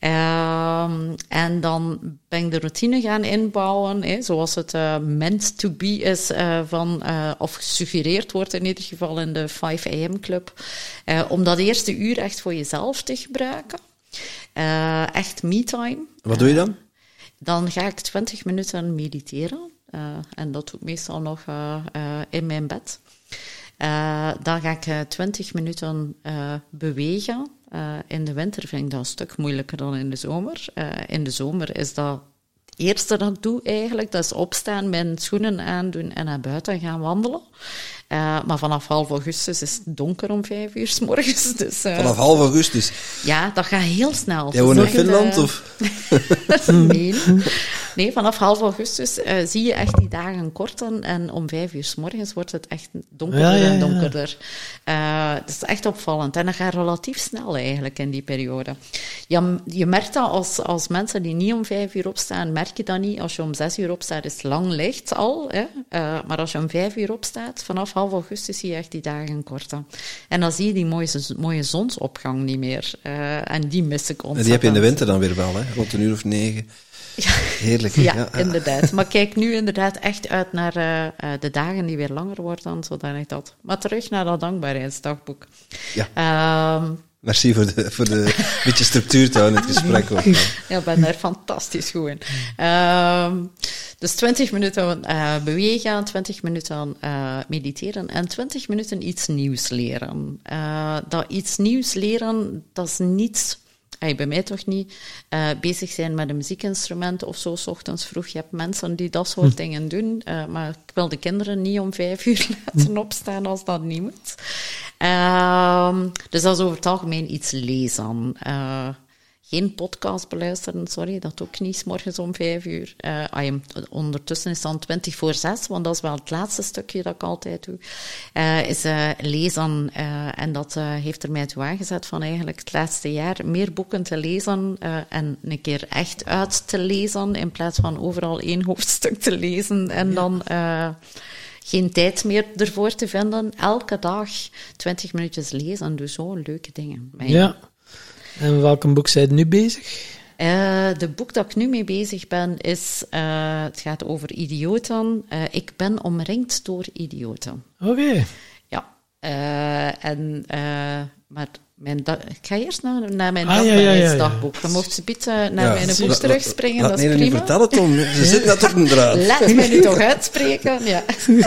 Um, en dan ben ik de routine gaan inbouwen, hè, zoals het uh, meant to be is, uh, van, uh, of gesuggereerd wordt in ieder geval in de 5 AM Club, om dat eerste uur echt voor jezelf te gebruiken. echt me-time. Wat doe je dan? Dan ga ik 20 minuten mediteren. en dat doe ik meestal nog in mijn bed. Uh, dan ga ik 20 minuten uh, bewegen. Uh, in de winter vind ik dat een stuk moeilijker dan in de zomer. in de zomer is dat het eerste dat ik doe eigenlijk. Dat is opstaan, mijn schoenen aandoen en naar buiten gaan wandelen. Maar vanaf half augustus is het donker om vijf uur s morgens. (laughs) Dus, vanaf half augustus? Ja, dat gaat heel snel. Jij woont in Finland? Of? (laughs) nee. Nee, vanaf half augustus zie je echt die dagen korten. En om vijf uur s morgens wordt het echt donkerder ja, en donkerder. dat is echt opvallend. En dat gaat relatief snel eigenlijk in die periode. Ja, je merkt dat als, als mensen die niet om vijf uur opstaan, merk je dat niet. Als je om zes uur opstaat, is het lang licht al. Hè? maar als je om vijf uur opstaat, vanaf half augustus zie je echt die dagen korten. En dan zie je die mooie, mooie zonsopgang niet meer. Uh, en die mis ik ontzettend. En die heb je in de winter dan weer wel, hè? rond een uur of negen. Ja. Heerlijk. Ja, ja, inderdaad. Maar kijk nu inderdaad echt uit naar uh, uh, de dagen die weer langer worden, zodanig dat. Maar terug naar dat dankbaarheidsdagboek. Ja. Um, Merci voor de, voor de beetje structuur te houden in het gesprek. Ook. Ja, ik ben daar fantastisch goed in. Um, dus 20 minuten uh, bewegen, 20 minuten uh, mediteren en 20 minuten iets nieuws leren. Uh, dat iets nieuws leren, dat is niet, hey, bij mij toch niet, bezig zijn met een muziekinstrument of zo, s ochtends vroeg. Je hebt mensen die dat soort hm. dingen doen, maar ik wil de kinderen niet om vijf uur (laughs) laten opstaan als dat niet moet. Ehm, dus dat is over het algemeen iets lezen geen podcast beluisteren, sorry, dat ook niet, morgens om vijf uur. Uh, ondertussen is het dan 20 voor zes, want dat is wel het laatste stukje dat ik altijd doe. Uh, is uh, lezen, en dat heeft er mij toe aangezet van eigenlijk het laatste jaar meer boeken te lezen en een keer echt uit te lezen, in plaats van overal één hoofdstuk te lezen en dan geen tijd meer ervoor te vinden. Elke dag 20 minuutjes lezen, dus zo leuke dingen. Ja. En welk boek zijn je nu bezig? Uh, de boek dat ik nu mee bezig ben is, uh, het gaat over idioten. Uh, ik ben omringd door idioten. Oké. Okay. Ja. en, maar mijn ik ga eerst naar, naar mijn ah. Ja, ja, ja, Je mocht ze bieden naar mijn boek terugspringen, dat is prima. niet vertellen, Tom. Ze zit net op een draad. Laat mij nu toch (laughs) uitspreken, ja. (laughs)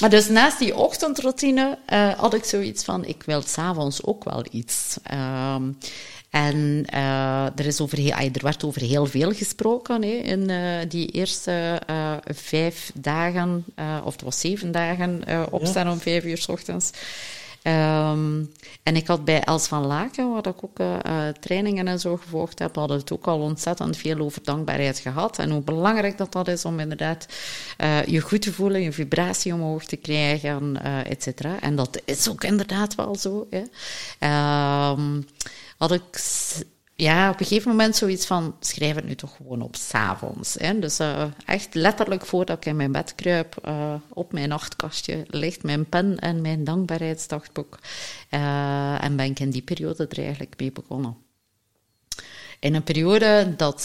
Maar dus naast die ochtendroutine uh, had ik zoiets van, ik wil s'avonds ook wel iets. Um, en uh, er, is over heel, er werd over heel veel gesproken hè, in uh, die eerste uh, vijf dagen, of het was zeven dagen, opstaan ja. om vijf uur s ochtends. Ehm, en ik had bij Els van Laken, waar ik ook uh, trainingen en zo gevolgd heb, hadden het ook al ontzettend veel over dankbaarheid gehad. En hoe belangrijk dat dat is om inderdaad uh, je goed te voelen, je vibratie omhoog te krijgen, uh, et cetera. En dat is ook inderdaad wel zo. Um, had ik ja, op een gegeven moment zoiets van, schrijf het nu toch gewoon op s'avonds. Dus uh, echt letterlijk voordat ik in mijn bed kruip, uh, op mijn nachtkastje ligt mijn pen en mijn dankbaarheidsdagboek. Uh, en ben ik in die periode er eigenlijk mee begonnen. In een periode dat,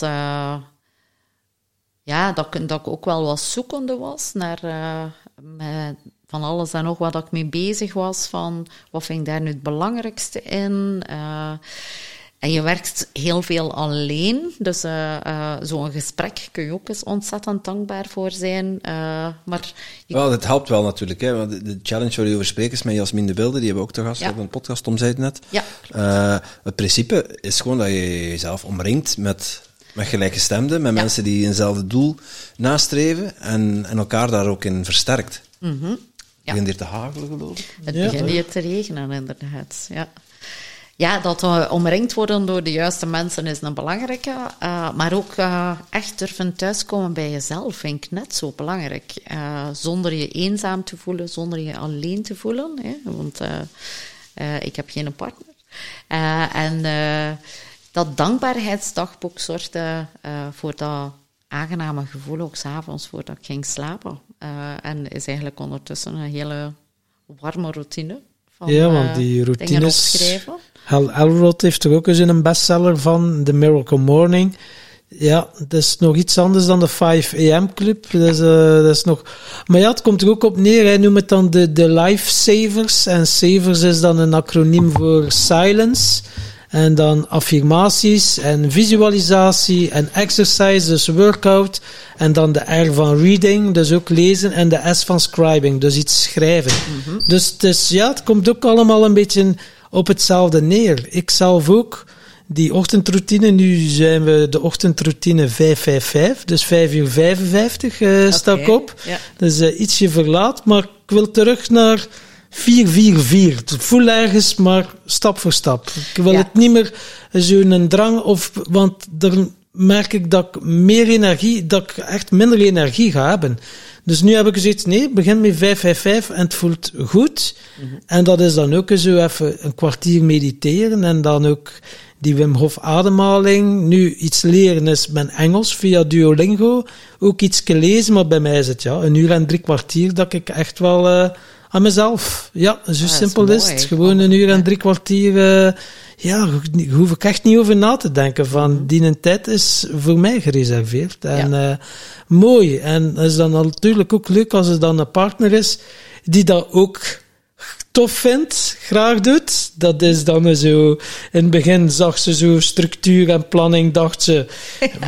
ja, dat, dat ik ook wel wat zoekende was naar van alles en nog wat ik mee bezig was. Van, wat vind ik daar nu het belangrijkste in? En je werkt heel veel alleen. Dus uh, uh, zo'n gesprek kun je ook eens ontzettend dankbaar voor zijn. Uh, maar Wel, het helpt wel natuurlijk. Hè? Want de challenge waar je over spreekt is met Jasmin de Beelden. Die hebben we ook te gast ja. op een podcast, om zei het net. Ja. het principe is gewoon dat je jezelf omringt met, met gelijkgestemden. Met ja. mensen die eenzelfde doel nastreven. En, en elkaar daar ook in versterkt. Mm -hmm. Het begint hier te hagelen, geloof ik. Het begint hier te regenen, inderdaad. Ja ja, dat we omringd worden door de juiste mensen is een belangrijke. Uh, maar ook uh, echt durven thuiskomen bij jezelf vind ik net zo belangrijk. Zonder je eenzaam te voelen, zonder je alleen te voelen. Hè, want ik heb geen partner. en dat dankbaarheidsdagboek zorgde voor dat aangename gevoel, ook s'avonds voordat ik ging slapen. en is eigenlijk ondertussen een hele warme routine. Van, ja, want die routines... Hal Elrod heeft er ook eens een bestseller van, The Miracle Morning. Ja, dat is nog iets anders dan de 5 AM Club. Dat is, uh, dat is nog... Maar ja, het komt er ook op neer. Hij noemt het dan de, de Lifesavers. En Savers is dan een acroniem voor Silence. En dan affirmaties en visualisatie en exercise, dus workout. En dan de R van reading, dus ook lezen. En de S van scribing, dus iets schrijven. Mm -hmm. Dus, dus ja, het komt ook allemaal een beetje op hetzelfde neer. Ik zelf ook die ochtendroutine, nu zijn we de ochtendroutine 555, dus 5 uur 55 uh, okay. sta ik op. Ja. Dus uh, ietsje verlaat, maar ik wil terug naar 444. Het voel ergens, maar stap voor stap. Ik wil Ja. het niet meer zo'n drang, of, want dan merk ik dat ik meer energie, dat ik echt minder energie ga hebben. Dus nu heb ik gezegd, nee, begin met 555 en het voelt goed. En dat is dan ook zo even een kwartier mediteren en dan ook die Wim Hof ademhaling. Nu iets leren is mijn Engels via Duolingo. Ook iets lezen, maar bij mij is het ja, een uur en drie kwartier dat ik echt wel uh, aan mezelf. Ja, zo is simpel is, mooi. het. Gewoon een uur en drie kwartier. Uh, ja, daar hoef ik echt niet over na te denken. Van die een tijd is voor mij gereserveerd. En ja. uh, mooi. En dat is dan natuurlijk ook leuk als er dan een partner is die dat ook tof vindt, graag doet. Dat is dan zo... In het begin zag ze zo structuur en planning, dacht ze...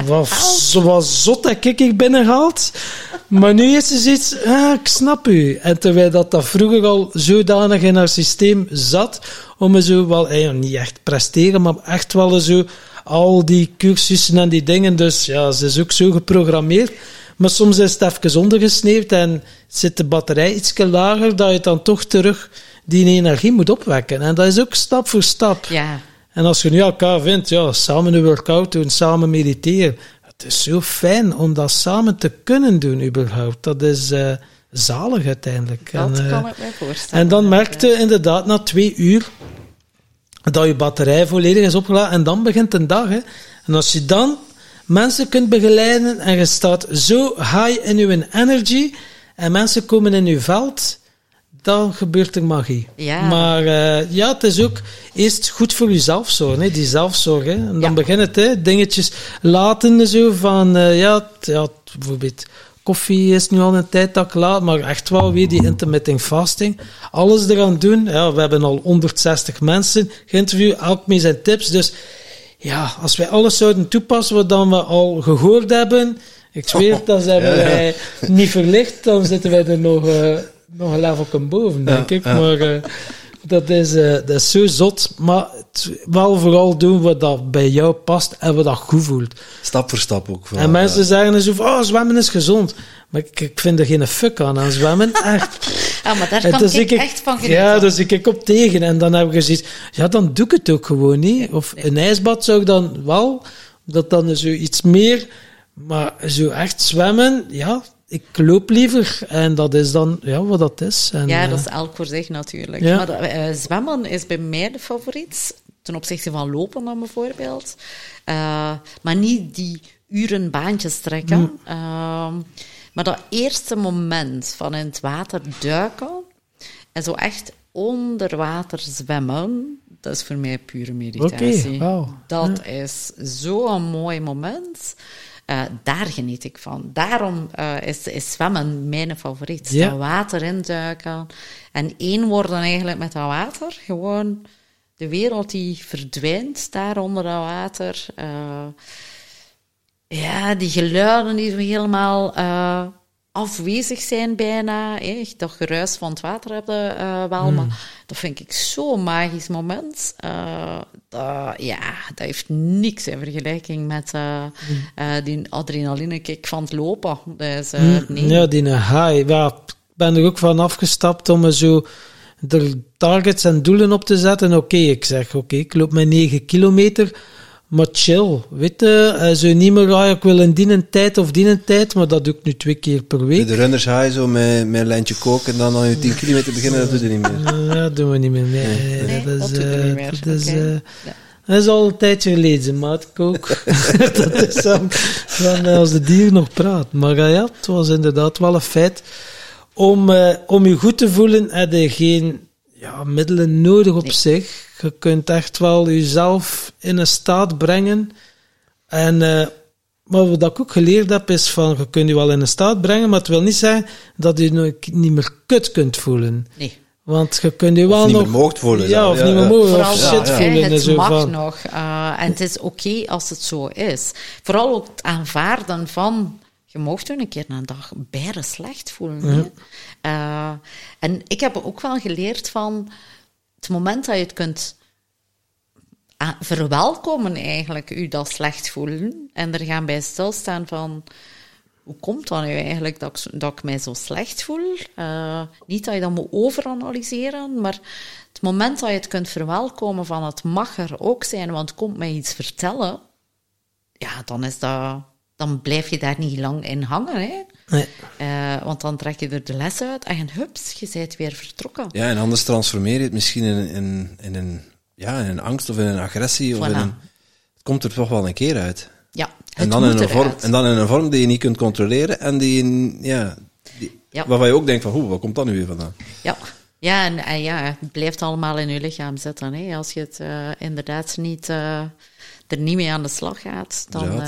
Wat, wat zot dat ik ik binnengehaald. Maar nu is ze zoiets... Ah, ik snap u. En terwijl dat, dat vroeger al zodanig in haar systeem zat... Om me zo wel... Eh, niet echt presteren, maar echt wel zo... Al die cursussen en die dingen. Dus ja, ze is ook zo geprogrammeerd. Maar soms is het even ondergesneeuwd en zit de batterij iets lager, dat je dan toch terug die energie moet opwekken. En dat is ook stap voor stap. Ja. En als je nu elkaar vindt, ja, samen een workout doen, samen mediteren. Het is zo fijn om dat samen te kunnen doen, überhaupt. Dat is uh, zalig uiteindelijk. Dat en, uh, kan ik mij voorstellen. En dan merkte je inderdaad na twee uur dat je batterij volledig is opgeladen. En dan begint een dag. Hè. En als je dan mensen kunt begeleiden en je staat zo high in je energy en mensen komen in je veld, dan gebeurt er magie. Ja. Maar uh, ja, het is ook eerst goed voor jezelf zorgen, hè, die zelfzorg. Hè. En dan Ja. begint het, hè, dingetjes laten zo van, uh, ja, ja, bijvoorbeeld koffie is nu al een tijd dat ik laat, maar echt wel weer die intermittent fasting. Alles eraan doen. Ja, we hebben al 160 mensen geïnterviewd, elk met zijn tips. Dus ja, als wij alles zouden toepassen wat dan we al gehoord hebben, ik zweer (laughs) dan zijn ja. wij niet verlicht, dan zitten wij er nog, uh, nog een level boven, denk Ja, ik. ja. Maar uh, Dat is, eh, dat is zo zot, maar het- wel vooral doen wat dat bij jou past en wat dat goed voelt. Stap voor stap ook. vooral, en mensen ja. zeggen dan zo van, oh, zwemmen is gezond. Maar ik, ik vind er geen fuck aan aan zwemmen, (laughs) echt. Ah, maar daar kan dan ik echt van genieten. Ja, daar zie ik op tegen. En dan heb ik zoiets, ja, dan doe ik het ook gewoon niet. Of een ijsbad zou ik dan wel, dat dan zoiets meer. Maar zo echt zwemmen, ja, ik loop liever. En dat is dan, ja, wat dat is. En, Ja, eh, dat is elk voor zich natuurlijk. Ja. Maar eh, zwemmen is bij mij de favoriet. Ten opzichte van lopen dan bijvoorbeeld. Eh, maar niet die uren baantjes trekken. Mm. Ehm, maar dat eerste moment van in het water duiken en zo echt onder water zwemmen, dat is voor mij pure meditatie. Wauw. Dat is zo'n mooi moment. Eh, daar geniet ik van. Daarom eh, is, is zwemmen mijn favoriet. Ja. Dat water induiken en één worden eigenlijk met dat water. Gewoon de wereld die verdwijnt daar onder dat water. Eh, ja, die geluiden die helemaal afwezig zijn bijna. hè. Dat geruis van het water hebben eh, wel, maar dat vind ik zo'n magisch moment. Eh, dat, ja, dat heeft niks in vergelijking met eh, eh, die adrenaline-kick van het lopen. Dus, eh, nee. Ja, die high. Ja, ik ben er ook van afgestapt om zo er targets en doelen op te zetten. Oké, ik zeg, oké, ik loop mijn 9 kilometer, maar chill. Weet je, zo niet meer, ah, ik wil een die tijd of die tijd, maar dat doe ik nu twee keer per week. De runners high zo met, met een lijntje koken en dan aan je 10 kilometer beginnen, dat doet je niet meer. Eh, Ja, dat doen we niet meer. Nee, nee, Nee, dat is, dat eh, niet meer. dat is, Oké. Ja. dat is al een tijdje geleden, maar ik ook. dat is dan, dan eh, als de dier nog praat. Maar ja, het was inderdaad wel een feit. Om, eh, om je goed te voelen, heb je geen ja, middelen nodig op Nee. zich. Je kunt echt wel jezelf in een staat brengen. En, eh, maar wat ik ook geleerd heb, is van, je kunt je wel in een staat brengen, maar het wil niet zeggen dat je nog niet meer kut kunt voelen. nee. Want je kunt je wel niet nog... meer moogt voelen Ja, of Ja, niet meer ja. mogen, Vooral of shit hè, voelen. en het zo mag van. nog. eh, en het is oké als het zo is. Vooral ook het aanvaarden van... Je mocht je een keer een dag bijna slecht voelen. Eh, en ik heb ook wel geleerd van... Het moment dat je het kunt ah, verwelkomen eigenlijk, u dat slecht voelen. En er gaan bij stilstaan van... Hoe komt dat nu eigenlijk dat ik, dat ik mij zo slecht voel? Eh, niet dat je dat moet overanalyseren, maar het moment dat je het kunt verwelkomen van het mag er ook zijn, want komt mij iets vertellen, ja, dan is dat... Dan blijf je daar niet lang in hangen, hè. Nee. Eh, want dan trek je er de les uit en hups, je bent weer vertrokken. Ja, en anders transformeer je het misschien in, in, in, een, ja, in een angst of in een agressie. Of Voilà. in een, het komt er toch wel een keer uit. Ja, het En dan, in moet een vorm, en dan in een vorm die je niet kunt controleren en die, in- ja, die, Ja. waarvan je ook denkt van, hoe, waar komt dat nu weer vandaan? Ja, ja en, en ja, het blijft allemaal in je lichaam zitten. Hè. Als je het eh, inderdaad niet, eh, er niet mee aan de slag gaat, dan.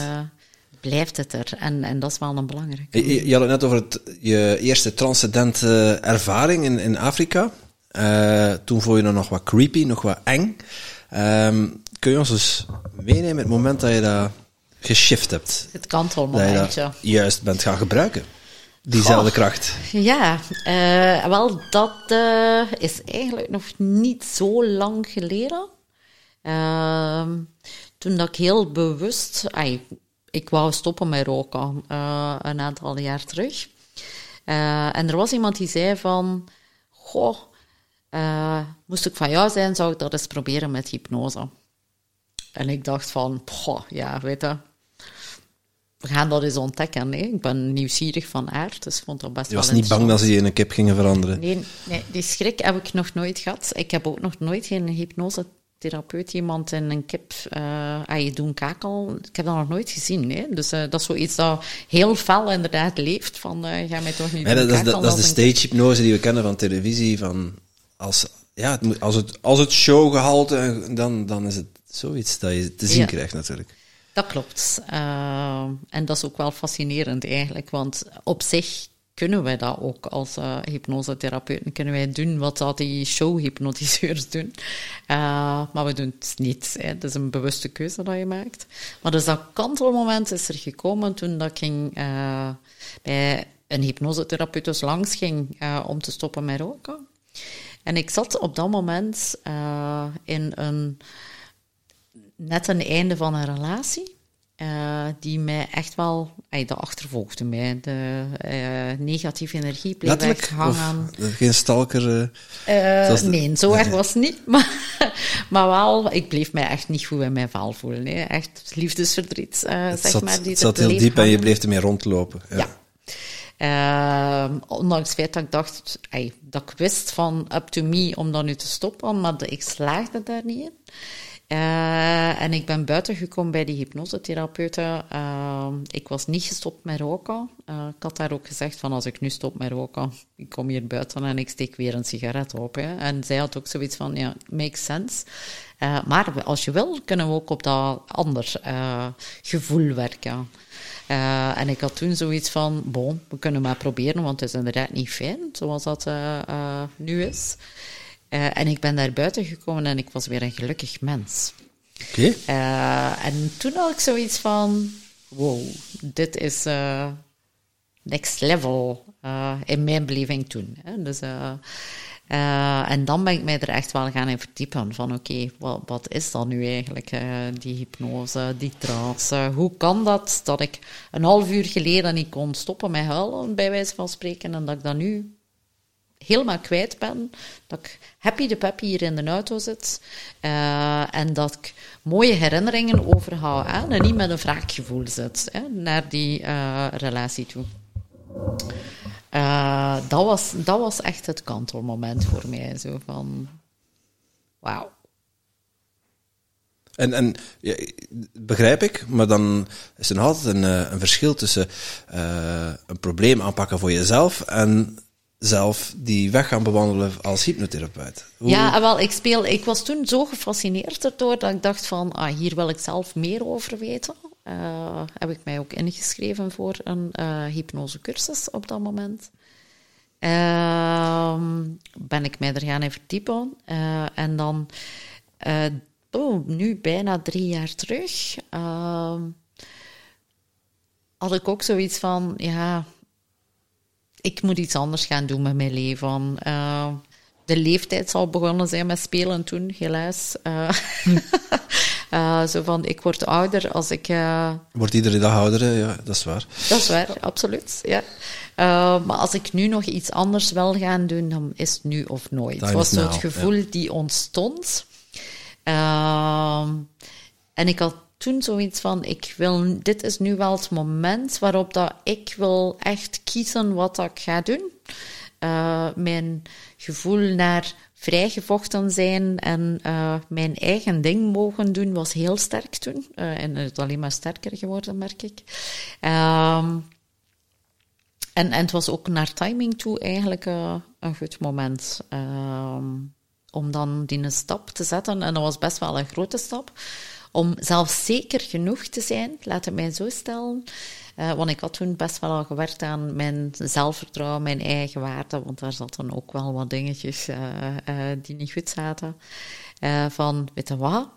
Blijft het er. En, en dat is wel een belangrijke. Je, had het net over het, je eerste transcendente ervaring in, in Afrika. Eh, toen vond je het nog wat creepy, nog wat eng. Ehm, kun je ons dus meenemen het moment dat je dat geshift hebt? Het Dat je kantelmomentje. dat juist bent gaan gebruiken. Diezelfde kracht. Ja, eh, wel, dat eh, is eigenlijk nog niet zo lang geleden. Ehm, toen dat ik heel bewust... ik wou stoppen met roken, eh, een aantal jaar terug. Eh, en er was iemand die zei van... Goh, eh, moest ik van jou zijn, zou ik dat eens proberen met hypnose. En ik dacht van, ja, weet je... We gaan dat eens ontdekken. Hè. Ik ben nieuwsgierig van aard, dus ik vond dat best Je was niet bang dat ze je in een kip gingen veranderen. Nee, nee, die schrik heb ik nog nooit gehad. Ik heb ook nog nooit geen hypnosetherapeut iemand in een kip eh aan je doen kakel. Ik heb dat nog nooit gezien. Hè? Dus eh, dat is zoiets dat heel fel inderdaad leeft. Van, eh ga mij toch niet Ja, doen dat, is de, kakelen dat is de stage hypnose die we kennen van televisie. Van als, ja, het moet, als, het, als het showgehalte, dan, dan is het zoiets dat je te zien Ja. krijgt natuurlijk. Dat klopt. En dat is ook wel fascinerend eigenlijk, want op zich kunnen wij dat ook als eh hypnosetherapeuten. Kunnen wij doen wat dat die showhypnotiseurs doen. Eh, maar we doen het niet. Hè. Het is een bewuste keuze dat je maakt. Maar dus dat kantelmoment is er gekomen toen dat ik ging, eh, bij een hypnosetherapeut dus langs ging om te stoppen met roken. En ik zat op dat moment uh, in een, net een einde van een relatie. Uh, die mij echt wel, de achtervolgde mij. De uh, negatieve energie bleef Letterlijk? hangen. Of geen stalker? nee, zo erg was het niet. (laughs) Maar, maar wel, ik bleef mij echt niet goed in mijn vel voelen. Nee. Echt liefdesverdriet, zeg zat, maar. Die het zat heel diep en je bleef ermee rondlopen. Ja. ja. Uh, ondanks het feit dat ik dacht, ay, dat ik wist van up to me om dat nu te stoppen, maar ik slaagde daar niet in. Uh, en ik ben buiten gekomen bij die hypnosetherapeuten. Uh, ik was niet gestopt met roken. Uh, ik had daar ook gezegd van als ik nu stop met roken, ik kom hier buiten en ik steek weer een sigaret op. Hè. En zij had ook zoiets van, ja, makes sense. maar als je wil, kunnen we ook op dat ander gevoel werken. En ik had toen zoiets van, bon, we kunnen maar proberen, want het is inderdaad niet fijn, zoals dat nu is. En ik ben daar buiten gekomen en ik was weer een gelukkig mens. Oké. Okay. en toen had ik zoiets van, wow, dit is next level in mijn beleving toen. Hè. Dus... En dan ben ik mij er echt wel gaan in verdiepen. Van oké, okay, wat, wat, is dat nu eigenlijk, die hypnose, die trance? hoe kan dat dat ik een half uur geleden niet kon stoppen met huilen, bij wijze van spreken, en dat ik dat nu helemaal kwijt ben? Dat ik happy de peppy hier in de auto zit uh, en dat ik mooie herinneringen overhoud en niet met een wraakgevoel zit hè, naar die relatie toe. Uh, dat, was, dat was echt het kantelmoment voor mij. Zo van, wauw. En, en begrijp ik, maar dan is er altijd een, een verschil tussen een probleem aanpakken voor jezelf en zelf die weg gaan bewandelen als hypnotherapeut. Ja, wel, ik, speel, ik was toen zo gefascineerd erdoor dat ik dacht van, ah, hier wil ik zelf meer over weten. Uh, heb ik mij ook ingeschreven voor een uh, hypnosecursus op dat moment. Uh, ben ik mij er gaan in verdiepen. Uh, en dan, oh, nu bijna drie jaar terug, ehm, had ik ook zoiets van, ja, ik moet iets anders gaan doen met mijn leven. de leeftijd zal begonnen zijn met spelen toen, helaas. Uh, (laughs) zo van, ik word ouder als ik... Wordt iedere dag ouder, ja, dat is waar. Dat is waar, absoluut, ja. Maar als ik nu nog iets anders wil gaan doen, dan is het nu of nooit. Het was zo het gevoel ja. die ontstond. Ehm, en ik had toen zoiets van, ik wil, dit is nu wel het moment waarop dat ik wil echt kiezen wat ik ga doen. mijn gevoel naar vrijgevochten zijn en uh, mijn eigen ding mogen doen, was heel sterk toen. Uh, en het is alleen maar sterker geworden, merk ik. Um, en, en het was ook naar timing toe eigenlijk een goed moment. Um, om dan die stap te zetten. En dat was best wel een grote stap. Om zelfzeker genoeg te zijn, laat het mij zo stellen. Uh, want ik had toen best wel al gewerkt aan mijn zelfvertrouwen, mijn eigen waarde, want daar zaten ook wel wat dingetjes uh, uh, die niet goed zaten. van, weet je wat?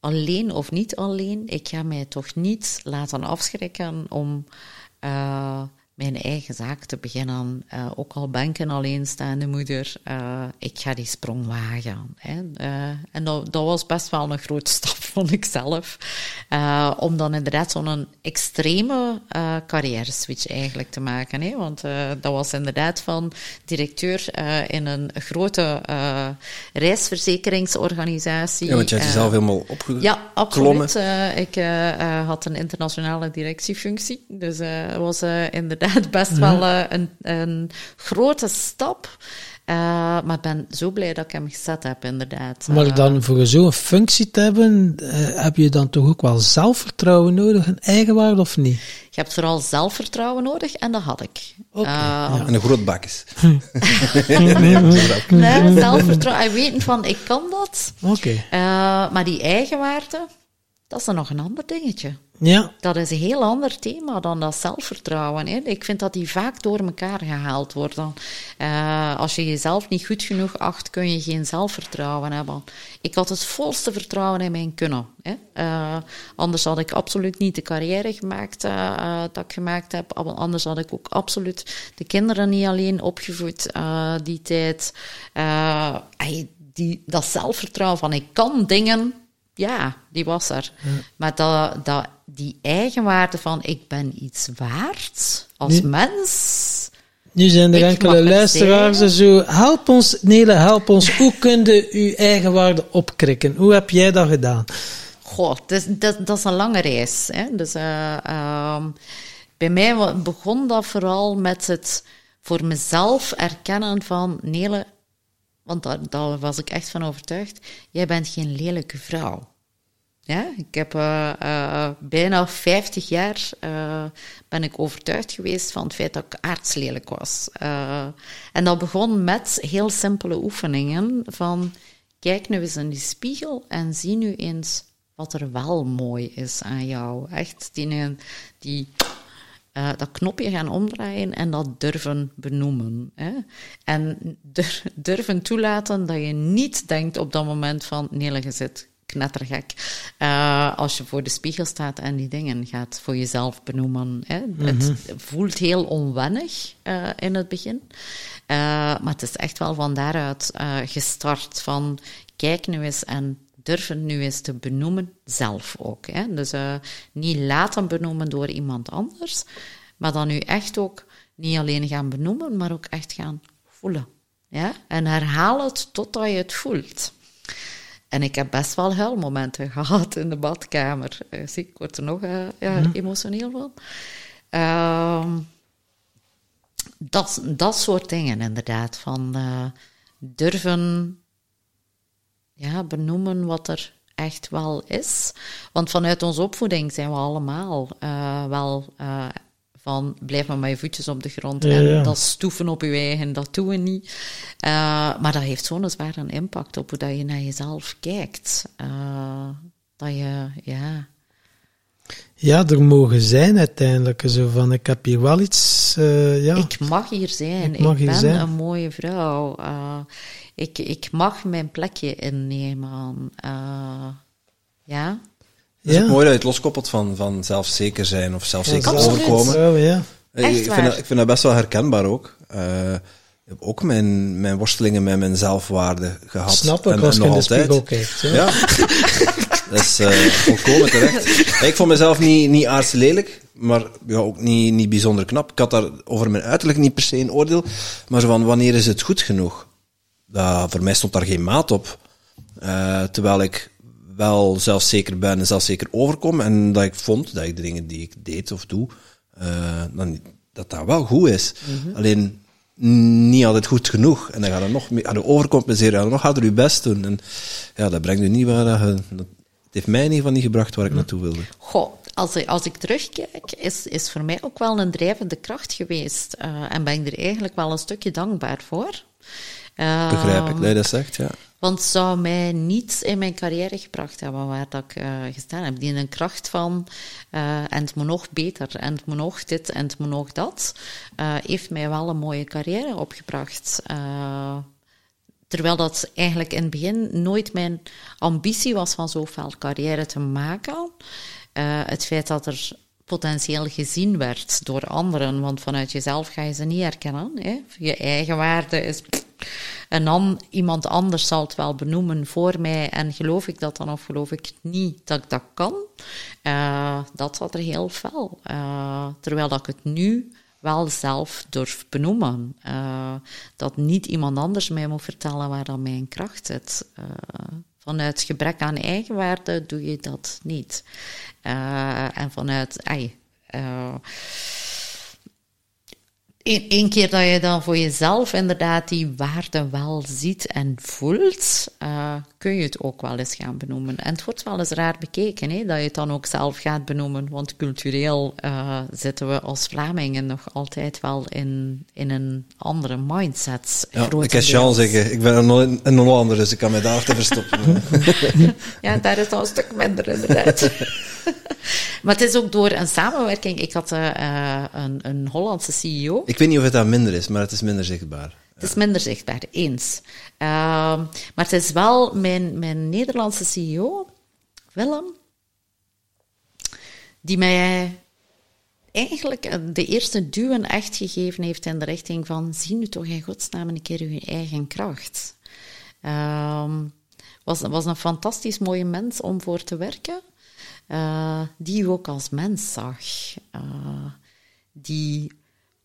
Alleen of niet alleen, ik ga mij toch niet laten afschrikken om mijn eigen zaak te beginnen. Uh, ook al ben ik een alleenstaande moeder, uh, ik ga die sprong wagen. Hè. Uh, en dat, dat, was best wel een grote (laughs) stap, vond ik zelf. om dan inderdaad zo'n extreme carrière switch eigenlijk te maken. Hè. Want dat was inderdaad van directeur in een grote reisverzekeringsorganisatie. Ja, want je hebt jezelf helemaal opgeklommen. Ja, absoluut. ik had een internationale directiefunctie. Dus was inderdaad best wel uh, een, een, grote stap. Uh, maar ik ben zo blij dat ik hem gezet heb, inderdaad. Maar dan voor zo'n functie te hebben, heb je dan toch ook wel zelfvertrouwen nodig, een eigenwaarde of niet? Je hebt vooral zelfvertrouwen nodig en dat had ik. Okay, ja. En een groot bakjes. (laughs) nee, zelfvertrouwen. En weten van, ik kan dat. Oké. maar die eigenwaarde, dat is dan nog een ander dingetje. Ja, Dat is een heel ander thema dan dat zelfvertrouwen. Hè. Ik vind dat die vaak door elkaar gehaald worden. Eh, als je jezelf niet goed genoeg acht, kun je geen zelfvertrouwen hebben. Ik had het volste vertrouwen in mijn kunnen. Hè. Eh, anders had ik absoluut niet de carrière gemaakt eh, dat ik gemaakt heb. Anders had ik ook absoluut de kinderen niet alleen opgevoed die tijd. Die, dat zelfvertrouwen van ik kan dingen, ja, die was er. Maar dat, dat, die eigenwaarde van ik ben iets waard als mens. nu zijn er enkele luisteraars en zo. Help ons, Nele, help ons. Hoe kun je uw eigen waarde opkrikken? Hoe heb jij dat gedaan? Goh, dat, is- dat, dat is een lange reis. Hè? Dus, eh, ehm, bij mij begon dat vooral met het voor mezelf erkennen van Nele, want daar, was ik echt van overtuigd, jij bent geen lelijke vrouw. Ja, ik heb eh, eh, bijna 50 jaar eh, ben ik overtuigd geweest van het feit dat ik aardslelijk was. En dat begon met heel simpele oefeningen van kijk nu eens in die spiegel en zie nu eens wat er wel mooi is aan jou. Echt die, die eh, dat knopje gaan omdraaien en dat durven benoemen. Hè? En dur- durven toelaten dat je niet denkt op dat moment van nee, je zit knettergek. Eh, als je voor de spiegel staat en die dingen gaat voor jezelf benoemen. Hè? Het voelt heel onwennig eh, in het begin. Maar het is echt wel van daaruit gestart van kijk nu eens en durven nu eens te benoemen, zelf ook. Hè? Dus eh, niet laten benoemen door iemand anders, maar dan nu echt ook niet alleen gaan benoemen, maar ook echt gaan voelen. Ja? En herhaal het totdat je het voelt. En ik heb best wel huilmomenten (laughs) gehad in de badkamer. Eh, zie, ik word er nog eh, ja, emotioneel van. Ehm, dat, dat soort dingen inderdaad. Van durven ja, benoemen wat er echt wel is. Want vanuit onze opvoeding zijn we allemaal eh, wel eh, van blijf maar met je voetjes op de grond Ja, en ja. dat stoeven op je eigen, dat doen we niet. Eh, maar dat heeft zo'n zware impact op hoe dat je naar jezelf kijkt. Dat je, ja... Ja, er mogen zijn uiteindelijk. Zo van, ik heb hier wel iets... ja. Ik mag hier zijn. Ik ben zijn. een mooie vrouw. Eh, ik, ik mag mijn plekje innemen. Eh, ja. Het is Ja. ook mooi dat je het loskoppelt van, van zelfzeker zijn of zelfzeker Absoluut. overkomen. Ja. Ik- Echt ik, vind dat, ik vind dat best wel herkenbaar ook. Eh, ik heb ook mijn, mijn worstelingen met mijn zelfwaarde gehad. Snap ik En- als en je in de nog altijd. spiegel kijkt. Ja. Ja, (laughs) dat is eh, volkomen terecht. Ik vond mezelf niet, niet aardslelijk, maar ja, ook niet, niet bijzonder knap. Ik had daar over mijn uiterlijk niet per se een oordeel, maar zo van wanneer is het goed genoeg? Dat, voor mij stond daar geen maat op. Eh, terwijl ik wel zelfzeker ben en zelfzeker overkom en dat ik vond dat ik de dingen die ik deed of doe, eh, dan, dat dat wel goed is. Alleen niet altijd goed genoeg. En dan gaat het nog meer, gaat overcompenseren, en nog harder je best doen. En ja, dat brengt u niet waar dat het heeft mij in ieder geval niet gebracht waar ik naartoe wilde. Goh, als ik, als ik terugkijk, is, is voor mij ook wel een drijvende kracht geweest. Eh, en ben ik er eigenlijk wel een stukje dankbaar voor. Eh, Begrijp ik dat je dat zegt, ja. Want het zou mij niets in mijn carrière gebracht hebben waar dat ik eh, gestaan heb. Die een kracht van, eh, en het moet nog beter, en het moet nog dit, en het moet nog dat, eh, heeft mij wel een mooie carrière opgebracht. Terwijl dat eigenlijk in het begin nooit mijn ambitie was van zoveel carrière te maken. Het feit dat er potentieel gezien werd door anderen, want vanuit jezelf ga je ze niet herkennen. Hè? Je eigen waarde is... En dan iemand anders zal het wel benoemen voor mij. En geloof ik dat dan of geloof ik niet dat ik dat kan? Eh, dat zat er heel fel. Eh, terwijl dat ik het nu wel zelf durf benoemen. Eh, dat niet iemand anders mij moet vertellen waar dan mijn kracht zit. Vanuit gebrek aan eigenwaarde doe je dat niet. Eh, en vanuit... Eh, Eén keer dat je dan voor jezelf inderdaad die waarde wel ziet en voelt, uh, kun je het ook wel eens gaan benoemen. En het wordt wel eens raar bekeken, hè, dat je het dan ook zelf gaat benoemen. Want cultureel uh, zitten we als Vlamingen nog altijd wel in, in een andere mindset. Ja, ik kan Jean zeggen, ik ben een, een Hollander, dus ik kan mij daar te verstoppen. (laughs) ja, daar is al een stuk minder inderdaad. (laughs) maar het is ook door een samenwerking. Ik had uh, een, een Hollandse CEO. Ik weet niet of het daar minder is, maar het is minder zichtbaar. Het is minder zichtbaar, eens. Uh, maar het is wel mijn, mijn Nederlandse CEO, Willem, die mij eigenlijk de eerste duwen echt gegeven heeft in de richting van zie nu toch in godsnaam een keer uw eigen kracht. Uh, was, was een fantastisch mooie mens om voor te werken, uh, die u ook als mens zag. Uh, die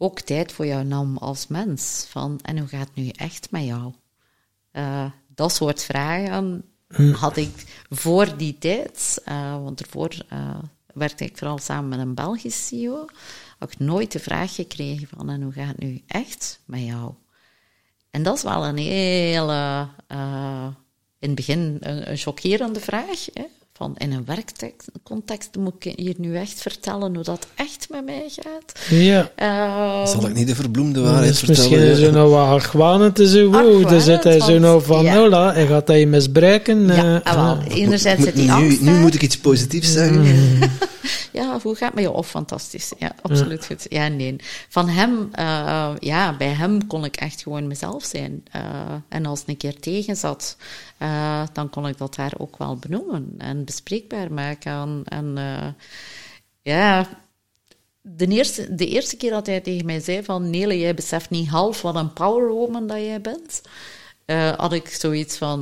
ook tijd voor jou nam als mens. Van, en hoe gaat het nu echt met jou? Uh, dat soort vragen hm. had ik voor die tijd, uh, want ervoor uh, werkte ik vooral samen met een Belgisch CEO, had ik nooit de vraag gekregen van, en hoe gaat het nu echt met jou? En dat is wel een hele, in het begin een, een chockerende vraag, hè? Van in een werkcontext moet ik hier nu echt vertellen hoe dat echt met mij gaat. Ja. Uh, Zal ik niet de verbloemde waarheid vertellen? Misschien zo (laughs) nou wat argwanend te. Wow, dan zit hij zo nou van, ja. nou en gaat hij je misbruiken. Ja, uh, wel, enerzijds zit hij nu, nu moet ik iets positiefs zeggen. Mm. (laughs) ja, hoe gaat het met je? Of fantastisch. Ja, absoluut goed. Ja, nee. Van hem, uh, ja, bij hem kon ik echt gewoon mezelf zijn. Uh, en als het een keer tegen zat, uh, dan kon ik dat daar ook wel benoemen en bespreekbaar maken. En ja, de eerste, de eerste keer dat hij tegen mij zei van Nele, jij beseft niet half wat een powerwoman dat jij bent, had ik zoiets van,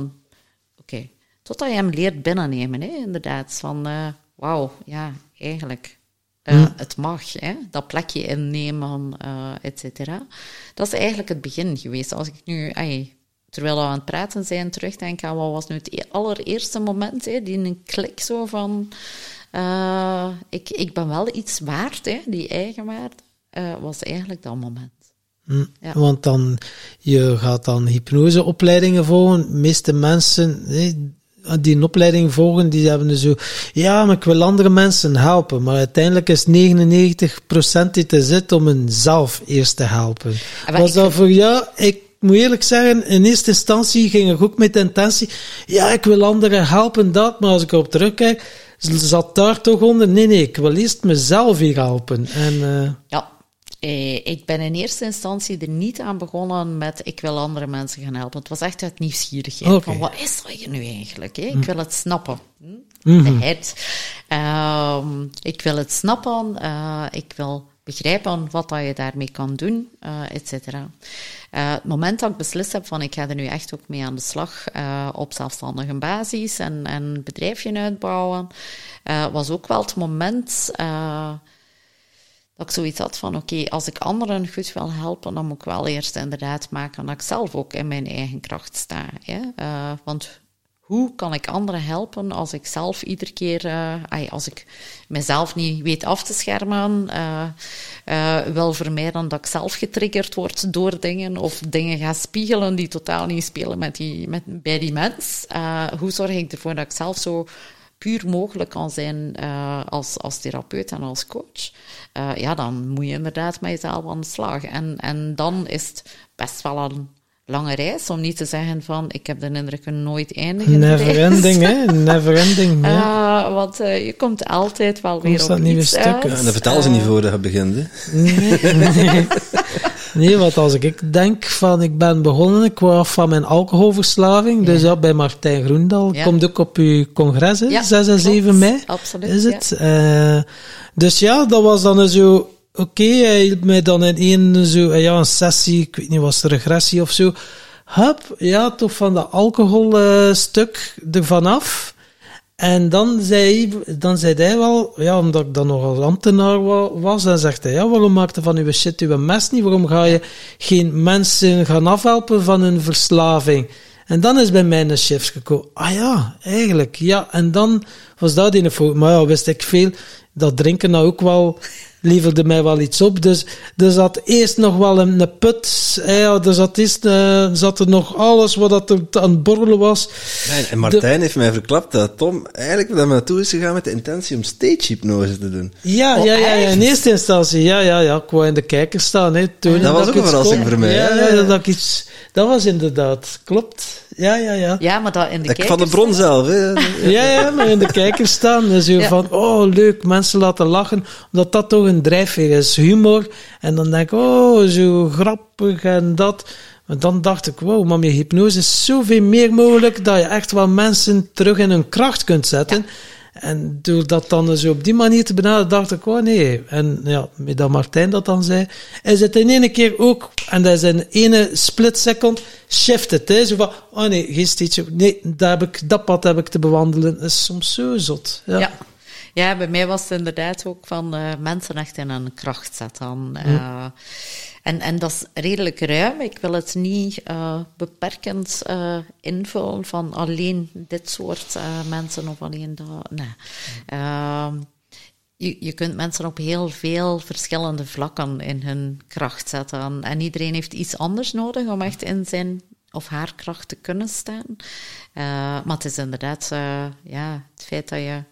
oké, okay. totdat je hem leert binnennemen, hè, inderdaad. Van, wauw, ja, eigenlijk. Uh, Het mag, hè? dat plekje innemen, uh, et cetera. Dat is eigenlijk het begin geweest. Als ik nu, ay, terwijl we aan het praten zijn, terugdenk aan wat was nu het e-, allereerste moment, hè? die een klik zo van, uh, ik, ik ben wel iets waard, hè? die eigenwaarde, was eigenlijk dat moment. Hm. Ja. Want dan, je gaat dan hypnoseopleidingen volgen. De meeste mensen, die een opleiding volgen, die hebben zo, ja, maar ik wil andere mensen helpen. Maar uiteindelijk is 99% die te zit om hen zelf eerst te helpen. Was dat voor jou? Ik moet eerlijk zeggen, in eerste instantie ging ik ook met de intentie, ja, ik wil anderen helpen, dat. Maar als ik erop terugkijk, zat daar toch onder, nee, nee, ik wil eerst mezelf hier helpen. En, uh... ja. Eh, ik ben in eerste instantie er niet aan begonnen met ik wil andere mensen gaan helpen. Het was echt uit nieuwsgierigheid. Okay. Van wat is dat hier nu eigenlijk? Hè? Ik hm. wil het snappen. Hm? Mm -hmm. het. Uh, ik wil het snappen. Uh, ik wil begrijpen wat dat je daarmee kan doen, uh, et cetera. Uh, het moment dat ik beslist heb van ik ga er nu echt ook mee aan de slag uh, op zelfstandige basis en, en bedrijfje uitbouwen, was ook wel het moment dat ik zoiets had van, oké, als ik anderen goed wil helpen, dan moet ik wel eerst inderdaad maken dat ik zelf ook in mijn eigen kracht sta. Hè? Want hoe kan ik anderen helpen als ik zelf iedere keer, uh, als ik mezelf niet weet af te schermen, uh, wil vermijden dat ik zelf getriggerd word door dingen of dingen ga spiegelen die totaal niet spelen met die, met, bij die mens. hoe zorg ik ervoor dat ik zelf zo puur mogelijk kan zijn uh, als, als therapeut en als coach, uh, ja, dan moet je inderdaad met jezelf aan de slag. En, en dan is het best wel een lange reis, om niet te zeggen van, ik heb de indruk een nooit eindigen Never ending, hè? (laughs) Never ending, ja. Uh, want uh, je komt altijd wel weer op nieuwe stukken. Ja, en dat vertellen ze niet voor je begint, hè? Nee, nee. Nee, want als ik denk van ik ben begonnen, ik was van mijn alcoholverslaving, ja. dus ja, bij Martijn Groendal, ja. komt ook op uw congres, hè, ja, 6 en 7 mei. Absoluut. Is het? Uh, dus ja, dat was dan zo, oké, hij hielp mij dan in één zo, ja, een sessie, ik weet niet, was het regressie of zo. Hup, ja, toch van dat alcoholstuk uh, ervan af. En dan zei, dan zei hij wel, ja, omdat ik dan nog als ambtenaar was, dan zegt hij, ja, waarom maakt je van uw shit uw mes niet? Waarom ga je geen mensen gaan afhelpen van hun verslaving? En dan is bij mij een shift gekomen. Ah ja, eigenlijk, ja. En dan was dat in de Maar ja, wist ik veel, dat drinken nou ook wel leverde mij wel iets op. Dus er zat eerst nog wel een, een put. Ja, er zat, eerst, uh, zat er nog alles wat dat er aan het borrelen was. Nee, en Martijn heeft mij verklapt dat Tom eigenlijk naar naartoe is gegaan met de intentie om stage hypnose te doen. Ja, Oh, ja, ja, ja, in eerste instantie. Ja, ja, ja. Ik wou in de kijker staan. Hè, toen Dat was ook een verrassing kon. voor mij, Ja, ja, dat, ik iets, dat was inderdaad. Klopt. Ja, ja, ja. Ja, maar dat in de Dat- Van de kijkers- bron zelf, hè. Ja, ja, maar in de kijker staan. Zo (laughs) Ja. van, oh, leuk, mensen laten lachen. Omdat dat toch een drijfveer is. Humor. En dan denk ik, oh, zo grappig en dat. Maar dan dacht ik, wow, maar met hypnose is zoveel meer mogelijk dat je echt wel mensen terug in hun kracht kunt zetten. En door dat dan zo op die manier te benaderen, dacht ik, oh nee. En ja, met dat Martijn dat dan zei, is het in ene keer ook, en dat is in ene split second, shift het. Hè? Zo van, oh nee, geen stage, nee, dat, heb ik, dat pad heb ik te bewandelen. Dat is soms zo zot. Ja. Ja. Ja, bij mij was het inderdaad ook van eh, mensen echt in een kracht zetten. Eh, en, en dat is redelijk ruim. Ik wil het niet eh, beperkend invullen van alleen dit soort mensen of alleen dat. Nee. Ehm, je, je kunt mensen op heel veel verschillende vlakken in hun kracht zetten. En iedereen heeft iets anders nodig om echt in zijn of haar kracht te kunnen staan. Maar het is inderdaad ja, het feit dat je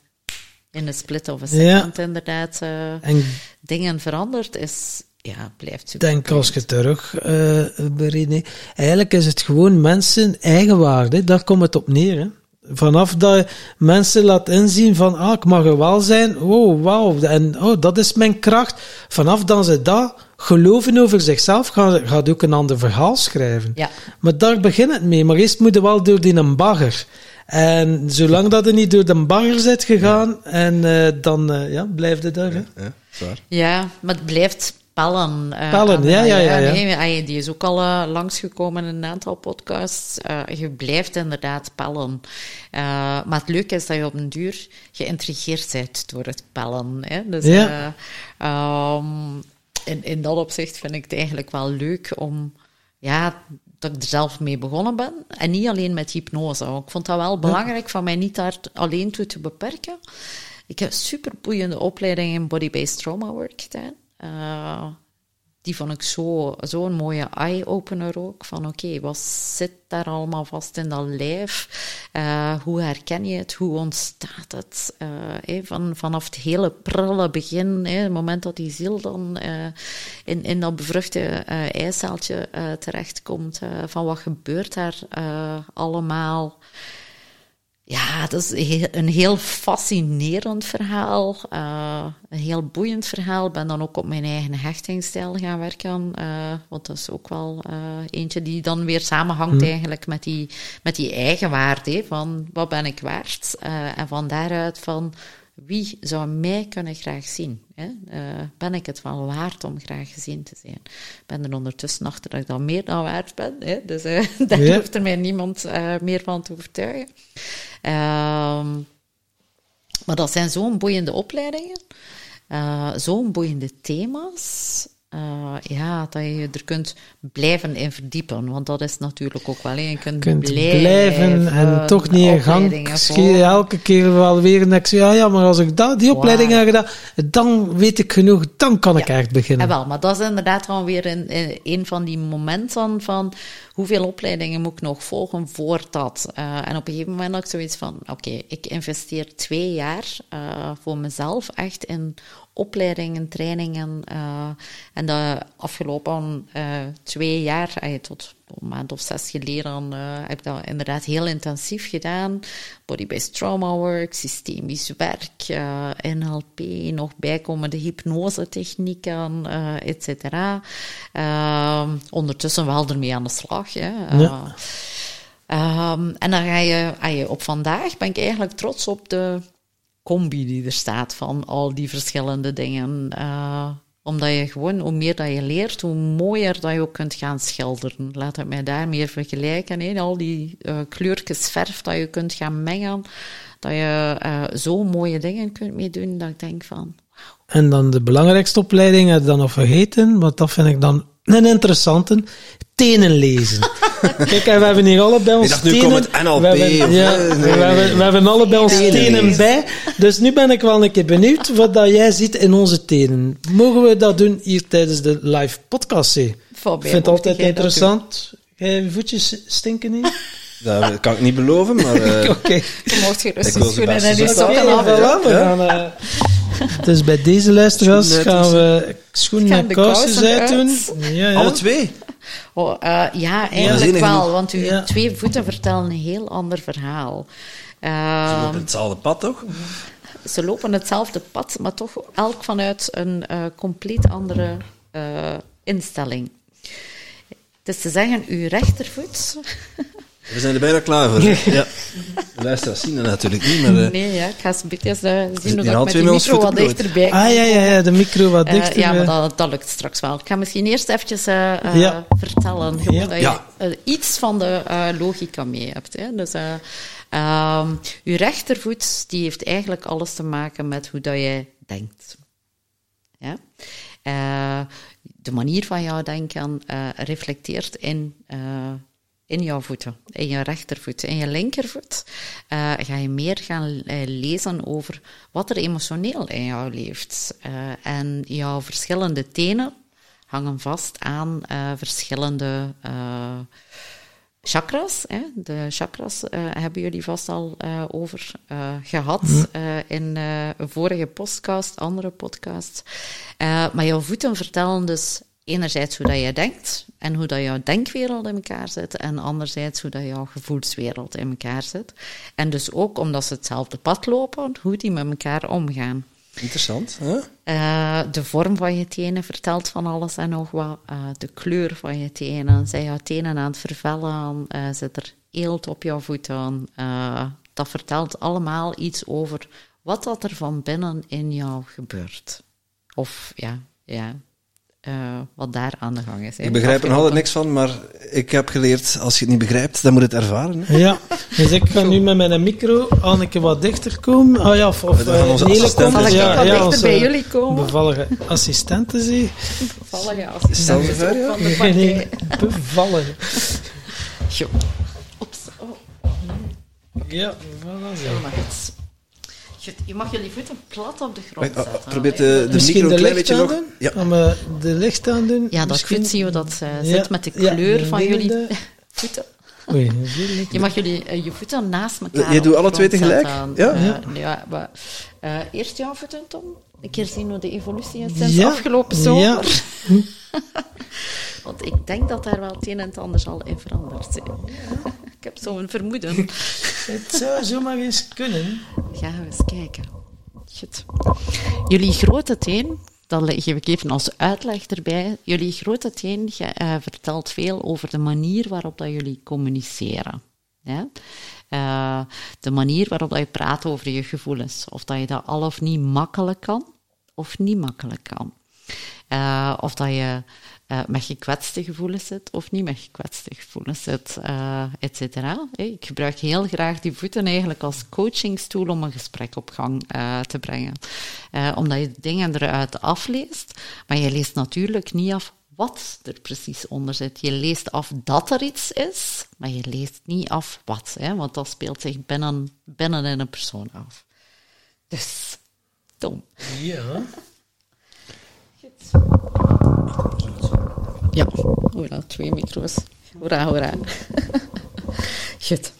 in een split of een Ja. second inderdaad eh, En dingen verandert, is, ja, blijft super. denk als je terug uh, beredeneert, eigenlijk is het gewoon mensen eigenwaarde, daar komt het op neer. Hè? Vanaf dat je mensen laat inzien van, ah, ik mag er wel zijn, oh, wauw, en oh, dat is mijn kracht. Vanaf dan ze dat geloven over zichzelf, gaan ze gaat ook een ander verhaal schrijven. Ja. Maar daar begint het mee. Maar eerst moet je wel door die een bagger. En zolang dat er niet door de bagger zit gegaan, en uh, dan uh, ja, blijf je daar. Ja, zwaar. Ja, maar het blijft pellen. Uh, Pellen, ja, ja, ja. ja. Nee, die is ook al uh, langsgekomen in een aantal podcasts. Uh, je blijft inderdaad pellen. Uh, maar het leuke is dat je op een duur geïntrigeerd bent door het pellen. Hè? Dus, ja. um, in, in dat opzicht vind ik het eigenlijk wel leuk om... Ja, dat ik er zelf mee begonnen ben. En niet alleen met hypnose. Ik vond dat wel belangrijk ja. van mij niet daar alleen toe te beperken. Ik heb super boeiende opleiding in body-based trauma work gedaan. Uh, die vond ik zo, zo'n mooie eye-opener ook. Van oké, wat zit daar allemaal vast in dat lijf? Uh, hoe herken je het? Hoe ontstaat het? Uh, hey, van, vanaf het hele prille begin, het moment dat die ziel dan in, in dat bevruchte eicelletje terechtkomt. van wat gebeurt daar allemaal? Ja, dat is een heel fascinerend verhaal. Uh, een heel boeiend verhaal. Ik ben dan ook op mijn eigen hechtingsstijl gaan werken. Uh, want dat is ook wel uh, eentje die dan weer samenhangt hmm. eigenlijk met die, met die eigenwaarde. Van wat ben ik waard? en van daaruit van wie zou mij kunnen graag zien? Hè? ben ik het wel waard om graag gezien te zijn? Ik ben er ondertussen achter dat ik dat meer dan waard ben. Hè? Dus (laughs) daar ja. hoeft er mij niemand meer van te overtuigen. Um, maar dat zijn zo'n boeiende opleidingen, zo'n boeiende thema's. Uh, ja, dat je er kunt blijven in verdiepen. Want dat is natuurlijk ook wel. Je kunt, kunt blijven, blijven en toch niet in gang. Elke keer wel weer. En ik zeg, ja, ja, maar als ik dat, die opleiding wow. heb gedaan, dan weet ik genoeg, dan kan ja. ik echt beginnen. Ja, wel, maar dat is inderdaad dan weer in, een van die momenten van hoeveel opleidingen moet ik nog volgen voor dat. Uh, en op een gegeven moment had ik zoiets van, oké, okay, ik investeer twee jaar uh, voor mezelf echt in opleidingen, trainingen. Uh, en de afgelopen uh, twee jaar, uh, tot een maand of zes geleden, heb ik dat inderdaad heel intensief gedaan. Body-based trauma work, systemisch werk, NLP, nog bijkomende hypnose-technieken, et cetera. Ehm, ondertussen wel ermee aan de slag. Hè. Ja. Um, en dan ga je, je, op vandaag ben ik eigenlijk trots op de combi die er staat van al die verschillende dingen. Uh, omdat je gewoon, hoe meer dat je leert, hoe mooier dat je ook kunt gaan schilderen. Laat het mij daar meer vergelijken. Al die uh, kleurtjes verf dat je kunt gaan mengen. Dat je uh, zo mooie dingen kunt mee doen, dat ik denk van... En dan de belangrijkste opleiding heb dan nog vergeten, want dat vind ik dan een interessante. Tenen lezen. (laughs) Kijk, en we hebben hier allebei ons dacht, nu tenen... komt het NLP we hebben, ja, nee, we, nee, hebben, nee. we hebben allebei ons Tenen bij. Dus nu ben ik wel een keer benieuwd wat dat jij ziet in onze tenen. Mogen we dat doen hier tijdens de live podcast? Ik vind het altijd interessant. Jij je voetjes stinken niet? Dat kan ik niet beloven, maar... (laughs) eh, Oké. Je mocht gerust Ik wil je ze schoenen best en Oké, sokken af. voilà, we gaan, eh, dus bij deze luisteraars gaan we schoenen en kousen uitdoen. uit. Ja, ja. Alle twee? Oh, eh, ja, eigenlijk wel, want uw Ja. twee voeten vertellen een heel ander verhaal. Ehm, Op hetzelfde pad, toch? ze lopen hetzelfde pad, maar toch elk vanuit een eh, compleet andere eh, instelling. Het is te zeggen, uw rechtervoet... We zijn er bijna klaar voor. (laughs) Ja. De luisteraars zien dat natuurlijk niet, maar... eh, Nee, ja, ik ga eens een beetje eh, zien hoe ik met ons micro wat dichterbij Ah ja, ja, ja, de micro wat Eh, dichter. ja, maar dat, dat lukt straks wel. Ik ga misschien eerst eventjes eh, eh, Ja. vertellen, gewoon Ja. dat je Ja. iets van de eh, logica mee hebt. Hè. Dus, eh ehm, uw rechtervoet die heeft eigenlijk alles te maken met hoe dat jij denkt. Ja? Eh, de manier van jouw denken eh, reflecteert in, eh, in jouw voeten, in je rechtervoet. In je linkervoet eh, ga je meer gaan eh, lezen over wat er emotioneel in jou leeft. Eh, en jouw verschillende tenen hangen vast aan verschillende chakras. Hè? De chakras hebben jullie vast al over eh, gehad eh, in een vorige podcast, andere podcast. Maar jouw voeten vertellen dus enerzijds hoe dat je denkt en hoe dat jouw denkwereld in elkaar zit en anderzijds hoe dat jouw gevoelswereld in elkaar zit. En dus ook omdat ze hetzelfde pad lopen, hoe die met elkaar omgaan. Interessant. Hè? Eh, de vorm van je tenen vertelt van alles en nog wat. Eh, de kleur van je tenen. Zijn jouw tenen aan het vervellen? Eh, zit er eelt op jouw voeten? Dat vertelt allemaal iets over wat dat er van binnen in jou gebeurt. Of ja, ja eh, wat daar aan de gang is. hè. Ik begrijp er nog altijd niks van, maar ik heb geleerd, als je het niet begrijpt, dan moet je het ervaren. Hè? Ja, dus ik ga nu met mijn micro Anneke wat dichter komen. Ah ja, of, of Dan gaan eh, onze assistenten ja, wat ja, dichter onze bij jullie komen? Bevallige assistenten, zie. Bevallige Stel assistent je voor, ja? van de Nee, nee, partij. bevallige. Jo. Oeps. Oh, Ja, voilà zo. Je mag Je jullie voeten plat op de grond Wacht, zetten. oh, probeer de, de Misschien micro een klein beetje nog... Ja. Gaan we de licht aan doen? Ja, dat Misschien- goed zien hoe dat eh, Ja, zit met de kleur van jullie (laughs) voeten. Oei. Je mag jullie eh, je voeten naast elkaar Je doet alle twee tegelijk? Ja? Eh, Ja. maar, eh, eerst jouw voeten, Tom. Een keer zien hoe de evolutie is sinds Ja, afgelopen ja. zomer. (laughs) (laughs) (laughs) Want ik denk dat daar wel het een en het ander zal in veranderd zijn. (laughs) ik heb zo'n vermoeden. (laughs) Het zou zomaar eens kunnen. Gaan we eens kijken. Goed. Jullie grote teen, dat geef ik even als uitleg erbij. Jullie grote teen eh, vertelt veel over de manier waarop dat jullie communiceren. Ja? Eh, de manier waarop dat je praat over je gevoelens. Of dat je dat al of niet makkelijk kan, of niet makkelijk kan. Eh, of dat je eh, met gekwetste gevoelens zit of niet met gekwetste gevoelens zit, eh et cetera. Ik gebruik heel graag die voeten eigenlijk als coachingstoel om een gesprek op gang te brengen. Omdat je dingen eruit afleest, maar je leest natuurlijk niet af wat er precies onder zit. Je leest af dat er iets is, maar je leest niet af wat, hè, want dat speelt zich binnen, binnen in een persoon af. Dus, Tom. Ja. (laughs) Ja, hoera, twee micro's. Hoera, hoera. (laughs) Goed.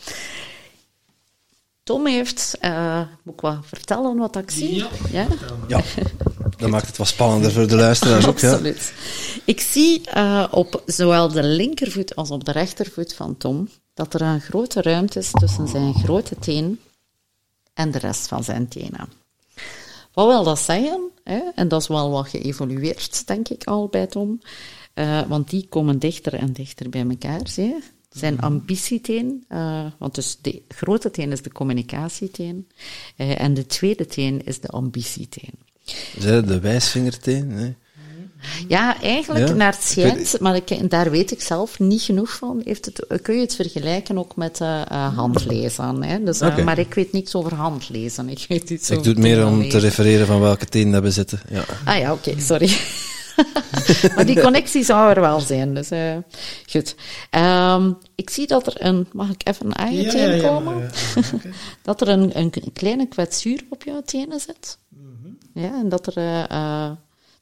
Tom heeft, eh, moet ik wat vertellen wat ik zie? Ja. ja? Ja, (laughs) dat maakt het wat spannender voor de luisteraars ook. Ja. Absoluut. Ik zie eh, op zowel de linkervoet als op de rechtervoet van Tom dat er een grote ruimte is tussen zijn grote teen en de rest van zijn tenen. Wat wil dat zeggen? Hè? En dat is wel wat geëvolueerd, denk ik al bij Tom. Eh, want die komen dichter en dichter bij elkaar. Zijn ambitieteen, eh, want dus de grote teen is de communicatieteen, eh, en de tweede teen is de ambitieteen. De wijsvingerteen? Nee. Ja, eigenlijk Ja? naar het schijnt, maar ik, daar weet ik zelf niet genoeg van. Heeft het, kun je het vergelijken ook met eh, eh, handlezen? Hè? Dus, eh. Maar ik weet niks over handlezen. Ik weet iets Ik doe het meer om te refereren van welke teen dat we zitten. Ja. Ah ja, oké, sorry. (laughs) maar die connectie zou er wel zijn. Dus uh, goed. Um, ik zie dat er een. Mag ik even aan je Ja, teen ja, ja, komen? ja, ja. (laughs) Dat er een, een kleine kwetsuur op jouw tenen zit. Mhm. Ja, en dat er.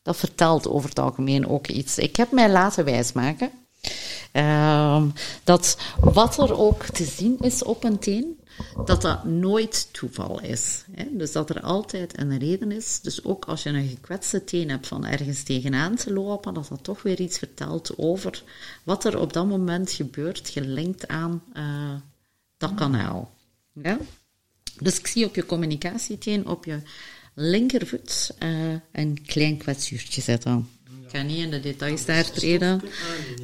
Dat vertelt over het algemeen ook iets. Ik heb mij laten wijsmaken ehm, dat wat er ook te zien is op een teen, dat dat nooit toeval is. Hè? Dus dat er altijd een reden is. Dus ook als je een gekwetste teen hebt van ergens tegenaan te lopen, dat dat toch weer iets vertelt over wat er op dat moment gebeurt, gelinkt aan eh, dat kanaal. Ja? Dus ik zie op je communicatieteen op je linkervoet eh, een klein kwetsuurtje zitten. Ik ga niet in de details daar treden.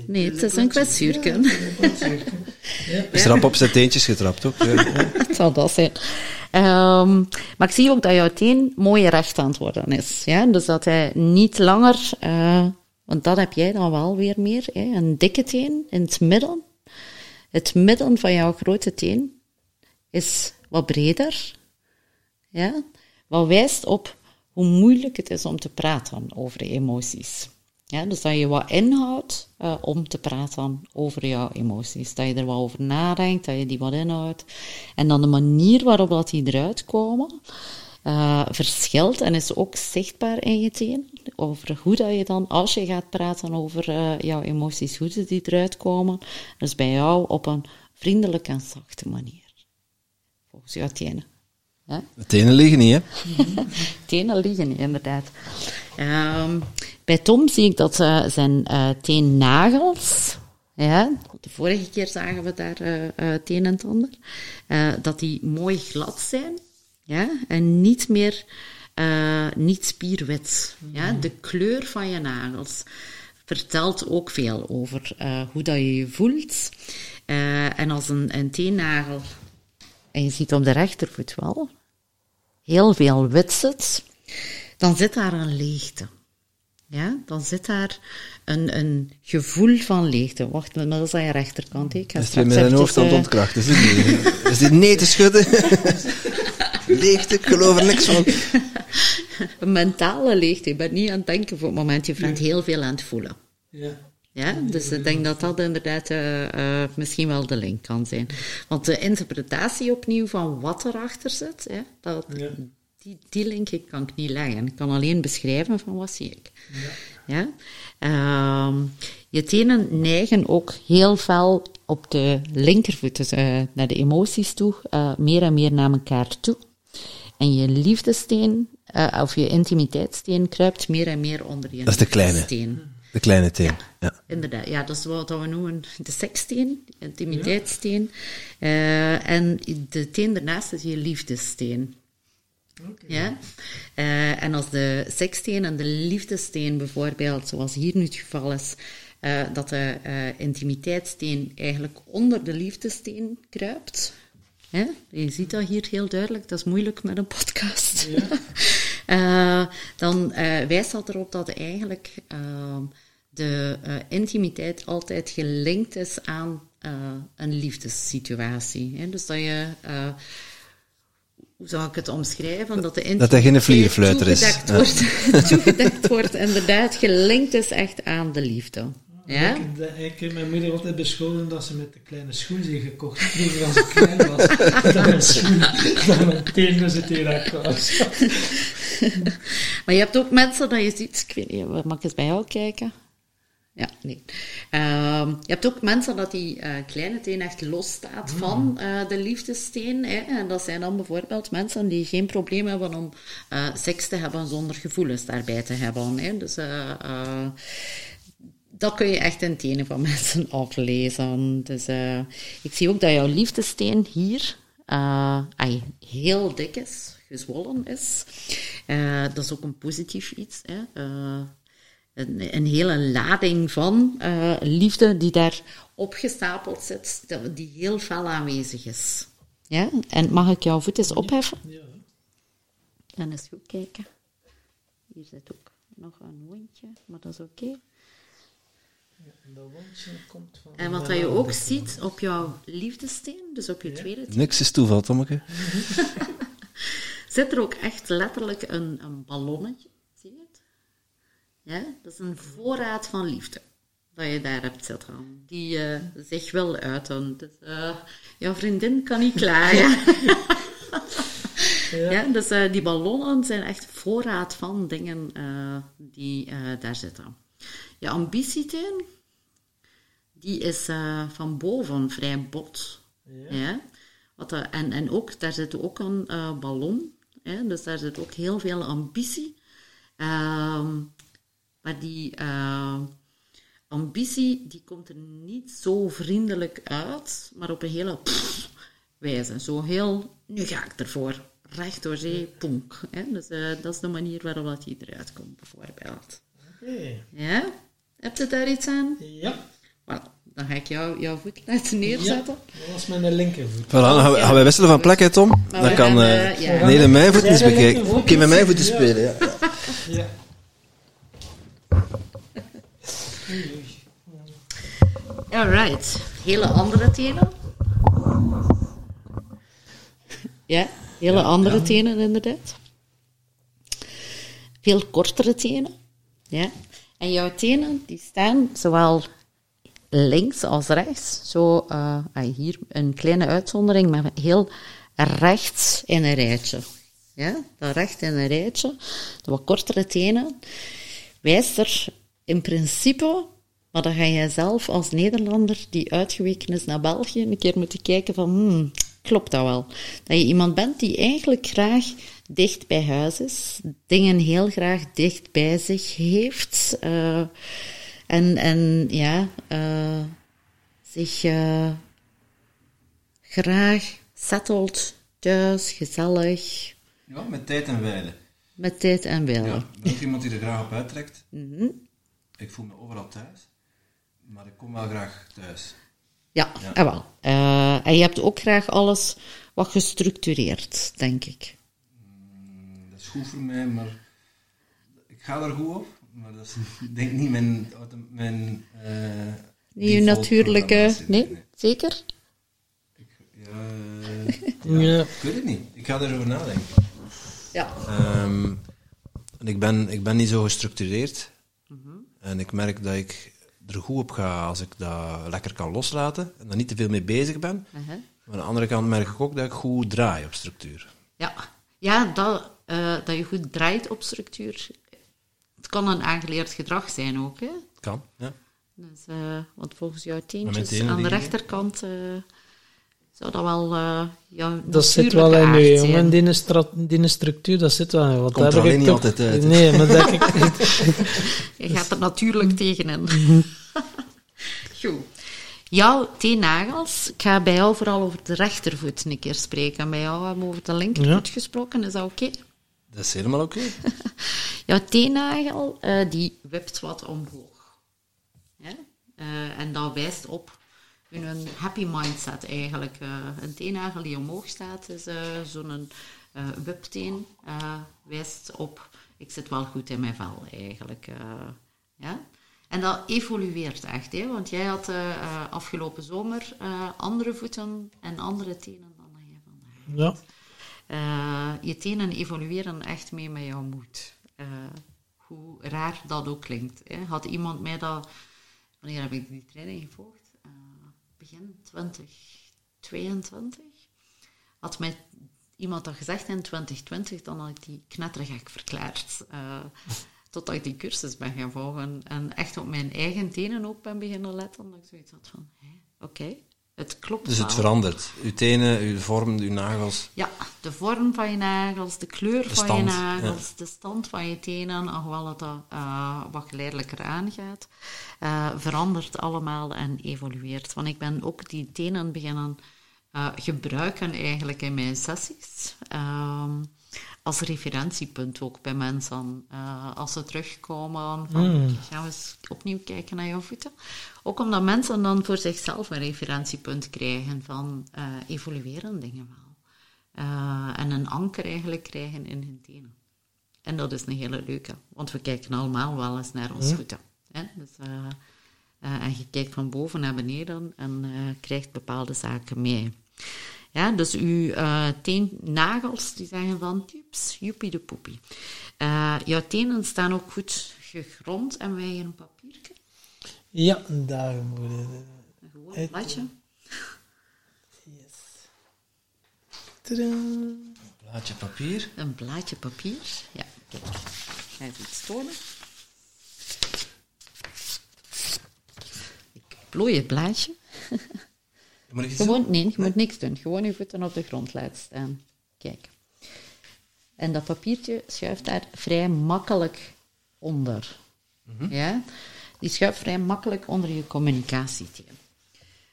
Nee, het is een kwetsuurken. (laughs) Is rap op zijn teentjes getrapt ook. Ja. (laughs) Het zal dat zijn. Ehm, maar ik zie ook dat jouw teen mooi recht aan het worden is. Ja? Dus dat hij niet langer, eh, want dat heb jij dan wel weer meer, hè? een dikke teen in het midden. Het midden van jouw grote teen is wat breder. Ja? Wat wijst op hoe moeilijk het is om te praten over emoties. Ja, dus dat je wat inhoudt eh, om te praten over jouw emoties. Dat je er wat over nadenkt, dat je die wat inhoudt. En dan de manier waarop dat die eruit komen, eh, verschilt en is ook zichtbaar in je teen. Over hoe dat je dan, als je gaat praten over eh, jouw emoties, hoe ze die eruit komen. Dus bij jou op een vriendelijke en zachte manier. Volgens jouw tenen. Ja? De tenen liggen niet, hè? (laughs) Tenen liggen niet, inderdaad. Ehm, bij Tom zie ik dat eh, zijn eh teennagels, ja, de vorige keer zagen we daar eh eh, het een en eh, dat die mooi glad zijn, ja, en niet meer, niet spierwit. Ja, de kleur van je nagels vertelt ook veel over hoe dat je je voelt. En als een, een teennagel, en je ziet op de rechtervoet wel, heel veel wit zit, dan zit daar een leegte. Ja, dan zit daar een, een gevoel van leegte. Wacht, maar dat is aan je rechterkant. hè. Ik straks met zijn eventjes, hoofd aan het eh, ontkrachten? Is dit niet? Is dit nee te schudden? (laughs) Leegte, ik geloof er niks van. (laughs) een mentale leegte. Je bent niet aan het denken voor het moment. Je bent heel veel aan het voelen. Ja. Ja, dus ik denk dat dat inderdaad eh, eh, misschien wel de link kan zijn. Want de interpretatie opnieuw van wat erachter zit, hè, dat, Ja. die, die link kan ik niet leggen. Ik kan alleen beschrijven van wat zie ik. Ja? Ehm, je tenen neigen ook heel fel op de linkervoet, dus eh, naar de emoties toe, eh, meer en meer naar elkaar toe. En je liefdesteen, eh, of je intimiteitssteen, kruipt meer en meer onder je Dat is de kleine. steen. De kleine teen. Ja. Inderdaad, ja, dat is wat we noemen de sekssteen, de intimiteitssteen. Eh, en de teen daarnaast is je liefdessteen. Ja? Eh, en als de sekssteen en de liefdessteen bijvoorbeeld, zoals hier nu het geval is, eh, dat de eh, intimiteitssteen eigenlijk onder de liefdessteen kruipt. Hè? Je ziet dat hier heel duidelijk, dat is moeilijk met een podcast. (laughs) Eh, dan eh, wijst dat erop dat eigenlijk ehm, de eh, intimiteit altijd gelinkt is aan eh, een liefdessituatie. Hè? Dus dat je, eh, hoe zou ik het omschrijven? Dat, de Dat hij geen intimiteit vlierenfluiter is. Ja. Wordt, (laughs) toegedekt wordt, inderdaad, gelinkt is echt aan de liefde. Ja? Ik, de- ik heb mijn moeder altijd bescholen dat ze met de kleine schoen zijn gekocht. Vroeger als ik klein was. dat mijn schoen, dat mijn teen dus het hier was. (laughs) Maar je hebt ook mensen dat je ziet, ik weet niet, mag ik eens bij jou kijken? Ja, nee. Ehm, je hebt ook mensen dat die eh, kleine teen echt losstaat van eh, de liefdessteen. Hè? En dat zijn dan bijvoorbeeld mensen die geen probleem hebben om eh, seks te hebben zonder gevoelens daarbij te hebben. Hè? Dus dat kun je echt in tenen van (laughs) mensen aflezen. Dus ik zie ook dat jouw liefdessteen hier heel dik is, gezwollen is. Dat is ook een positief iets. Hè? Een, een hele lading van eh, liefde die daar opgestapeld zit, dat- die heel fel aanwezig is. Ja? En mag ik jouw voet eens opheffen? Ja. Dan eens goed kijken. Hier zit ook nog een wondje, maar dat is oké. En dat wondje komt van... En wat dat je ook ziet op jouw liefdesteen, dus op je tweede teen, Niks is toeval, Tommeke. (laughs) (laughs) zit er ook echt letterlijk een, een ballonnetje. Ja? Dat is een voorraad van liefde dat je daar hebt zitten. Die eh, zich wil uiten. Dus, eh, jouw vriendin kan niet klagen. (laughs) ja. dus eh, die ballonnen zijn echt voorraad van dingen die daar zitten. Je ambitietuin, die is van boven vrij bot. Ja. Wat, eh, en, en ook, daar zit ook een ballon. Hè? Dus daar zit ook heel veel ambitie. Ehm, maar die eh, ambitie die komt er niet zo vriendelijk uit, maar op een hele pff, wijze. Zo heel, nu ga ik ervoor. Recht door zee, ponk. Hè? Dus eh, dat is de manier waarop dat die eruit komt, bijvoorbeeld. Oké. Ja? Heb je daar iets aan? Ja. Wel, dan ga ik jou, jouw voet laten neerzetten. Dat was mijn linkervoet. Voilà, dan gaan we, gaan we wisselen van plek, hè, Tom? Maar Dan kan gaan, eh eh, ja. nee, mijn voet eens bekijken. Oké, met mijn voeten spelen, ja. Ja. Alright. Hele andere tenen. Ja, hele andere tenen inderdaad. Veel kortere tenen. Ja. En jouw tenen die staan zowel links als rechts. Zo, eh, ah, hier een kleine uitzondering, maar heel rechts in een rijtje. Ja, dat recht in een rijtje. De wat kortere tenen wijst er in principe, maar dan ga jij zelf als Nederlander die uitgeweken is naar België een keer moeten kijken van, hmm, klopt dat wel? Dat je iemand bent die eigenlijk graag dicht bij huis is, dingen heel graag dicht bij zich heeft, eh, en, en ja, eh, zich eh, graag settelt, thuis, gezellig, Ja, met tijd en wijle. Met tijd en wil. Ja, ik iemand die er graag op uittrekt. Mhm. Ik voel me overal thuis, maar ik kom wel graag thuis. Ja, Ja. en wel. Eh, en je hebt ook graag alles wat gestructureerd, denk ik. Dat is goed voor mij, maar ik ga er goed op. Maar dat is (laughs) ik denk niet mijn... mijn eh, Niet je natuurlijke... Nee, zeker? Ja, eh, (laughs) Ja. Ik weet het niet. Ik ga erover nadenken. Ja. En ik ben, ik ben niet zo gestructureerd. Mhm. En ik merk dat ik er goed op ga als ik dat lekker kan loslaten en daar niet te veel mee bezig ben. Uh-huh. Maar aan de andere kant merk ik ook dat ik goed draai op structuur. Ja, ja dat, eh, dat je goed draait op structuur. Het kan een aangeleerd gedrag zijn ook, hè? Kan, ja. Dus, eh, want volgens jouw tenen aan de rechterkant eh, zou dat wel eh jouw Dat zit wel in je jongen, die, stra- die structuur, dat zit wel in. Komt er ik alleen niet altijd uit. Nee, maar dat ik... (laughs) Je gaat er natuurlijk tegenin. (laughs) Goed. Jouw teennagels, ik ga bij jou vooral over de rechtervoet een keer spreken. Bij jou hebben we over de linkervoet gesproken, is dat oké? Dat is helemaal oké. (laughs) Jouw teennagel, eh, die wipt wat omhoog. Ja? Eh, en dat wijst op een happy mindset eigenlijk. Eh, een teennagel die omhoog staat, is eh, zo'n eh wipteen. wijst op, ik zit wel goed in mijn vel eigenlijk. ja? En dat evolueert echt, hè? want jij had afgelopen zomer andere voeten en andere tenen dan jij vandaag ja. je tenen evolueren echt mee met jouw moed. Hoe raar dat ook klinkt. Hè. Had iemand mij dat... Wanneer heb ik die training gevolgd? Begin 2022. Had mij iemand dat gezegd in 2020, dan had ik die knettergek verklaard. Eh, (laughs) totdat ik die cursus ben gaan volgen. En echt op mijn eigen tenen ook ben beginnen letten. Dat ik zoiets had van, oké, het klopt Dus het wel. verandert. Uw tenen, uw vorm, uw nagels. Ja, de vorm van je nagels, de kleur van je nagels, de stand van je tenen, alhoewel het dat eh, wat geleidelijker aangaat, eh, verandert allemaal en evolueert. Want ik ben ook die tenen beginnen eh, gebruiken eigenlijk in mijn sessies. Ehm, als referentiepunt ook bij mensen. Eh, als ze terugkomen, van, gaan we eens opnieuw kijken naar jouw voeten. Ook omdat mensen dan voor zichzelf een referentiepunt krijgen van eh, evolueren dingen wel. Eh, en een anker eigenlijk krijgen in hun tenen. En dat is een hele leuke, want we kijken allemaal wel eens naar onze voeten. Hè? Dus, eh, en je kijkt van boven naar beneden en krijgt bepaalde zaken mee. Ja, dus uw eh teennagels die zeggen van tips, joepie de poepie. Jouw tenen staan ook goed gegrond en wij een. Ja, daar moet je... Een gewoon Het- bladje. Yes. Tadaa. Blaadje papier. Een blaadje papier. Ja, kijk. Ga je het iets tonen? Ik plooi het blaadje. Gewoon, nee, je moet niks doen. Gewoon je voeten op de grond laten staan. Kijk. En dat papiertje schuift daar vrij makkelijk onder. Ja? Die schuift vrij makkelijk onder je communicatieteen.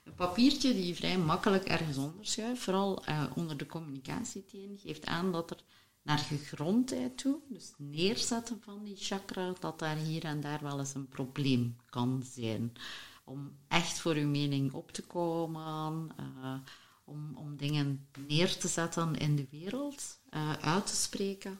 Een papiertje die vrij makkelijk ergens onder schuift, vooral eh, onder de communicatieteen, geeft aan dat er naar gegrondheid toe, dus neerzetten van die chakra, dat daar hier en daar wel eens een probleem kan zijn. Om echt voor uw mening op te komen, eh, om, om dingen neer te zetten in de wereld, eh, uit te spreken.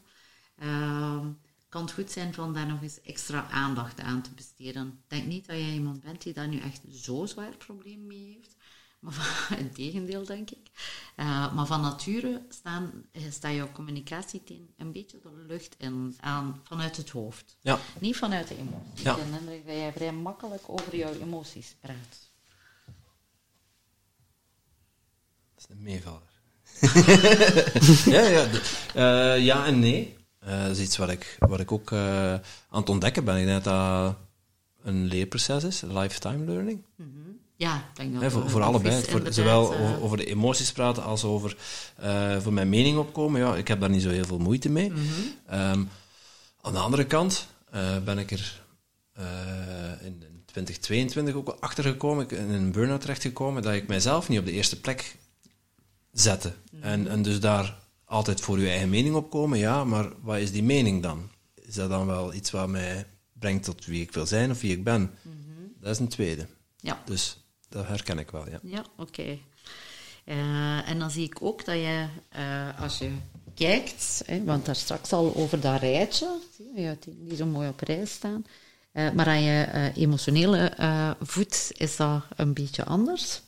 Ehm, kan het goed zijn van daar nog eens extra aandacht aan te besteden. Ik denk niet dat jij iemand bent die daar nu echt zo zwaar probleem mee heeft. Maar van, (laughs) het tegendeel, denk ik. Eh, maar van nature staan, eh, staat jouw communicatieteen een beetje de lucht in, aan, vanuit het hoofd. Ja. Niet vanuit de emoties. Ja. Ik vind indruk dat jij vrij makkelijk over jouw emoties praat. Dat is een meevaller. (laughs) ja, ja, eh, ja en nee. Eh, dat is iets wat ik, wat ik ook eh, aan het ontdekken ben. Ik denk dat dat een leerproces is, lifetime learning. Ja, ik denk dat voor, voor allebei. Voor, zowel eh, over, de emoties praten als over eh, voor mijn mening opkomen. Ja, ik heb daar niet zo heel veel moeite mee. Mhm. Ehm, aan de andere kant eh, ben ik er eh, in, in 2022 ook achter gekomen, ik- in een burn-out terechtgekomen, dat ik mijzelf niet op de eerste plek zette. en, en dus daar altijd voor je eigen mening opkomen, ja, maar wat is die mening dan? Is dat dan wel iets wat mij brengt tot wie ik wil zijn of wie ik ben? Dat is een tweede. Ja. Dus dat herken ik wel, ja. Ja, oké. Eh, en dan zie ik ook dat je, eh, als je kijkt, hè, want daar straks al over dat rijtje, zie je, die, die zo mooi op rij staan, eh, maar aan je emotionele voet is dat een beetje anders.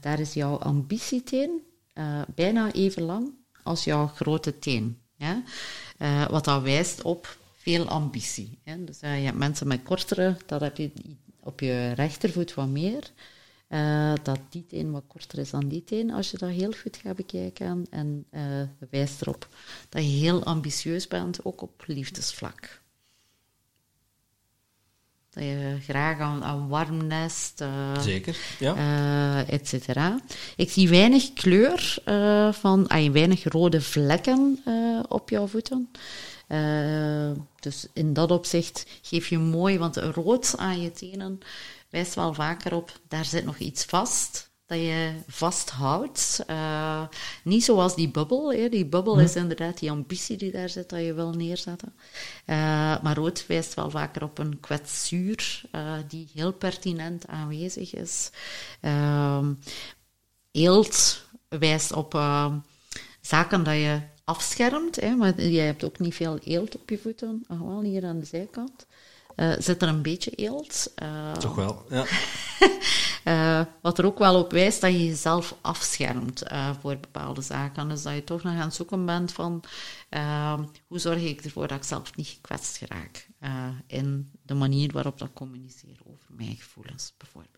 Daar is jouw ambitieteen eh, bijna even lang als jouw grote teen. Ja? Eh, wat dat wijst op veel ambitie. Dus eh, je hebt mensen met kortere, dat heb je op je rechtervoet wat meer. Dat die teen wat korter is dan die teen, als je dat heel goed gaat bekijken. En dat wijst erop dat je heel ambitieus bent, ook op liefdesvlak. Dat je graag aan, aan warm nest, eh, Zeker, ja. eh, et cetera. Ik zie weinig kleur eh, van, ah, weinig rode vlekken op jouw voeten. Dus in dat opzicht geef je mooi, want rood aan je tenen wijst wel vaker op, daar zit nog iets vast. Dat je vasthoudt. Eh, niet zoals die bubbel. Hè. Die bubbel is inderdaad die ambitie die daar zit, dat je wil neerzetten. Eh, maar rood wijst wel vaker op een kwetsuur eh, die heel pertinent aanwezig is. Ehm eelt wijst op zaken dat je afschermt. Hè, maar je hebt ook niet veel eelt op je voeten. Wel, hier aan de zijkant. Eh, zit er een beetje eelt. Eh, Toch wel, ja. (laughs) eh, wat er ook wel op wijst dat je jezelf afschermt voor bepaalde zaken. Dus dat je toch nog aan het zoeken bent van eh, hoe zorg ik ervoor dat ik zelf niet gekwetst geraak eh, in de manier waarop dat communiceer over mijn gevoelens, bijvoorbeeld.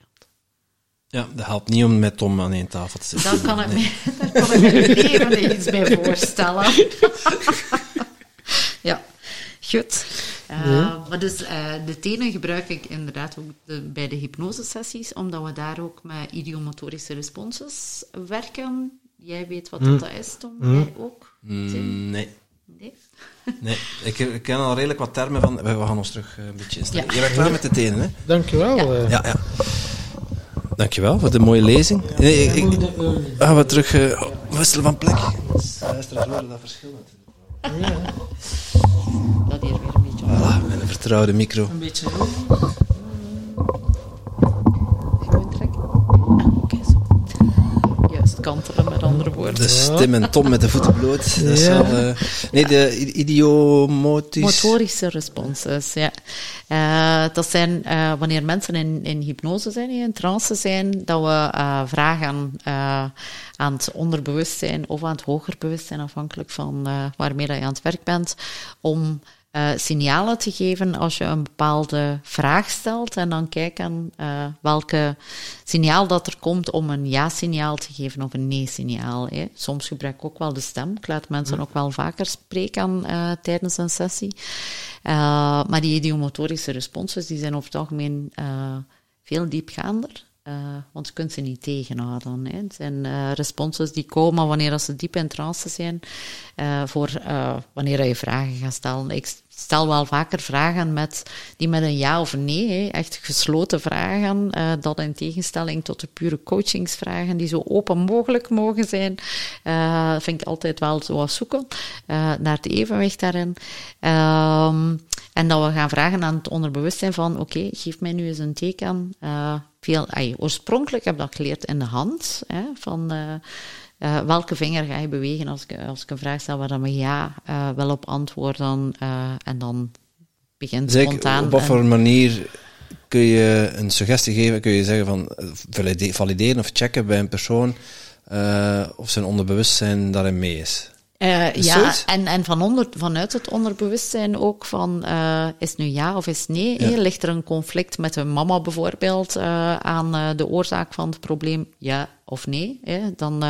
Ja, dat helpt niet om met Tom aan één tafel te zitten. Daar kan ik me, (laughs) daar kan ik me leven iets bij voorstellen. (laughs) ja, goed. Uh, Maar dus uh, de tenen gebruik ik inderdaad ook de, bij de hypnosesessies, omdat we daar ook met idiomotorische responses werken. Jij weet wat dat is, Tom? Jij ook? Mm, nee. Nee? (laughs) Nee, ik, ik ken al redelijk wat termen van... We gaan ons terug eh, een beetje instellen. Ja. Je bent klaar met de tenen, hè? Dankjewel. Ja. eh. Ja, ja. Dankjewel voor de mooie lezing. Nee, ik, ik, gaan we terug eh, wisselen van plek. Luisteraars horen dat verschil natuurlijk. Dat hier weer een beetje. Voilà, met een vertrouwde micro. Een beetje Gewoon trekken. Ah, oké, zo. Juist, kantelen met andere woorden. De stem en Tom met de voeten bloot. Dat is Ja. wel, eh, nee, de i- idiomotisch... Motorische responses, ja. Eh, dat zijn eh, wanneer mensen in, in hypnose zijn, in trance zijn, dat we eh, vragen eh, aan het onderbewustzijn of aan het hoger bewustzijn, afhankelijk van eh, waarmee dat je aan het werk bent, om eh, signalen te geven als je een bepaalde vraag stelt en dan kijken uh, welke signaal dat er komt om een ja-signaal te geven of een nee-signaal. Soms gebruik ik ook wel de stem. Ik laat mensen ook wel vaker spreken uh, tijdens een sessie. maar die idiomotorische responses die zijn over het algemeen veel diepgaander. Uh, want je kunt ze niet tegenhouden. Hè. Het zijn uh, responses die komen wanneer ze diep in trance zijn, uh, voor wanneer je vragen gaat stellen. Ik stel wel vaker vragen met, die met een ja of nee, echt gesloten vragen, dat in tegenstelling tot de pure coachingsvragen die zo open mogelijk mogen zijn, vind ik altijd wel zo wat zoeken naar het evenwicht daarin. Ehm, en dat we gaan vragen aan het onderbewustzijn van, oké, okay, geef mij nu eens een teken veel, ay, oorspronkelijk heb ik dat geleerd in de hand. Hè, van uh, uh, welke vinger ga je bewegen als ik, als ik een vraag stel waar dan ja uh, wel op antwoorden. en dan begint zeg, spontaan. Op wat voor manier kun je een suggestie geven? Kun je zeggen van valideren of checken bij een persoon of zijn onderbewustzijn daarin mee is? Uh, ja, en, en van onder, vanuit het onderbewustzijn ook van, uh, is nu ja of is nee? Ja. Ligt er een conflict met een mama bijvoorbeeld uh, aan de oorzaak van het probleem? Ja of nee. Hè, dan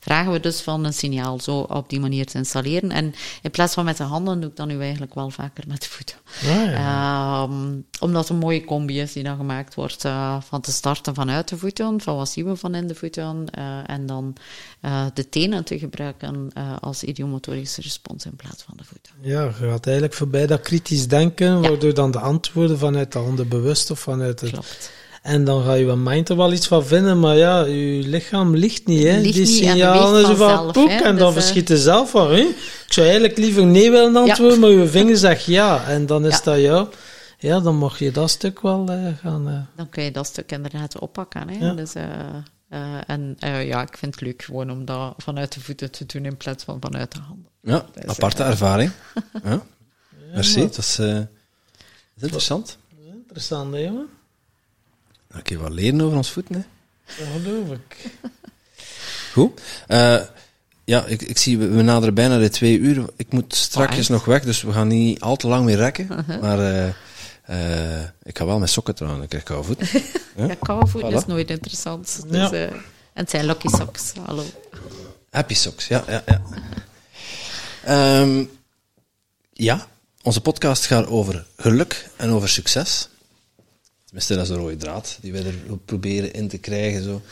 vragen we dus van een signaal zo op die manier te installeren. En in plaats van met de handen doe ik dat nu eigenlijk wel vaker met de voeten. Ah, ja. um, omdat het een mooie combi is die dan gemaakt wordt van te starten vanuit de voeten, van wat zien we van in de voeten, en dan de tenen te gebruiken als idiomotorische respons in plaats van de voeten. Ja, je gaat eigenlijk voorbij dat kritisch denken, ja. waardoor dan de antwoorden vanuit de handen bewust of vanuit het... Klopt en dan ga je mind er wel iets van vinden, maar ja, je lichaam ligt niet, hè. Ligt Die signalen zo van poek, en dan dus, verschiet je zelf van, hè. Ik zou eigenlijk liever nee willen antwoorden, maar je vinger zegt ja. En dan is dat jou. Ja, dan mag je dat stuk wel uh, gaan... Uh... Dan kun je dat stuk inderdaad oppakken, hè. Dus, uh, en ja, ik vind het leuk gewoon om dat vanuit de voeten te doen in plaats van vanuit de handen. Ja, dus, aparte ervaring. (laughs) ja. Merci, dat is, interessant. Dat is interessant, hè, jongen. Dan kun je wat leren over ons voeten, hè? Dat geloof ik. Goed. Uh, ja, ik, ik zie, we naderen bijna de twee uur. Ik moet straks nog weg, dus we gaan niet al te lang meer rekken. Uh (laughs) -huh. Maar uh, uh, ik ga wel met sokken trouwen, ik krijg koude voeten. (laughs) ja, koude voeten is nooit interessant. Dus, ja. en het zijn lucky socks, hallo. Happy socks, ja, ja, ja. Um, ja, onze podcast gaat over geluk en over succes. Tenminste, dat is een rode draad die wij er proberen in te krijgen. Zo.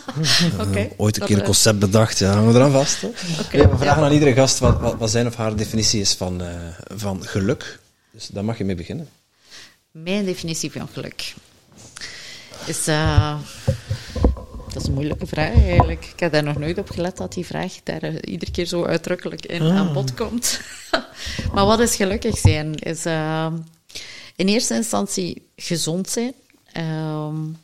(laughs) okay, ooit een keer een concept bedacht, ja, hangen we eraan vast. Okay, we vragen aan iedere gast wat, wat, wat, zijn of haar definitie is van, uh, van geluk. Dus daar mag je mee beginnen. Mijn definitie van geluk is... Uh, dat is een moeilijke vraag eigenlijk. Ik heb daar nog nooit op gelet dat die vraag daar uh, iedere keer zo uitdrukkelijk in ah. aan bod komt. (laughs) maar wat is gelukkig zijn? Is in eerste instantie gezond zijn. Um,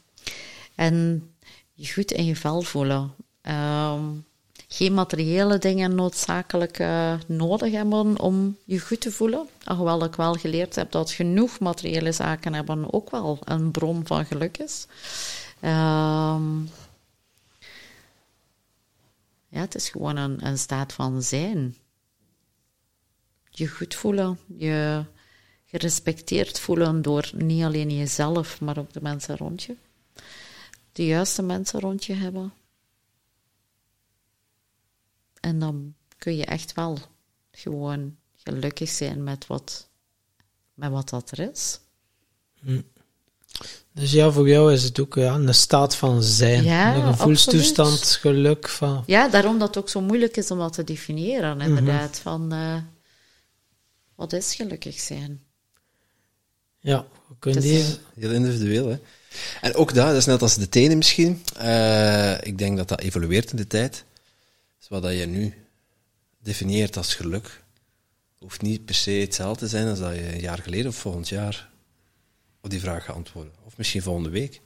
en je goed in je vel voelen. Um, geen materiële dingen noodzakelijk uh, nodig hebben om je goed te voelen. Alhoewel ik wel geleerd heb dat genoeg materiële zaken hebben ook wel een bron van geluk is. Um, ja, het is gewoon een, een staat van zijn. Je goed voelen, je gerespecteerd voelen door niet alleen jezelf, maar ook de mensen rond je. De juiste mensen rond je hebben. En dan kun je echt wel gewoon gelukkig zijn met wat, met wat dat er is. Hm. Dus ja, voor jou is het ook ja, een staat van zijn. Ja, een gevoelstoestand, absoluut. geluk. Van... Ja, daarom dat het ook zo moeilijk is om dat te definiëren, mhm. inderdaad. Van, uh, wat is gelukkig zijn? Ja, we kunnen die... Heel individueel, hè. En ook dat, dat is net als de tenen misschien. Uh, ik denk dat dat evolueert in de tijd. Wat je nu definieert als geluk, hoeft niet per se hetzelfde te zijn als dat je een jaar geleden of volgend jaar op die vraag gaat antwoorden. Of misschien volgende week.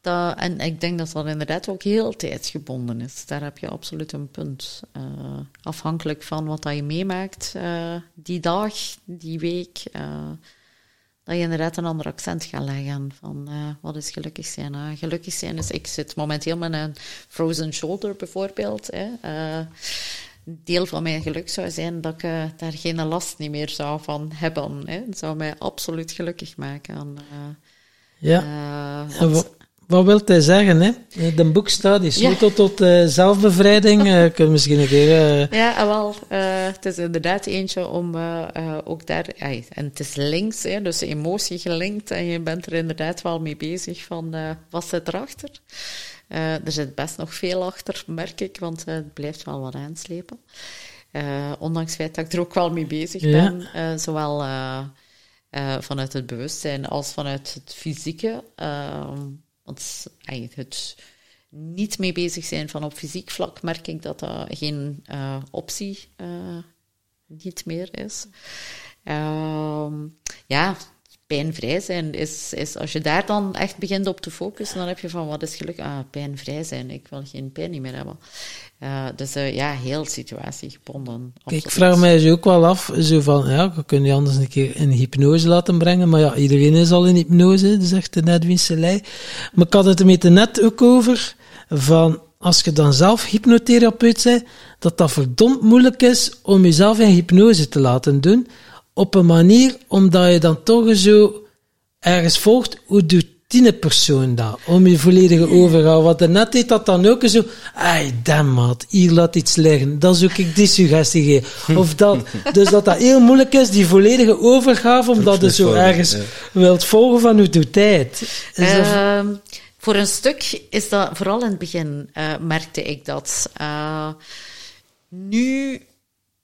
Dat, en ik denk dat dat inderdaad ook heel tijdsgebonden is. Daar heb je absoluut een punt. Uh, afhankelijk van wat dat je meemaakt uh, die dag, die week dat je inderdaad een ander accent gaat leggen van uh, wat is gelukkig zijn. Uh, gelukkig zijn is, ik zit momenteel met een frozen shoulder bijvoorbeeld. Hè. Uh, deel van mijn geluk zou zijn dat ik uh, daar geen last niet meer zou van hebben. Hè. Het zou mij absoluut gelukkig maken. En, ja. Wat wil hij zeggen? Hè? De boek staat, die tot uh, zelfbevrijding. Uh, kun je misschien een keer... Uh... Ja, wel. het is inderdaad eentje om ook daar... en het is links, hè, dus emotie gelinkt. En je bent er inderdaad wel mee bezig van wat zit erachter. er zit best nog veel achter, merk ik, want het blijft wel wat aanslepen. ondanks het feit dat ik er ook wel mee bezig ben. zowel vanuit het bewustzijn als vanuit het fysieke... Ehm, want het niet mee bezig zijn van op fysiek vlak merk ik dat dat geen uh, optie uh, niet meer is. Uh, ja, pijnvrij zijn is, is, als je daar dan echt begint op te focussen, dan heb je van wat is geluk? Ah, pijnvrij zijn, ik wil geen pijn meer hebben. Uh, dus uh, ja, heel situatiegebonden. Ik vraag mij zo ook wel af, zo van, ja, we kunnen je anders een keer in hypnose laten brengen, maar ja, iedereen is al in hypnose, zegt de Nedwin Selei. Maar ik had het er met net ook over, van, als je dan zelf hypnotherapeut bent, dat dat verdomd moeilijk is om jezelf in hypnose te laten doen, op een manier omdat je dan toch zo ergens volgt, hoe doet die persoon dat? Om je volledige overgaan. Wat er net deed dat dan ook zo, ai, damn maat, hier laat iets liggen. Dan zoek ik die suggestie geven. Of dat. Dus dat dat heel moeilijk is, die volledige overgave, omdat je zo ergens wilt volgen van hoe doet tijd. Uh, voor een stuk is dat, vooral in het begin uh, merkte ik dat. Uh, nu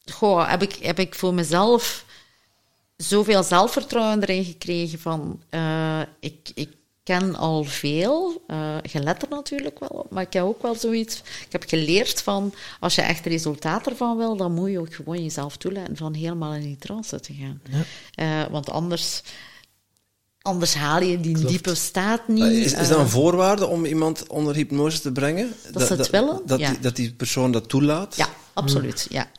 goh, heb, ik, heb ik voor mezelf zoveel zelfvertrouwen erin gekregen van uh, ik, ik ken al veel, uh, er natuurlijk wel maar ik heb ook wel zoiets, ik heb geleerd van, als je echt resultaat ervan wil, dan moet je ook gewoon jezelf toelaten van helemaal in die trance te gaan. Ja. Uh, want anders, anders haal je die diepe staat niet. Is, is dat een voorwaarde om iemand onder hypnose te brengen? Dat, ze het willen, dat, ja. die, dat die persoon dat toelaat? Ja, absoluut, ja.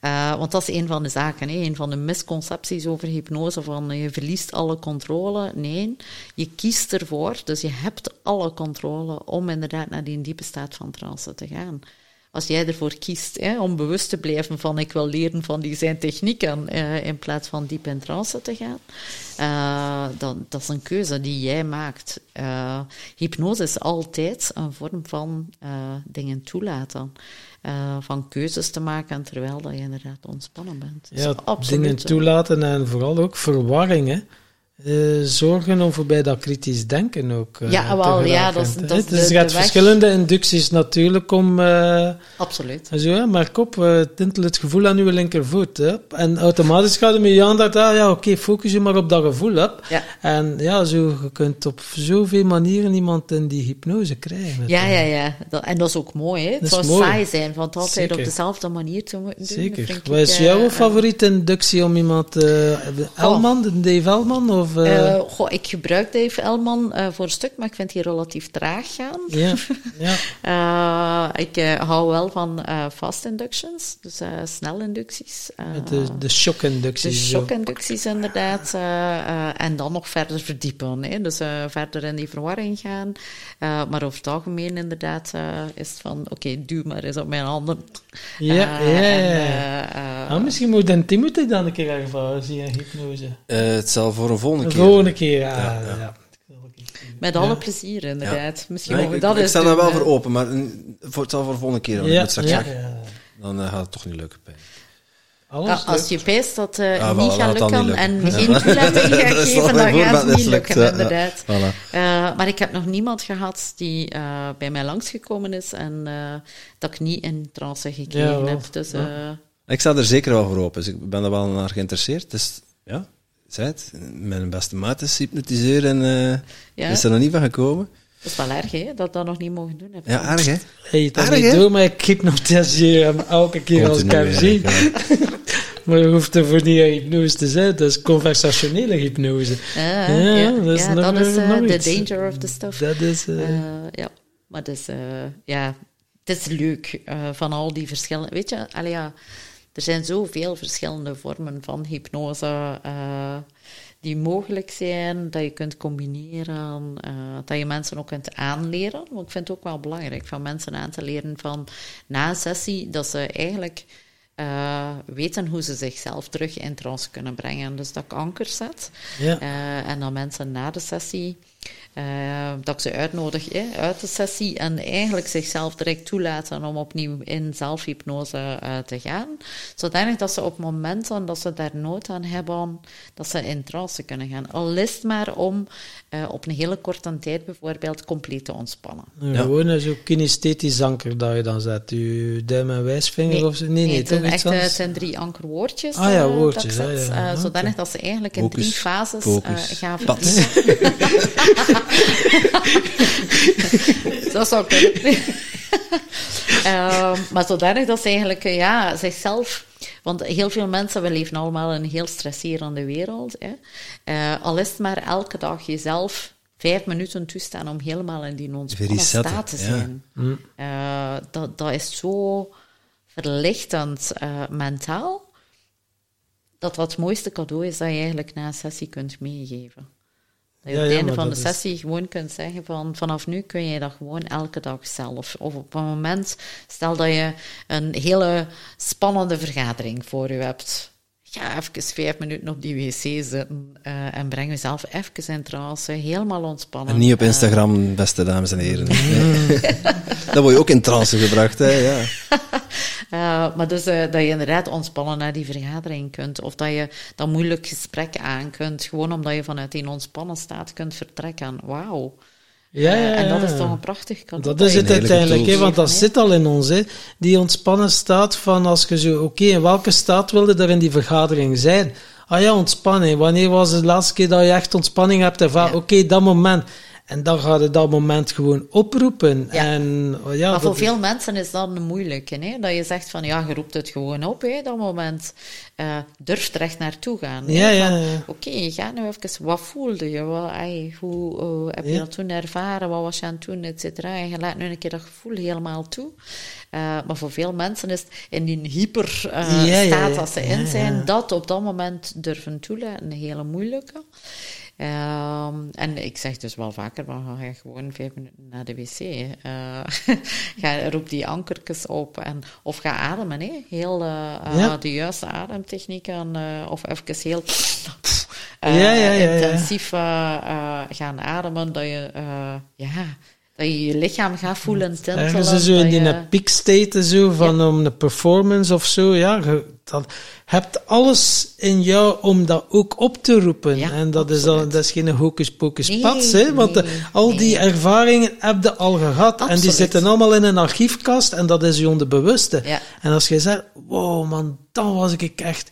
Uh, want dat is een van de zaken, hè. een van de misconcepties over hypnose, van je verliest alle controle. Nee, je kiest ervoor, dus je hebt alle controle om inderdaad naar die diepe staat van trance te gaan. Als jij ervoor kiest hè, om bewust te blijven van ik wil leren van die zijn technieken uh, in plaats van diep in trance te gaan, uh, dan, dat is een keuze die jij maakt. hypnose is altijd een vorm van dingen toelaten. Van keuzes te maken terwijl dat je inderdaad ontspannen bent. Ja, absoluut, dingen toelaten en vooral ook verwarringen. Uh, zorgen om voorbij dat kritisch denken ook. Uh, ja, wel, ja, dat is, dat is dus je hebt verschillende inducties natuurlijk om. Uh, Absoluut. Zo, maar kop, tintel het gevoel aan uw linkervoet. Hè. En automatisch gaat het met je aandacht, ah, ja, oké, okay, focus je maar op dat gevoel. Hè. Ja. En ja, zo, je kunt op zoveel manieren iemand in die hypnose krijgen. Ja, ja, ja. Dat, en dat is ook mooi, hè. Het zou saai zijn, van het altijd Zeker. op dezelfde manier te moeten doen. Zeker. Wat is jouw favoriete inductie om iemand. Elman, oh. Dave Elman? Of of, uh... goh, ik gebruik Dave Elman uh, voor een stuk, maar ik vind die relatief traag gaan. Ja, (laughs) ja. ik hou wel van fast inductions, dus snelinducties. de, de shock-inducties. De shock-inducties, inderdaad. en dan nog verder verdiepen. Hè. Dus verder in die verwarring gaan. maar over het algemeen, inderdaad, is het van: oké, okay, duw maar eens op mijn handen. Ja, ja, ja. Ah, misschien moet Dan Timothy dan een keer ervaren, zie je hypnose. het zal voor een volgende volgende keer. volgende keer, ja. ja, ja. Met alle plezier, inderdaad. Misschien nee, ik, dat ik, sta daar wel voor open, maar voor, het zal voor de volgende keer. Ja, ja. Dan uh, gaat het toch niet lukken. Alles als je peest dat uh, ja, niet gaat lukken, lukken, en geen toelating gaat geven, dan gaat het niet lukken, inderdaad. Voilà. Uh, maar ik heb nog niemand gehad die uh, bij mij langsgekomen is en dat ik niet in trance gekregen heb. Dus, ik sta er zeker wel voor open, dus ik ben er wel naar geïnteresseerd. Dus ja, zei het, mijn beste maat is hypnotiseren en uh, is er nog niet van gekomen. Dat is wel erg, hè? Dat dat nog niet mogen doen. Heb ja, erg, hè? Hey, dat erg, niet doen, maar ik hypnotiseer hem elke keer als ik hem zie. (laughs) maar je hoeft er voor niet hypnose te zijn. Dat is conversationele hypnose. Uh, ja, ja, dat is, ja, nog, dat is uh, the danger of the stuff. Dat is... Uh, ja, maar dat is... ja, het is leuk van al die verschillen. Weet je, allee, ja er zijn zoveel verschillende vormen van hypnose uh, die mogelijk zijn, dat je kunt combineren, uh, dat je mensen ook kunt aanleren. Want ik vind het ook wel belangrijk van mensen aan te leren van na een sessie dat ze eigenlijk eh, weten hoe ze zichzelf terug in trance kunnen brengen. Dus dat ik anker zet. Ja. Eh, en dan mensen na de sessie, eh, dat ik ze uitnodig hè, uit de sessie en eigenlijk zichzelf direct toelaten om opnieuw in zelfhypnose eh, te gaan. Zodanig dat ze op momenten dat ze daar nood aan hebben, dat ze in trance kunnen gaan. Al is het maar om eh, op een hele korte tijd bijvoorbeeld compleet te ontspannen. Een Ja. Gewone zo kinesthetisch anker dat je dan zet. Je duim en wijsvinger of zo. Nee, nee, het, toch zijn echt, eh, het zijn drie ankerwoordjes. Ah ja, woordjes, dat zet, ja. eh, zodanig dat ze eigenlijk in Focus, drie fases eh, gaan pad. (laughs) (laughs) dat zou kunnen. (laughs) Ehm, maar zodanig dat ze eigenlijk eh, ja, zichzelf... Want heel veel mensen, we leven allemaal in een heel stresserende wereld. Hè. Eh, al is het maar elke dag jezelf vijf minuten toestaan om helemaal in die ontspannen staat te ja. zijn. Eh, dat, dat is zo verlichtend mentaal, dat wat het mooiste cadeau is dat je eigenlijk na een sessie kunt meegeven. Dat je Ja, op het einde van de is- sessie gewoon kunt zeggen van vanaf nu kun je dat gewoon elke dag zelf. Of op een moment, stel dat je een hele spannende vergadering voor je hebt. Ga even vijf minuten op die wc zitten eh, en breng jezelf even in trance, helemaal ontspannen. En niet op Eh, Instagram, beste dames en heren. Nee. (laughs) Dan word je ook in trance gebracht, hè, ja. Uh, (laughs) maar dus uh, dat je inderdaad ontspannen naar die vergadering kunt. Of dat je dat moeilijk gesprek aan kunt. Gewoon omdat je vanuit die ontspannen staat kunt vertrekken. Wauw. Ja, ja, Uh, en dat ja. is toch een prachtig cadeau. Dat is het uiteindelijk, hè, tools. want dat Nee. zit al in ons. Hè. Die ontspannen staat van als je zo, oké, in welke staat wilde er in die vergadering zijn? Ah ja, ontspanning. Wanneer was de laatste keer dat je echt ontspanning hebt ervaren? Ja. Oké, dat moment. En dan ga je dat moment gewoon oproepen. Ja. En, oh ja, maar voor veel mensen is dat een moeilijke. Hè? Dat je zegt van, ja, je roept het gewoon op, hè, dat moment. Uh, durf er echt naartoe gaan. hè. Ja, ja, Van, ja. Oké, ga nou even, wat voelde je? Wat, hoe uh, heb je dat toen ervaren? Wat was je aan het doen, et cetera? En je laat nu een keer dat gevoel helemaal toe. Uh, maar voor veel mensen is het in die hyper Ja, ja, staat dat ze in zijn, dat op dat moment durven toelaten, een hele moeilijke. Ehm, en ik zeg dus wel vaker, maar ga je gewoon vijf minuten naar de wc. eh (laughs) ga, roep die ankertjes op. En, of ga ademen, hè. Heel eh, eh, Ja. de juiste ademtechnieken. of even heel (laughs) Ja, ja, intensief gaan ademen. Dat je, ja, dat je je lichaam gaat voelen tintelen. Ergens is zo in die je- peak state zo van om de performance of zo. Ja, je dat, hebt alles in jou om dat ook op te roepen. Ja, en dat is, dan, absoluut. dat is geen hocus pocus Nee, pats, hè, want nee, eh, al die ervaringen heb je al gehad. En die zitten allemaal in een archiefkast en dat is je onderbewuste. Ja. En als je zegt, wow man, dan was ik echt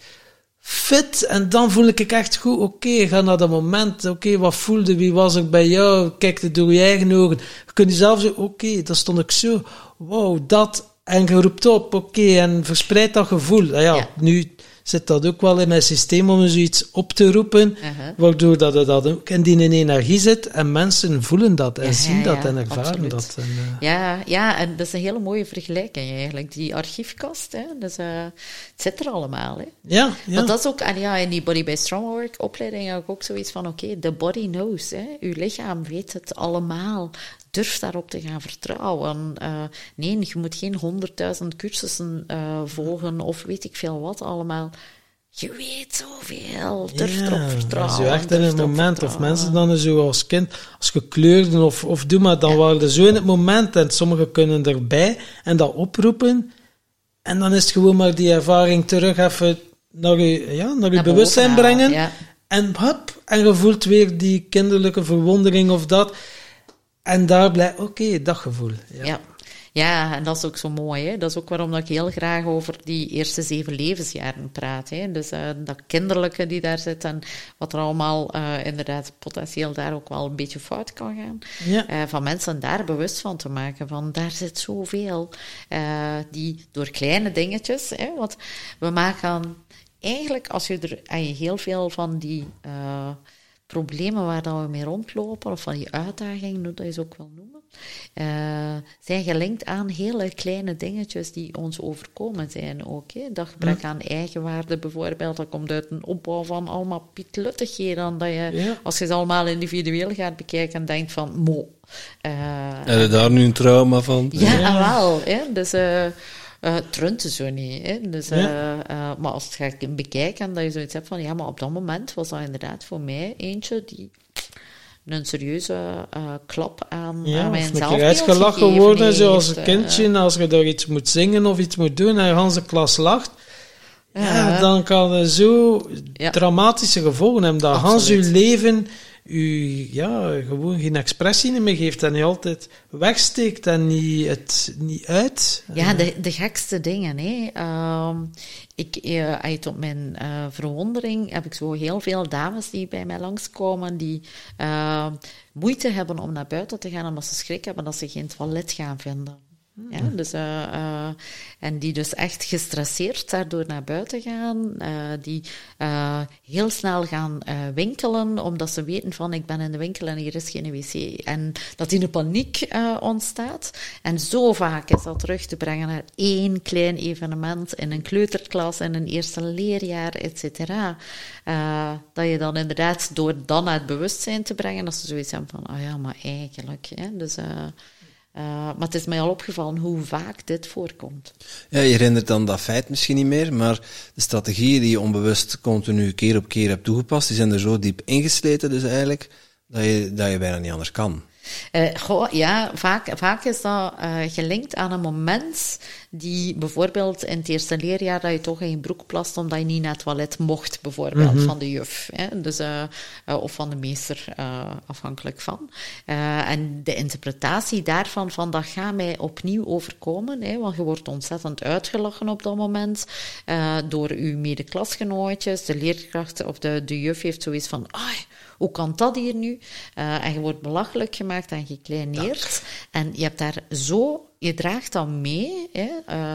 fit en dan voel ik echt goed. Oké, ga naar dat moment. Oké, wat voelde, wie was ik bij jou? Kijk het door je eigen ogen. Je kunt jezelf zeggen, oké, dan stond ik zo. Wow, dat. En je roept op, oké, en verspreid dat gevoel. Nou ja, Ja. nu zit dat ook wel in mijn systeem om zoiets op te roepen, Uh-huh. waardoor dat het dat ook in die energie zit en mensen voelen dat en Ja, zien dat en ervaren absoluut. dat. En, eh, Ja, ja, en dat is een hele mooie vergelijking eigenlijk. Die archiefkast, hè, dus, het zit er allemaal. Hè. ja, ja. Want dat is ook, en ja, in die Body Based Strongwork opleiding heb ik ook zoiets van, oké, the body knows. Hè. Uw lichaam weet het allemaal. Durf daarop te gaan vertrouwen. Eh, nee, je moet geen honderdduizend cursussen eh, volgen of weet ik veel wat allemaal. Je weet zoveel. Durf erop vertrouwen. Zo echt in het moment. Of mensen dan zo als kind, als gekleurden of, of doe maar, dan Ja. waren ze zo in het moment. En sommigen kunnen erbij en dat oproepen. En dan is het gewoon maar die ervaring terug even naar je, ja, naar je Naar bewustzijn brengen. ja. En hop, en je voelt weer die kinderlijke verwondering of dat. En daar blijft, oké, dat gevoel. Ja. Ja. ja, en dat is ook zo mooi. Hè? Dat is ook waarom dat ik heel graag over die eerste zeven levensjaren praat. Hè? Dus eh, dat kinderlijke die daar zit en wat er allemaal eh, inderdaad potentieel daar ook wel een beetje fout kan gaan. Ja. Eh, van mensen daar bewust van te maken. Van daar zit zoveel. die door kleine dingetjes. Hè? Want we maken eigenlijk, als je er heel veel van die. Problemen waar dat we mee rondlopen, of van die uitdagingen, hoe dat je ze ook wel noemen, eh, zijn gelinkt aan hele kleine dingetjes die ons overkomen zijn ook. Hè. Dat gebrek aan eigenwaarde bijvoorbeeld, dat komt uit een opbouw van allemaal pietluttigheden, dat je, Ja. als je ze allemaal individueel gaat bekijken, denkt van, mo. eh, Heb je daar nu een trauma van? ja, wel. Hè? Dus, eh, Uh, trunten zo niet. Hè? Dus, Ja. eh, eh, maar als je het gaat bekijken, dat je zoiets hebt van, ja, maar op dat moment was dat inderdaad voor mij eentje die een serieuze eh, klap aan, Ja, aan mijn zelfbeeld uitgelachen gegeven worden, zoals een eh. kindje, als je daar iets moet zingen of iets moet doen en de klas lacht. Ja, dan kan het zo dramatische gevolgen hebben. Dat Hans uw leven u ja, gewoon geen expressie meer geeft en je altijd wegsteekt en niet, het niet uit. Ja, de, de gekste dingen. Hè. Ehm, ik, eh, uit op mijn eh, verwondering heb ik zo heel veel dames die bij mij langskomen, die eh, moeite hebben om naar buiten te gaan omdat ze schrik hebben dat ze geen toilet gaan vinden. Ja, dus, eh, eh, en die dus echt gestresseerd daardoor naar buiten gaan, eh, die heel snel gaan winkelen, omdat ze weten van ik ben in de winkel en hier is geen wc. En dat in een paniek ontstaat. En zo vaak is dat terug te brengen naar één klein evenement in een kleuterklas, in een eerste leerjaar, et cetera. Dat je dan inderdaad door dan naar het bewustzijn te brengen, dat ze zoiets hebben van, oh ja, maar eigenlijk. Hè, dus... eh, maar het is mij al opgevallen hoe vaak dit voorkomt. Ja, je herinnert dan dat feit misschien niet meer, maar de strategieën die je onbewust continu keer op keer hebt toegepast, die zijn er zo diep ingesleten dus eigenlijk, dat je, dat je bijna niet anders kan. Uh, goh, ja, vaak, vaak is dat uh, gelinkt aan een moment die bijvoorbeeld in het eerste leerjaar dat je toch in je broek plast omdat je niet naar het toilet mocht, bijvoorbeeld, mm -hmm. van de juf. Hè? Dus, uh, of van de meester, afhankelijk van. en de interpretatie daarvan, van dat gaat mij opnieuw overkomen, hè? want je wordt ontzettend uitgelachen op dat moment door uw medeklasgenootjes, de leerkracht of de, de juf heeft zoiets van, hoe kan dat hier nu? Uh, en je wordt belachelijk gemaakt en gekleineerd. En je hebt daar zo, je draagt dat mee. Hè? Uh,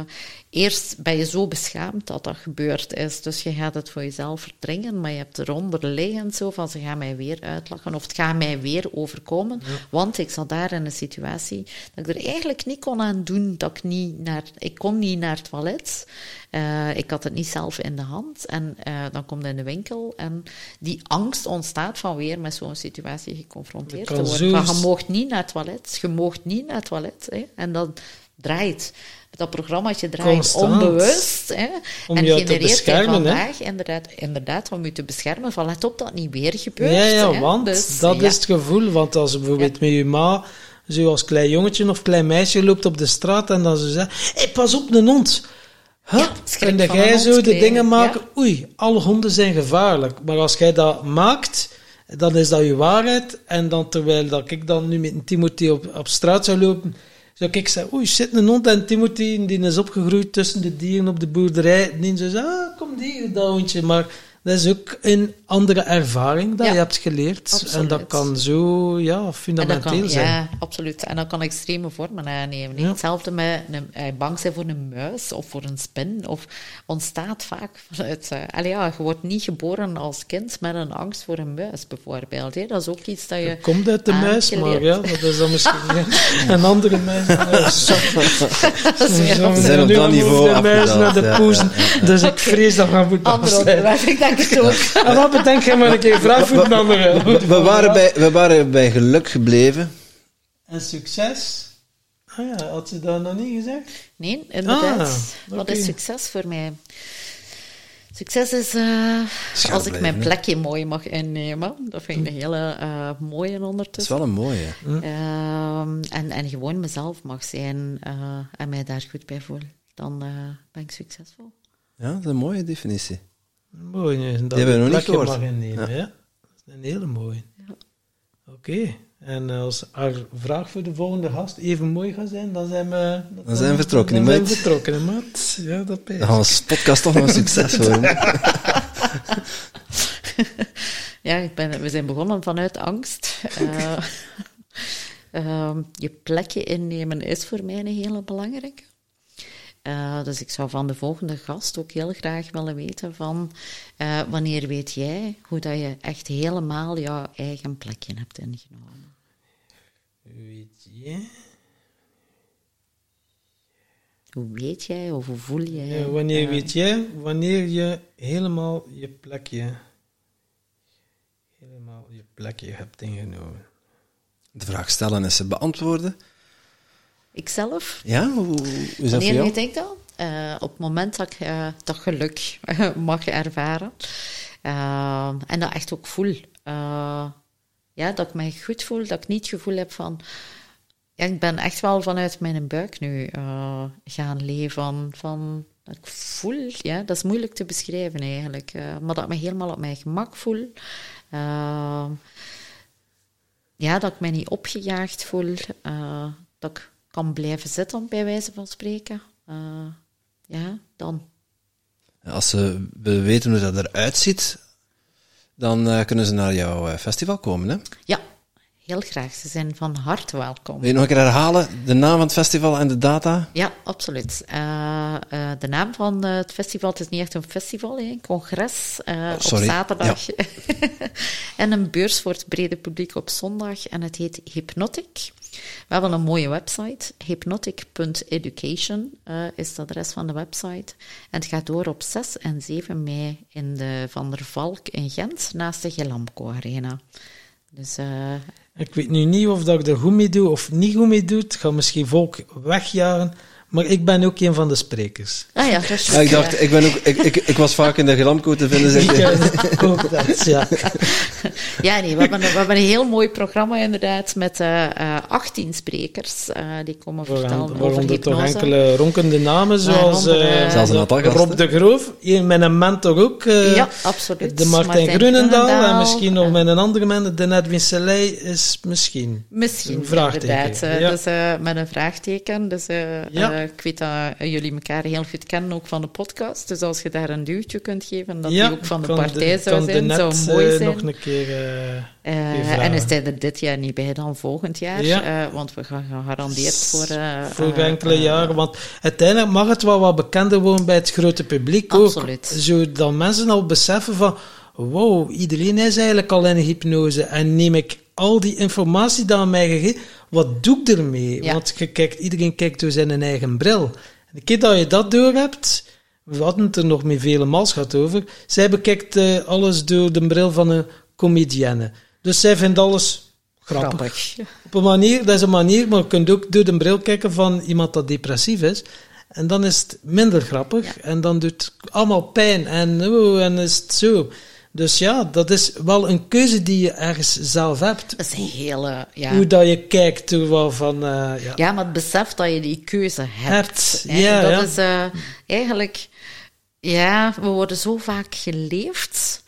eerst ben je zo beschaamd dat dat gebeurd is, dus je gaat het voor jezelf verdringen, maar je hebt eronder liggend zo van ze gaan mij weer uitlachen of het gaat mij weer overkomen, ja. want ik zat daar in een situatie dat ik er eigenlijk niet kon aan doen, dat ik niet naar, ik kon niet naar het toilet. Uh, ik had het niet zelf in de hand. En uh, dan komt in de winkel en die angst ontstaat van weer met zo'n situatie geconfronteerd te worden. Van, je moogt niet naar het toilet, je moogt niet naar het toilet. Hè? En dat draait. Dat programmaatje draait Constant. onbewust. Hè? Om en je te genereert hij vandaag inderdaad, inderdaad om je te beschermen. Van let op dat het niet weer gebeurt. Ja, ja hè? want dus, dat ja. is het gevoel. Want als je bijvoorbeeld met je ma zo als klein jongetje of klein meisje loopt op de straat en dan ze zegt, hey, pas op, een hond. Huh? Ja, van jij zo de dingen maken, ja. oei, alle honden zijn gevaarlijk. Maar als jij dat maakt, dan is dat je waarheid. En dan terwijl dat ik dan nu met een Timothy op, op straat zou lopen, zou ik zeggen, oei, zit een hond en Timothy, die is opgegroeid tussen de dieren op de boerderij. En die zou zeggen, ah, kom die, dat hondje. Maar dat is ook een andere ervaring dat Ja, je hebt geleerd. En dat kan zo ja, fundamenteel kan, zijn. ja, absoluut. En dat kan extreme vormen aannemen. Ja. Hetzelfde met een, eh, bang zijn voor een muis of voor een spin. Of ontstaat vaak vanuit... eh allee, ja, je wordt niet geboren als kind met een angst voor een muis, bijvoorbeeld. Hè. Dat is ook iets dat je... Komt uit de muis, maar ja, dat is dan misschien (laughs) ja, een andere muis. (laughs) We zijn op nu dat niveau de muis naar de ja, poezen. Dus ik vrees dat we moeten afsluiten. En wat bedenk je maar een keer vraag voor een andere. We, waren bij, we waren bij geluk gebleven. En succes? Ah ja, had ze dat nog niet gezegd? Nee, inderdaad. Ah, Wat is succes voor mij? Succes is eh, als ik mijn plekje mooi mag innemen. Dat vind ik een hele eh, mooie Dat is ondertussen. wel een mooie. Ehm, en, en gewoon mezelf mag zijn eh, en mij daar goed bij voelen. Dan eh, ben ik succesvol. Ja, dat is een mooie definitie. Mooi, nee, dat hebben we nog niet plekje gehoord. mag innemen, ja. Dat is een hele mooie. Ja. Oké, en als haar vraag voor de volgende gast even mooi gaat zijn, dan zijn we... Dan zijn we vertrokken, Dan hè, zijn we maat? vertrokken, maat. Ja, dat ben Dan gaan we als podcast toch nog een succes worden. (laughs) Ja, ik ben, we zijn begonnen vanuit angst. (laughs) Eh, (laughs) ehm, je plekje innemen is voor mij een hele belangrijke. Eh, dus ik zou van de volgende gast ook heel graag willen weten van eh, wanneer weet jij hoe dat je echt helemaal jouw eigen plekje hebt ingenomen. Weet je? Hoe weet jij of hoe voel jij? Ja, wanneer eh, weet jij, wanneer je helemaal je plekje, helemaal je plekje hebt ingenomen? De vraag stellen en ze beantwoorden. Ikzelf? Ja, hoe, is dat voor jou? ik dat? eh, op het moment dat ik eh, dat geluk (laughs) mag ervaren. Eh, en dat echt ook voel. Eh, ja, dat ik mij goed voel, dat ik niet het gevoel heb van... Ja, ik ben echt wel vanuit mijn buik nu gaan leven. Van, dat ik voel, ja, dat is moeilijk te beschrijven eigenlijk. maar dat ik me helemaal op mijn gemak voel. Ja, dat ik mij niet opgejaagd voel. dat ik kan blijven zitten, bij wijze van spreken. Eh, ja, dan. Als ze willen weten hoe dat eruit ziet, dan eh, kunnen ze naar jouw eh, festival komen. Hè? Ja, heel graag. Ze zijn van harte welkom. Wil je nog een keer herhalen de naam van het festival en de data? Ja, absoluut. De naam van het festival, het is niet echt een festival, hè, een congres eh, op zaterdag. (laughs) en een beurs voor het brede publiek op zondag. En het heet Hypnotic. We hebben een mooie website. Hypnotic.education eh, is het adres van de website. En het gaat door op 6 en 7 mei in de Van der Valk in Gent, naast de Gelamco Arena. Dus eh, Ik weet nu niet of dat ik er goed mee doe of niet goed mee doe. Het gaat misschien volk wegjagen. Maar ik ben ook een van de sprekers. ah ja, dat is Ja, ik dacht, ik, ben ook, ik, ik, ik was vaak in de Gelamco te vinden. Zeg Ik eh, ook dat, ja. Ja, nee, we hebben, een- we hebben een heel mooi programma inderdaad met eh, eh, 18 sprekers eh, die komen vertellen over Waaronder toch enkele ronkende namen, zoals Waaronder, eh, eh, Zelfs een aantal gasten. Rob de Groof, hier met een mentor ook. eh, Ja, absoluut. De Martijn, Martijn Grunendaal, en misschien nog eh, met een andere man, de Edwin Selei is misschien. Misschien, Een vraagteken, inderdaad. eh, ja. Dus eh, met een vraagteken. Dus eh, Ja. Eh, ik weet dat jullie elkaar heel goed kennen, ook van de podcast. Dus als je daar een duwtje kunt geven, dat ja, die ook van de partij zou zijn, zou net, mooi eh, zijn. nog een keer... eh, Eh, en is hij er dit jaar niet bij, dan volgend jaar. Ja. eh, want we gaan gegarandeerd voor... eh, voor eh, enkele eh, jaren. Want uiteindelijk mag het wel wat bekender worden bij het grote publiek Absoluut. ook. Zodat mensen al beseffen van... Wow, iedereen is eigenlijk al in hypnose. En neem ik al die informatie die aan mij gegeven... Wat doe ik ermee? Ja. Want je kijkt, iedereen kijkt door zijn eigen bril. En de keer dat je dat door hebt... We hadden het er nog met vele mals gehad over. Zij bekijkt eh, alles door de bril van een comedienne. Dus zij vindt alles grappig. grappig. Op een manier, dat is een manier, maar je kunt ook door de bril kijken van iemand dat depressief is. En dan is het minder grappig. En dan doet het allemaal pijn. En, oh, en is het zo. Dus ja, dat is wel een keuze die je ergens zelf hebt. Dat is een hele... Ja. Hoe dat je kijkt, hoe wel van... eh, ja. Ja, maar het besef dat je die keuze hebt. Hebt, ja, dat ja. is eh, eigenlijk... Ja, we worden zo vaak geleefd.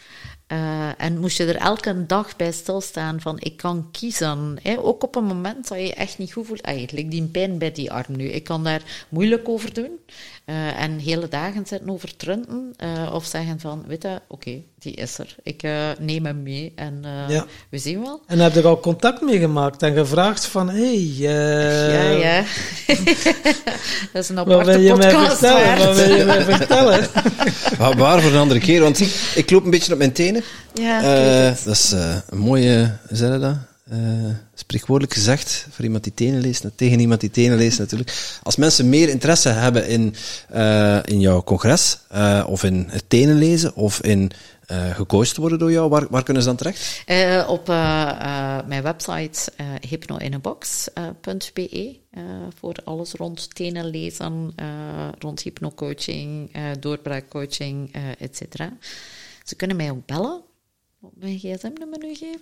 eh, en moest je er elke dag bij stilstaan van ik kan kiezen. Hè? Ook op een moment dat je je echt niet goed voelt. Eigenlijk die pijn bij die arm nu. Ik kan daar moeilijk over doen. Eh, en hele dagen zitten over trunten. eh, of zeggen van, weet je, oké, die is er. Ik eh, neem hem mee en eh, Ja. we zien wel. En heb je er al contact mee gemaakt en gevraagd van... Hey, eh, ja, ja. (laughs) dat is een Wat aparte wil je mij podcast vertellen? waard. Wat wil je mij (laughs) vertellen? (laughs) Wa- Waar voor een andere keer, want ik loop een beetje op mijn tenen. Ja, ik dat is eh, een mooie, je dat? Eh, spreekwoordelijk gezegd, voor iemand die tenen leest, tegen iemand die tenen leest natuurlijk. Als mensen meer interesse hebben in, eh, in jouw congres, eh, of in het tenen lezen, of in gecoacht worden door jou, waar, waar kunnen ze dan terecht? Op mijn website uh, hypnoinabox.be voor alles rond tenen lezen, rond hypnocoaching, doorbraakcoaching, et cetera. Ze kunnen mij ook bellen. Mijn gsm-nummer nu geven.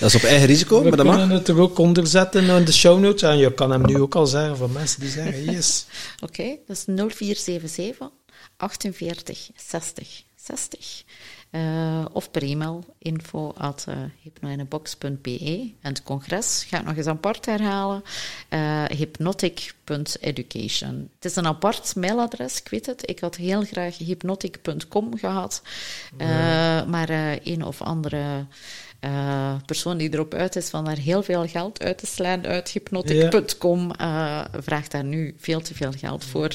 Dat is op eigen risico, We maar dat mag. kunnen het er ook onder zetten in de show notes. En je kan hem nu ook al zeggen voor mensen die zeggen, yes. (laughs) Oké, dat is 0477 48 60 60. Uh, of per e-mail info at uh, hypnoinebox.be. En het congres ga ik nog eens apart herhalen. Uh, hypnotic.education. Het is een apart mailadres, ik weet het. Ik had heel graag hypnotic.com gehad. Ja. Maar een of andere uh, persoon die erop uit is van daar heel veel geld uit te slaan uit hypnotic.com ja. vraagt daar nu veel te veel geld voor.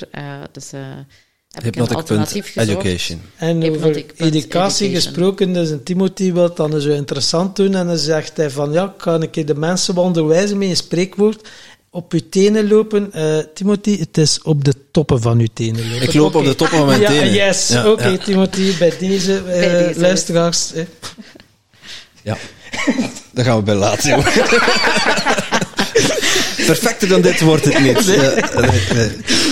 dus Hypnotic.education. En over educatie gesproken, dus een Timothy wil dan zo interessant doen en dan zegt hij van ja, kan ik de mensen onderwijzen met een spreekwoord op uw tenen lopen. Uh, Timothy, het is op de toppen van uw tenen lopen. Ik loop okay. op de toppen van mijn ja, tenen. Yes, ja, oké okay, ja. Timothy, bij deze, uh, bij deze luisteraars. Eh. Ja, daar gaan we bij laten, (laughs) (laughs) Perfecter dan dit wordt het niet.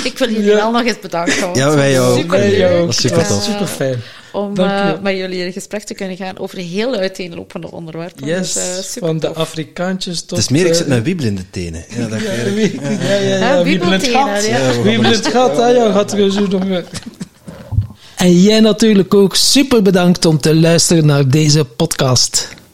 Ik wil jullie wel nog eens bedanken. want Ja, wij jou ook. super Wij leuk, ook. Super eh, tof. Super fijn. Om eh, met jullie in gesprek te kunnen gaan over heel uiteenlopende onderwerpen. Yes, Dus, eh, super van de. Afrikaantjes tot... Het is meer, ik eh, zit met wiebel in de tenen. Ja, dat Ja, ja, ja, ja. Wiebeltenen, gat. ja. Gat, hè, gaat er zo nog weer. En jij natuurlijk ook super bedankt om te luisteren naar deze podcast.